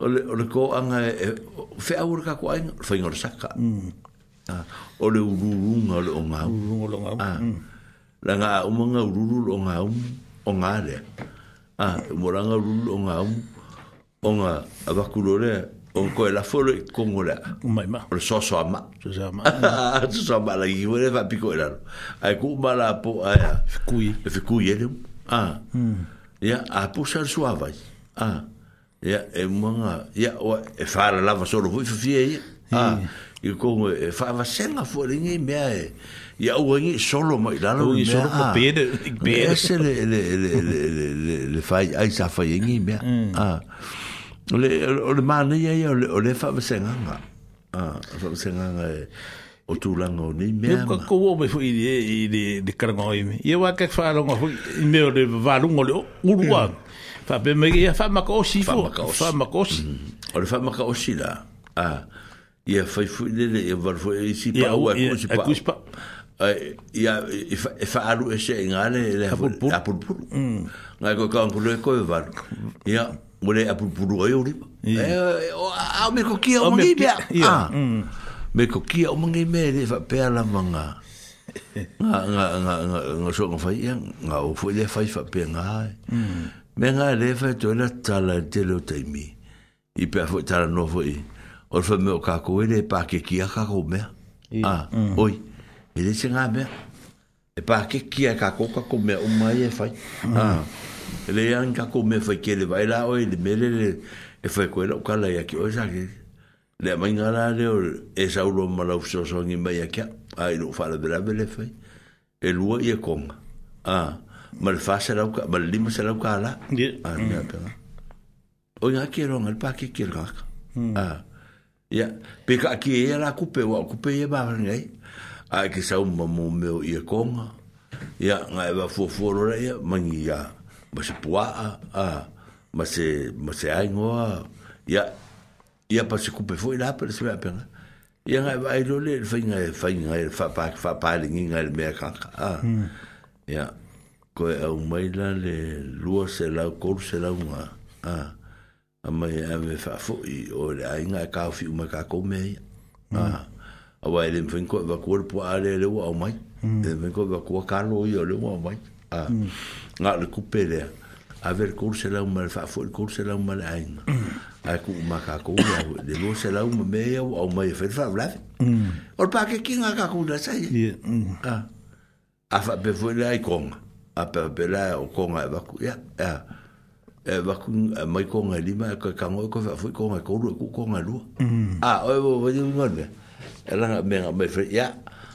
o le o le ko anga e, e fe au ka ko ai fo ingor saka mm. a o le uru ngol o nga uru ngol o nga a la nga o mo nga uru ngol o nga o nga re a mo la nga uru o nga o nga a ba ku lore o ko la fo le ko ngol a mai ma o so so ma so so ma so so ma la gi wo le va piko era a ku ma la po a fikui fikui ele a ya a pusar suavai a ah ya e mwanga ya o e fara lava solo fu fu fie ya ah, i ko ngo e fa va senga fu ringi me ya ya e, o ngi solo mo la no ngi solo ko pede pede se le le le le le le le fa ai sa fa ngi mm. ah. ah, e, me a le o le mane ya ya o le fa va senga nga a fa va senga nga o tu la ngo ni me ko ko wo me fu i de de de karngo i me ye wa ka fa lo ngo i me o le va lo ngo le u fa be me ia fa ma kosi fo fa ma kosi o le fa ma kosi mm-hmm. la a ia fa fu e le le va fu e si pa o a kosi pa pa ia e fa alu e se nga le le a pul pul nga ko ka pul le ko va ia o le a pul pul o yo le a me ko ki o mi be a mm. me ko ki o mi me le fa pe la manga nga nga mm. nga nga so nga fa ia nga o fu le fa fa pe nga me nga le fa e to na tala de lo te mi i pe fa tala no fo i o fa me o ka ko le pa ke ki a ka ko me a ah, mm. oi e le singa me e pa ke ki a ka ko ka ko me o mai e fa mm. ah, e e a le yan ka ko me fa ke le vai la o i me le e fa ko lo ka la ya ki o sa ke le mai nga la le o e sa u lo ma la u so so ngi mai ya ka ai lo fa la de la be le fa e lo ye ko a ah ma ah, mm. e le fa selauka ma le lima selauka ala oi ga kieroga le pakeke le kaka mm. ah. ia pe kaakie ia la kupe ua o kupe ia e mavalegai ae ke sauma mo meo e ia koga ia gae vafuafua lola ia magi ia ma se puaa a ma se ma se aigoa ia ia pa se kupe foʻi la pele se meapega ia gae vaailo le le faiga faiga fa faapaeligiga i le mea kaka a mm. ia koe au baila le lua se la koru se lau a a mai a me fo i o le a e ka fi uma ka mea ia a wai le mwhinko e va le pua ale le wau mai mm. le mwhinko e wakua kālo i o le wau mai a mm. nga le kupe lea a ver koru se lau mai le whafo i koru se lau mai le a ku ma ka mea le lua se lau mai mea au mai fa fa vlave o pa pāke kinga ka kākou da sai mm. a wha be fwele ai konga a pe pe la o ko nga e va ku ya ya e va e e ku mai ko nga lima ko ka ngo ko va fu ko nga ko ru ku ko nga lu mm. a o vo vo di ngon ne e la me nga me fe ya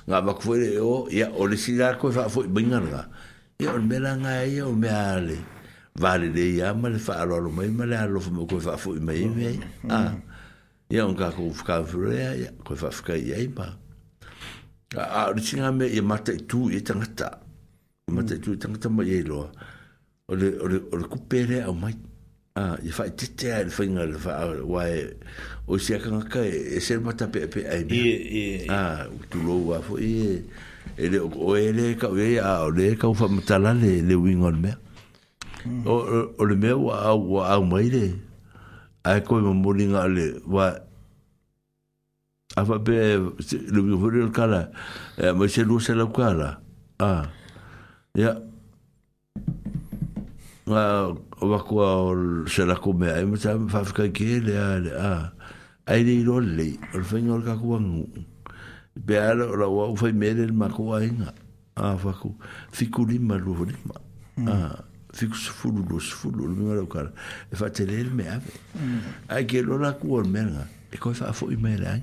nga va ku fu o ya o le si la ko va fu bi nga nga ya o me la nga ya o me ale va le de ya ma le fa lo lo mai ma le lo fu mo ko va fu mai me mm. a ya on ka ko fu ka fu ya ko va fu ka ya ma a o le si nga me ya ma te tu e tanga ta ma te mm. tu tanga tama ye lo ole ole ole ku pere au mai a ye fa te te ai fa inga le fa wa e o si aka ka e se ma ta pe pe ai e e, e a tu lo wa fo e ele o ele ka ve a ole ka fa mata la le le wing on me mm. o o le me wa wa au mai le ai e ko mo moringa le wa a fa pe le wing on kala e, ma se lu se la kala a Ya. Wa wa ko se la ko me, me sa fa fa ke le a le a. Ai de ro le, o fe ngol ka ko ngu. Be a lo wa o fe me le ma ko a nga. A fa ko. Fi ku li ma lu ni ma. A. Fi ku su fu lu lu su fu lu me lo ka. E fa te le me a. Ai ke lo la ko me nga. E ko fa fo i me le.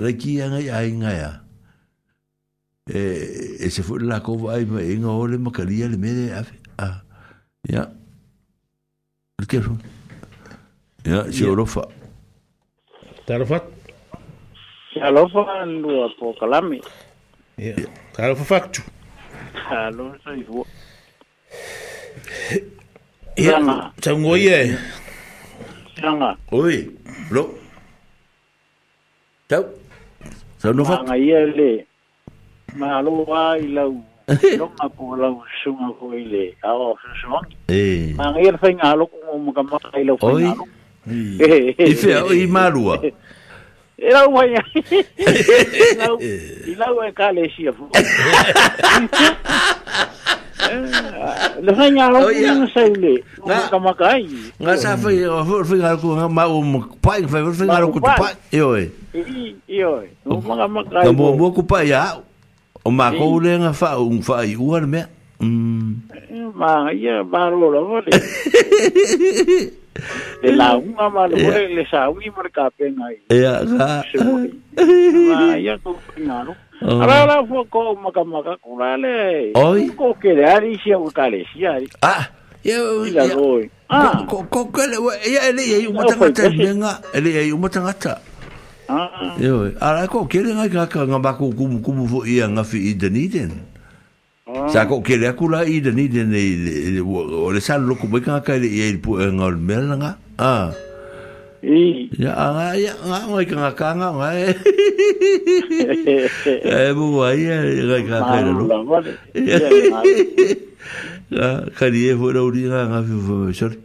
Re ki nga ya nga ya. Mm. eh, fue la la y ma en hole ma le a ah, ah, ya le kero ya si orofa ¿ya lo fue? ¿ya lo alofa ya po kalami ya ya ya ye ya ¿ya lo. ya no fa. maloa i lau longa po lau sunga ko i le ao susuang e mangair fai ngalo ko mo kama i lau fai ngalo i fea i marua e lau mai i lau e ka le sia fu eh, le fai ngalo ko mo sai le o kama kai nga sa fai fai ngalo ko ma o mo pai fai fai ngalo ko tu pai e oi e o ma ko le nga un fa i me ma ia ma lo de la una ma lo le sa un i ia no Ara la fo ko maka maka kurale. Oi. Ko ke le ari si au si Ah. Ya. Ah. Ko ko le ele Ele Ah. Yo, ara ko kele ngai ka ka ngamba ko kumu kumu fo ia nga fi Dunedin. Sa ko kele aku la i Dunedin e o le sal loko mai ka ka le ia pu ngol mel nga. Ah. I. Ya nga ya nga ngai ka ka nga ngai. E bu ai ngai ka ka le. Ya ka ni e fo ri nga nga fi fo sorry.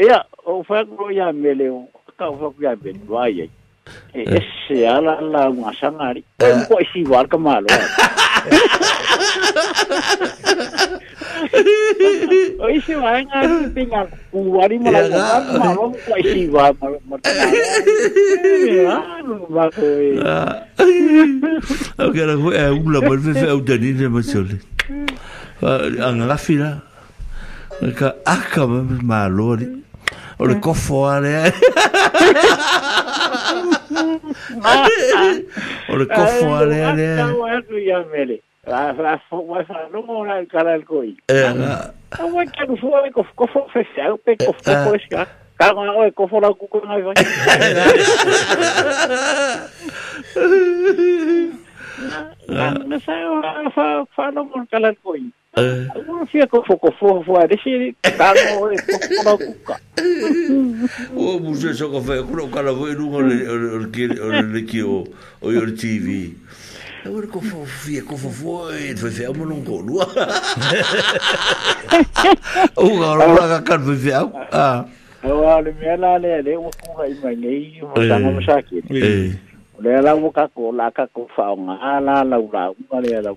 ia o fago ia mele o ka fago ia mele vai ai e esse ala la uma sangari um po esse var kamalo o esse vai nga pinga kuwari mala ka malo po esse var mala ba ko e o que era o la bolve fe o dani de masole anga fila ka malo malori Ole la la la la la la la la la la ¡No no. No, la No, no. la no. No, la No, no. No, no. No, no. la no. No, no. No, no. No, no. la no. No, la No, no. la no. eu não com lua. O garoto cara foi Eu olho, minha lá, eu vou com aí, mas nem vou dar uma chaquinha. eu vou a cola, com a cola, lá, lá, lá, Eu lá, lá, lá, lá, lá, lá, lá, lá, lá, lá, lá, lá, lá, de lá, lá, lá, lá, lá, lá, lá, lá, lá, lá,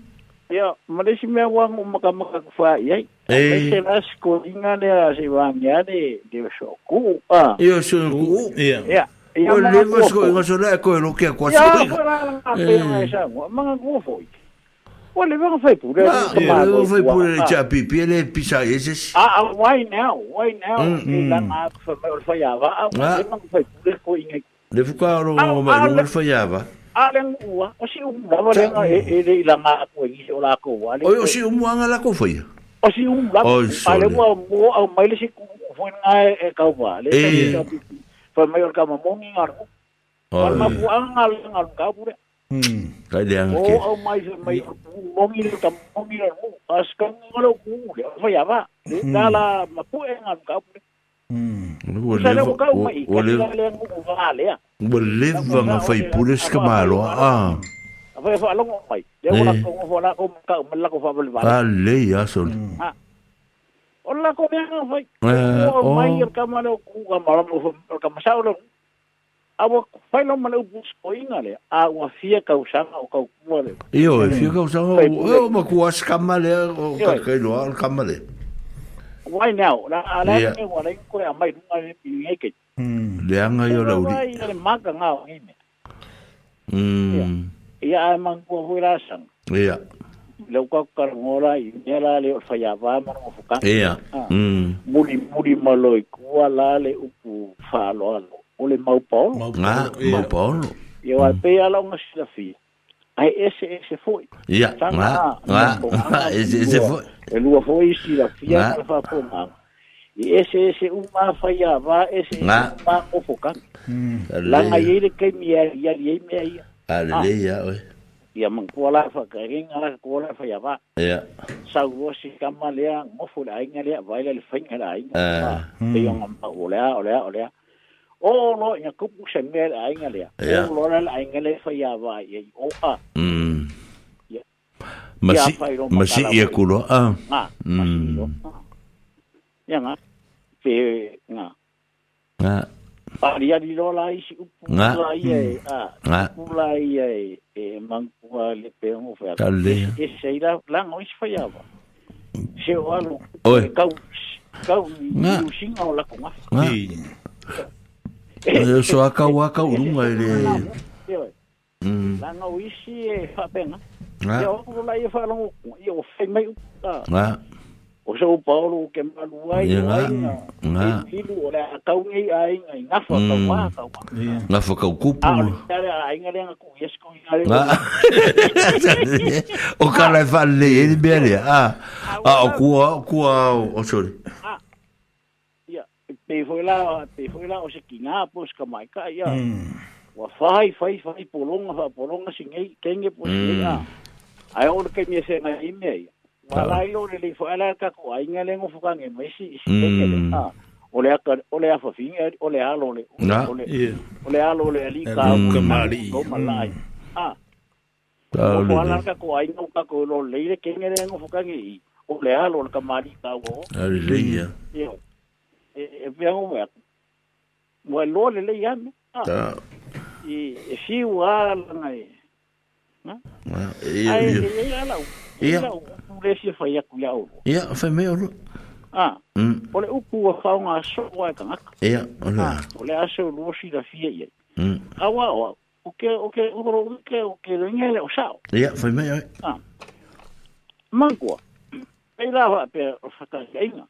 Ia, maresi mea wangu um makamaka kufaa iai. Eh. Ei. Mese rasko inga lea se wangia de, de soku. Ia, soku, ia. Ia. Ia, mga Mga kofo i. Ua le vanga fai pure. Ia, le fai pure le cha le pisa eses. Ah, ah, why now? Why now? Ia, mm, la mm. ma fai ava. Ah, le vanga fai pure koe inga. Le fuka Ah, alang ah? eh, eh, eh, uwa, ah. o si umua wala nga ele ila ah, nga ko i se ola ko o si umua nga la ko foi o si umua ale mo mo au maile si foi nga e ka wale foi maior ka mo ngi ngar ko wal ma bu ang ngal ngal ka pure Hmm, kai dia ngi. Oh, oh mai mai mongi le tam mongi le mu. Askang ngalo ku le. o ya ba. Hmm. Dala ma ku e ngal ka pure. Hum. o vanga fai pulis ke malo. Ah. Apa fa long mai. Dia wala ko wala ko ka mala ko fa bel bala. Ale ya sol. Ola ko dia nga fai. Oh mai el kamalo ku kamalo ko kamasaulo. Awa fai lo mala upus koinga le. fia kausanga o kau mole. Iyo fia kausanga o makuas o ka al wai nao na ala ni wa lai ko ya mai dunga ni pi ngai ke mm le anga yo lo di ya le maka ngao ni mm ya ai man ko hu la sang ya le ko kar ngora i ne la le fa ya va ma no fu ka ya mm muri muri malo i ko la le upu fa lo o le mau pa mau pa dạ. mau pa yo al pe ala ngasila fi ai ese ese foi ia nga nga ese ese foi e lua foi si la fia fa fo nga i ese ese u ma fa ia va ese ma o foka ừ. à, à. dạ, la nga yele ke mi ya ya ye me ia aleluya oi ia man ko la fa ka ring ala ko la fa ia va ia sa wo si kama le ngo fo la inga le va le fa inga la inga e yo nga o le o le o le o lo ina kupu se mea le ainga lea o lo le ainga le fai a vai e o a masi masi ia kulo a ia nga pe nga nga pari ari lo la isi upu la ia e a upu la ia e e mangua le pe ngo fai a e se ira lango isi fai a vai se o alo kau kau ni usinga o lako nga Eu sou Acauá Caurunga, ele. Hum. Lá no Ishi, é Fabena. Ah. Eu vou lá e falo, eu sei meio. Ah. ah. É o São Paulo, que é maluá, e o ah. filho, olha, a caunha e a inha, e na foca, o mar, é na foca, o cupo. A inha, ele é com isso, com isso. O cara vai ler, ele bem ali. Ah, o cua, o cua, o oh, senhor. Ah. te foi lá te foi lá o se kinga pois ka mai ka ia mm. wa fai fai fai polonga fa polonga sin ei kenge pois mm. ia ai on ke mi se na ime ai wa lai lo le foi ala ka ko ai nga le ngo fukan e mai si si mm. kenge ha ole aka ole a fofin e ole a lo le ole ole a lo le ali ka ka mali ko malai ha ta lo ala ka ko ai ngo ka ko lo le kenge le ngo fukan e ole a lo ka mali ka wo ali le ia e e vengo me mo e lo le ya me ta e e si wa la na e na e e e la e la o le si fa ya ku ya o ya fa me o a o le upu wa fa un aso wa ka na e o le o le aso ah, lo si da fie ye mm. a wa wa o ke o ke o ro ke o ke le ngele o sao ya fa me o a ah. mangua Ei lava pe fatanga ina. Mm.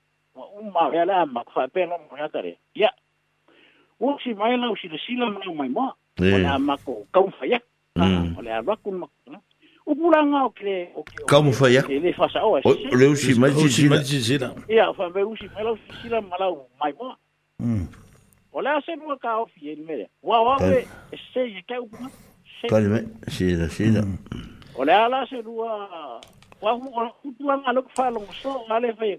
umare eh. ah, mm. mm. mm. ala makafa'apea lo mareata le ia ma a o le le mai mai ma o ka le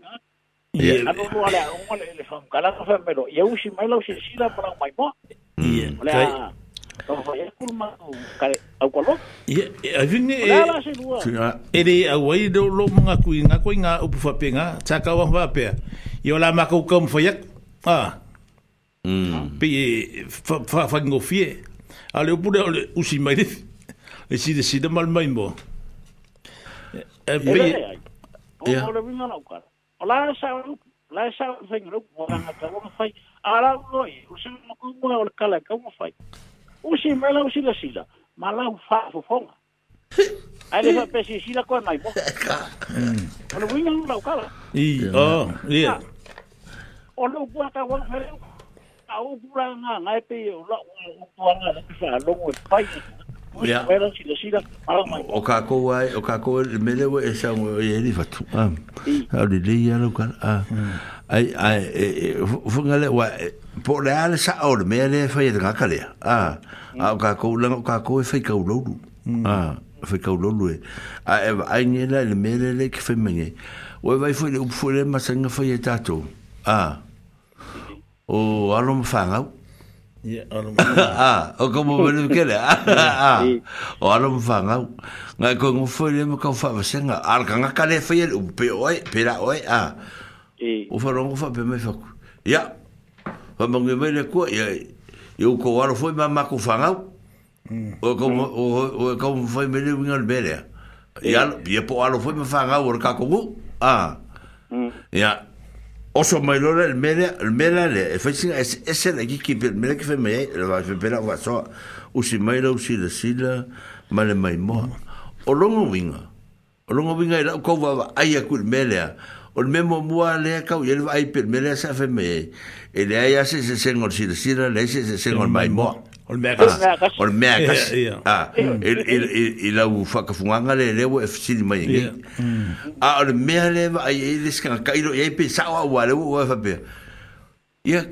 Ia. Ano lo ala o le le fam kala ka fam pero ia usi mai lo se sila para mai mo. Ia. Ola. Ko fa e kulma o kare au kolo. Ia, avini e. Ola se lua. Ere awai do lo manga kui nga koi nga upu fa penga taka wa fa pe. Ia la ma ko kom fa yak. Ah. Mm. Pe fa fa fa ngofie. Ale upu le usi mai le. Le si de si de mal mai mo. E pe. Ia. Ia. Ia. Ia. Ia. Ia. Ia. Ia. Ia. Ia. Ia. Ia. o la sa u la sa u fe ngro o la ta o fai ara o i u se mo ku mo o kala ka mo fai u se me la u se la sila ma la u fa fo fo ai le fa pe si sila ko mai mo ka no winga la u kala i o i o lo bua ka wa fa le a u bura nga nga pe o la u bua nga le fa lo mo fai Ya. O ka ko wai, o ka ko mele we esa o ye ni fatu. Ah. Ha de ya lo ka. Ah. Ai ai e, e, fu ngale wa e, po le ala sa o le mele fa ye ka kale. Ah. O ka ko la o ka ko fa ka lo lu. Mm. Ah. Fa ka lo lu. Ai ai ni la le mele le ke fa mengi. O vai fu le fu le ma sanga fa ye tato. Ah. Mm. O alo mfanga. Ah. Ya Ah, o como ver que le. Ah. ah. O alam fanga. Ah, nga ko ngo foi le ko fa va senga. Al kanga kale foi el pe oi, pera oi. Ah. E. O fa rongo fa pe me fa. Ya. Va mo ngi mele ko ya. Yo ko alo foi ma ma mm. ko fanga. O como o como foi me le ngal bele. Ya, ye po alo foi me fanga o ka Ah. Mm. Ya. Yeah. Oso mai el il mele, il mele le, e fai singa, e se le kiki, il mele ki fai mei, le vai fai pera ua soa, usi mai la, usi la sila, ma le mai mo O longo winga, o longo winga i lau kau va ai aku il mele o le memo mua lea kau, i le vai pe il mele sa fai me e le ai ase se si sila sila, le se se sengor mai moa. Ol mega. Ol mega. Ah. Il mm. il il il a ufa ka funga le e mm. ah, le wa fsi di mayi. Ah, ol mega le va ai ele ska ka ilo ai pe sa wa le wa fa pe. Ya.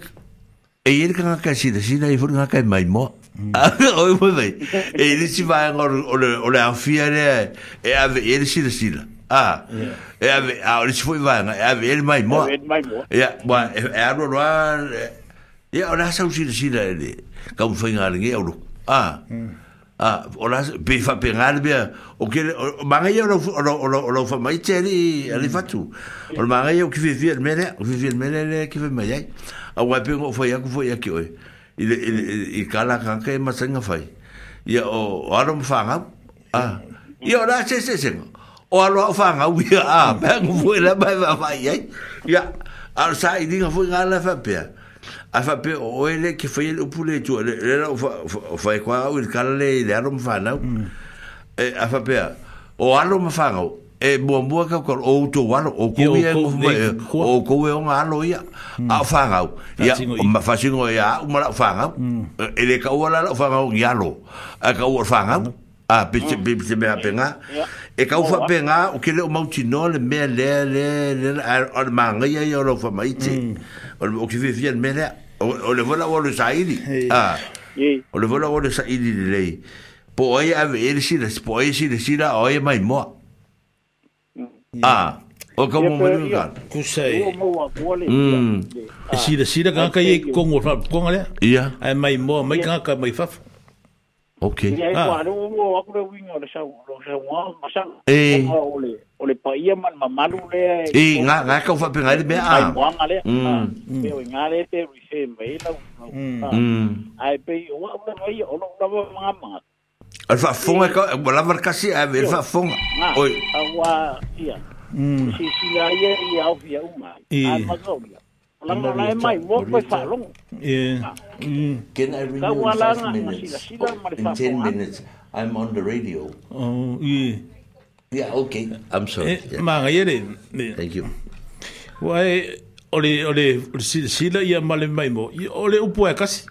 E ele e ka ka si de si na i fur ka mai mo. Mm. Ah, oi foi vai. E ele si va ngor ol ol a fia le e, e ah, a ele si de si la. Ah. E a a ol si foi vai, e a ele mai mo. Ya, wa e a ro ro. Ya, ora sa usi de si la ele. Yeah ka un fainga ringe euro. Ah. Mm. Ah, ora be fa pengar be o ke manga yo lo lo lo lo fa mai cheri ali fatu. O manga yo ki vivir mele, vivir mele le ki vivir mele. A wa pe fo ya ku fo ya ki oi. I i i kala ka ke ma senga fai. Ya o aro mfa nga. Ah. Ya ora se se se. O aro fa nga wi a ba ku fo la ba va fai. Ya. Ar sa i dinga fo nga la fa pe. Ya a fa pe o ele ke foi ele o pule tu ele era o foi qua o il calle de arom fa na e a fa pe o alo e ma fa o hmm. e bo bo ka ko o to wa o ko ye o ko o ko ye on alo ya a fa ga o ya o ma fa singo ya o ma fa ga ele ka o la fa ga o hmm. ya lo a ka o fa ga a ah, pe pe pe me apenga e ka ufa oh, ah. penga o ke le mau tino le me le le le ar manga ya yo lo fa mai ti mm. o o ke vi me le ah. o le vola vola sa ili a o le vola vola sa ili le lei po ai a ve ele si le po ai si le si la o ai mai mo mm. a o mm. e ka mo mai ka ku sei mm si le si la ka ka ye kongo fa kongo le ia ai mai mo mai ka ka mai fa Ok. Ia e wā rau ah, o aku rau inga o le sau o sau ngā masau. E. O le o le paia man mamalu le. E ngā ngā kau wha penga mea. Ai mwanga le. Mm. Peo ngā le te rise mai lau. Mm. Ai pe o wā ura mai o lo rawa mga mga. Al wha fonga ka o la markasi a ver wha fonga. Oi. A wā ia. Mm. Si si la ia i au fia uma. E. Ai mazau Yeah. Can I ring you in five minutes? Oh, in ten minutes, I'm on the radio. Oh, yeah. Yeah, okay. I'm sorry. yeah. Thank you. Why? ole, ole, sila ia male mai mo. Ole upo e kasi.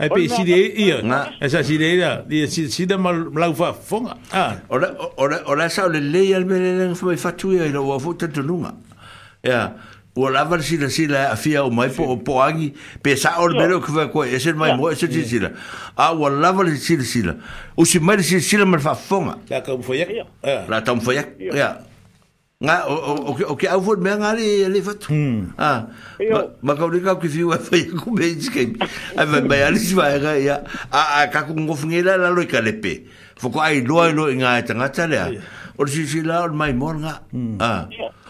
Ai pe si ia. Esa si ia. Dia si si mal lau fa fonga. Ah. Ora ora ora sa le le al mele le fa fatu ia lo wa futa tununga. Yeah. o lava si la si la afia o mai po po angi pe sa o bele ko va ko ese mai mo ese si si la a o lava si la si la o si mai si si la mal fa fonga la ka mo foya la ta mo foya ya nga o o ke au vot me nga le le fat ah ma ka ri ka ki fiu fa ya ko be ji ke a va ba ya li si va ya a a ka ku ngo fngela la lo ka le pe fo ko ai lo lo nga ta nga ta le a o si si la mai mo nga ah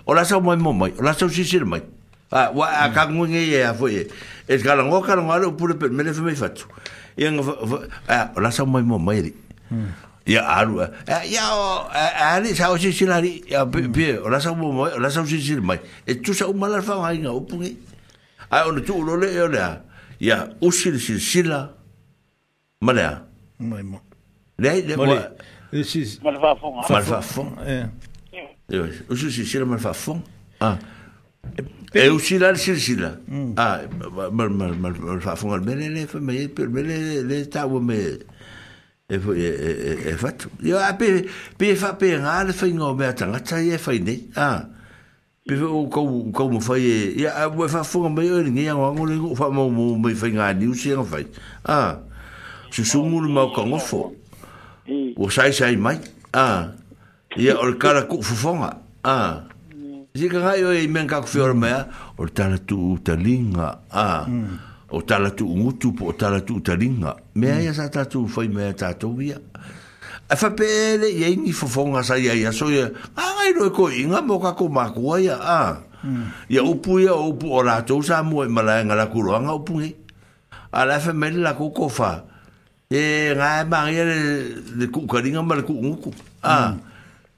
o la sao mai mai o la sao si si mai a wa a mm. ka ngue e a foi e. e ka la ngoka no alo pure per me le fe mai fatu e nga a o la sao mai mai ri ya aru ya o a ni sao si si ri ya bi o mm. la sao mai o la sao si si mai e tu sa uma la fa mai nga upu ngi a o le tu lo le e ola ya o si si si la mai mo le le mo le this is mal va fo mal va fo eh O justiceiro é ah. é, é hum. ah, me fa fon. Ah. eu o sila sila. Ah, mal mal mal mal fa fon al bene le fa me per bene le ta o me. E foi e fatto. Io a pe pe fa pe ngale tá fa ngo né? me tanga ta e fa ni. Ah. Pe o ko ko mo fa e ya o fa fon me o ni ya ngo le fa mo mo me fa ngani o se fa. Ah. Su sumu ma ko ngo fo. O sai sai mai. Ah. Ia, o le kara ku fufonga. Ah. Si ka ngai o e imen kaku fiora mea, o tala tu talinga. Ah. Hmm. O tala tu ungutu po tala tu talinga. Me ia hmm. sa tatu fai mea tatu ia. A fa pele ia ingi fufonga sa ia ia soia. Ah, ngai roi ko inga mo ma makua ia. Ah. Ia upu ia o upu ora rātou sa mua i malaya nga kuruanga upu hei. A la fa mele la kukofa. E ngai mangi ele le kukaringa ma le kukunguku. Ah.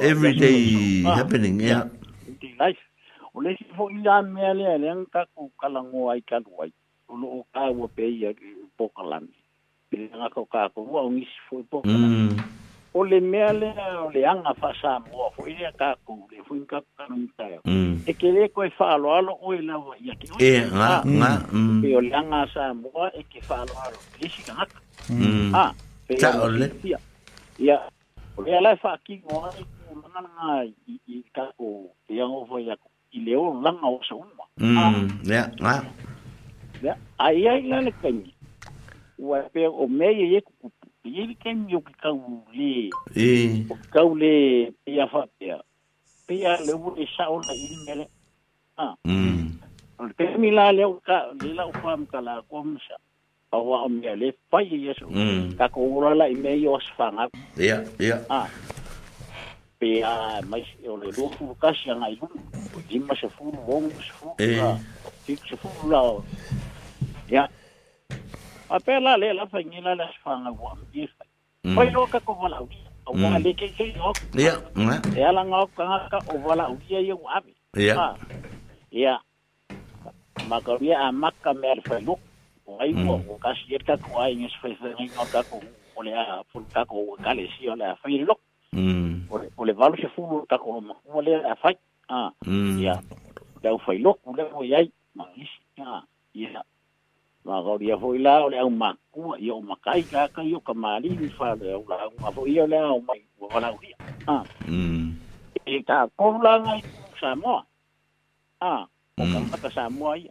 everyday happening ya nice o le fo i a me ale ale an ka ku kala ngo ai ka lu ai o lo ka wo pe ya po kala ni pe nga ko ka ko wo ngi fo po kala mm. o le me ale o le an a fa sa mo fo i ka ku le fo i ka ka no ta ya e ke le ko e fa lo alo o e na wo ya ke e nga nga mm. pe o le an a sa mo e ke fa lo alo le si ka mm. ha ta o le ya E, e o lea lae faakigo ai kulagana i kako e agova ia e i le ololaga o sa uma ia ia ai ai la le kaimi ua pe o mea ia ie kukupu ia le kaimi o kekau lē o kekau lē peia faapea peia le ua le saʻola ili mele a o le kaimi la lea ua ka le laʻu faamikalakoa masa aua mm. o le pai i aso kako ura la i mea i o asfanga ia ia pe a mai o le lo fu kasi anga i hunu i ma se fu wong se fu tik se fu la ia a pe la le la fangi mm. mm. la le asfanga wa mi pai lo kako wala uia aua le kei kei hok ia e ala ngau kangaka o wala uia i o abi ia ia makaria a maka mea ai mo o ka si ta ko ai ni se se ni no ta ko o le a fu ta ko ka le si o le a fa lo mm o le valo se fu ta ko mo o le a fa ah ya da fa lo ku le o ai ma is ya ya ma ga dia foi la o le au ma ku i ma kai ka ka yo ka mali ni fa le o la ma fo i o le au ma o la o ya ah mm e ta ko la ngai sa mo ah o ka ta sa mo ia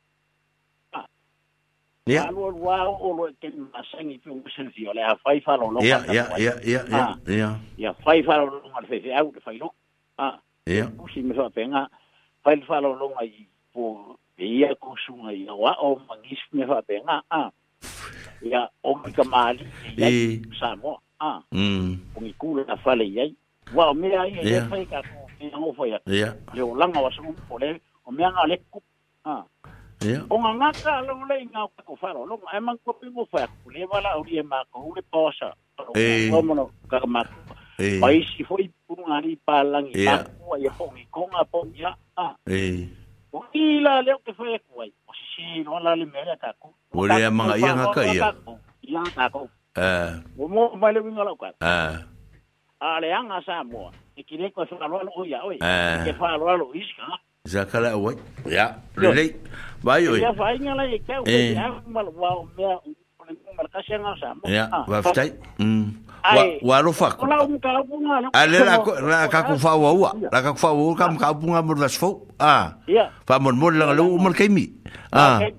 啊！老哇，我攞件襯衣俾我孫子，我嚟阿飛法佬攞翻嚟。啊！啊！啊！啊！啊！啊！飛法佬攞翻嚟，我出去買嘢。飛法佬攞翻嚟，我出去買嘢。哇！我買啲咩翻嚟啊？啊！我買啲咖喱、沙鍋啊。我哋攤位嘅法佬，哇！咩嘢？我哋攤位嘅法佬，我哋攤位嘅流浪歌手，我哋攤位嘅咩嘢？啊！Yeah. o ko fa lo gaukako faalologa ko maguapi mo fa faakule valauli e makou le posa Eh. mona ka ma Eh. Ai si foi pu nga ri pa pa ko pulugāli palagi makua ko nga po ya. Eh. O ki la leo ke fa ko ai o si si no la le mea ta ko. o le amagaia gaka ia ia ko. Eh. mo mo mai le uiga lau kaka a le anga sa moa e ko e lo lo ya oi. ke faaloa lo isi kagaka zakala eh. awai ya relate bai oi ya e ka ya mal wa para kasi nga sa mo. Ya, ah, waftai. Mm. Ai, wa lo fak. Ola um kapunga. Ale la la ka ku fa wa wa. La ka ku fa wa kam kapunga mo das fo. Ah. Ya. Fa mo mo la lo mo kai mi. Ah. ah.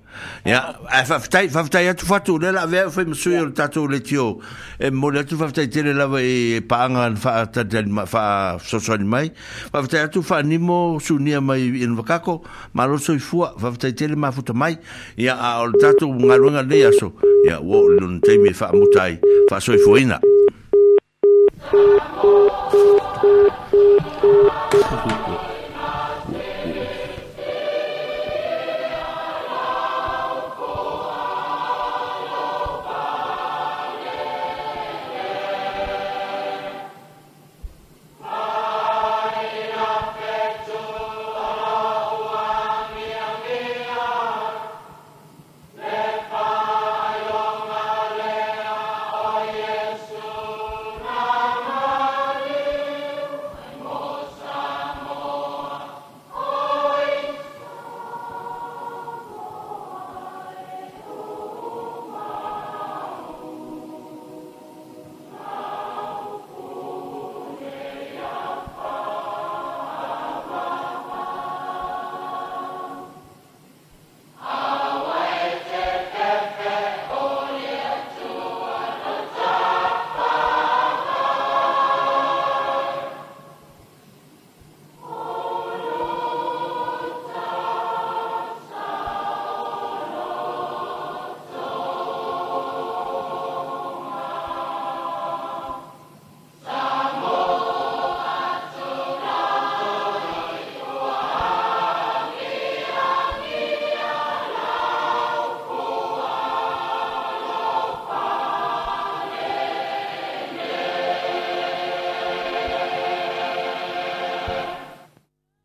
Ya, a fa ftai fa ftai tu fa tu la ve fo mo sur ta tu le tio. E eh, mo le tu fa ftai tele la ve eh, pa nga fa ta del ma fa so so ni mai. Fa ftai tu fa ni mo su ni mai in vakako. Ma lo so i fu fa ftai tele ma fu to mai. Ya a ah, o ta tu nga lo nga le aso. Ya, wo ya, o luna teimi e whaamutai whaasoifuina. Thank you.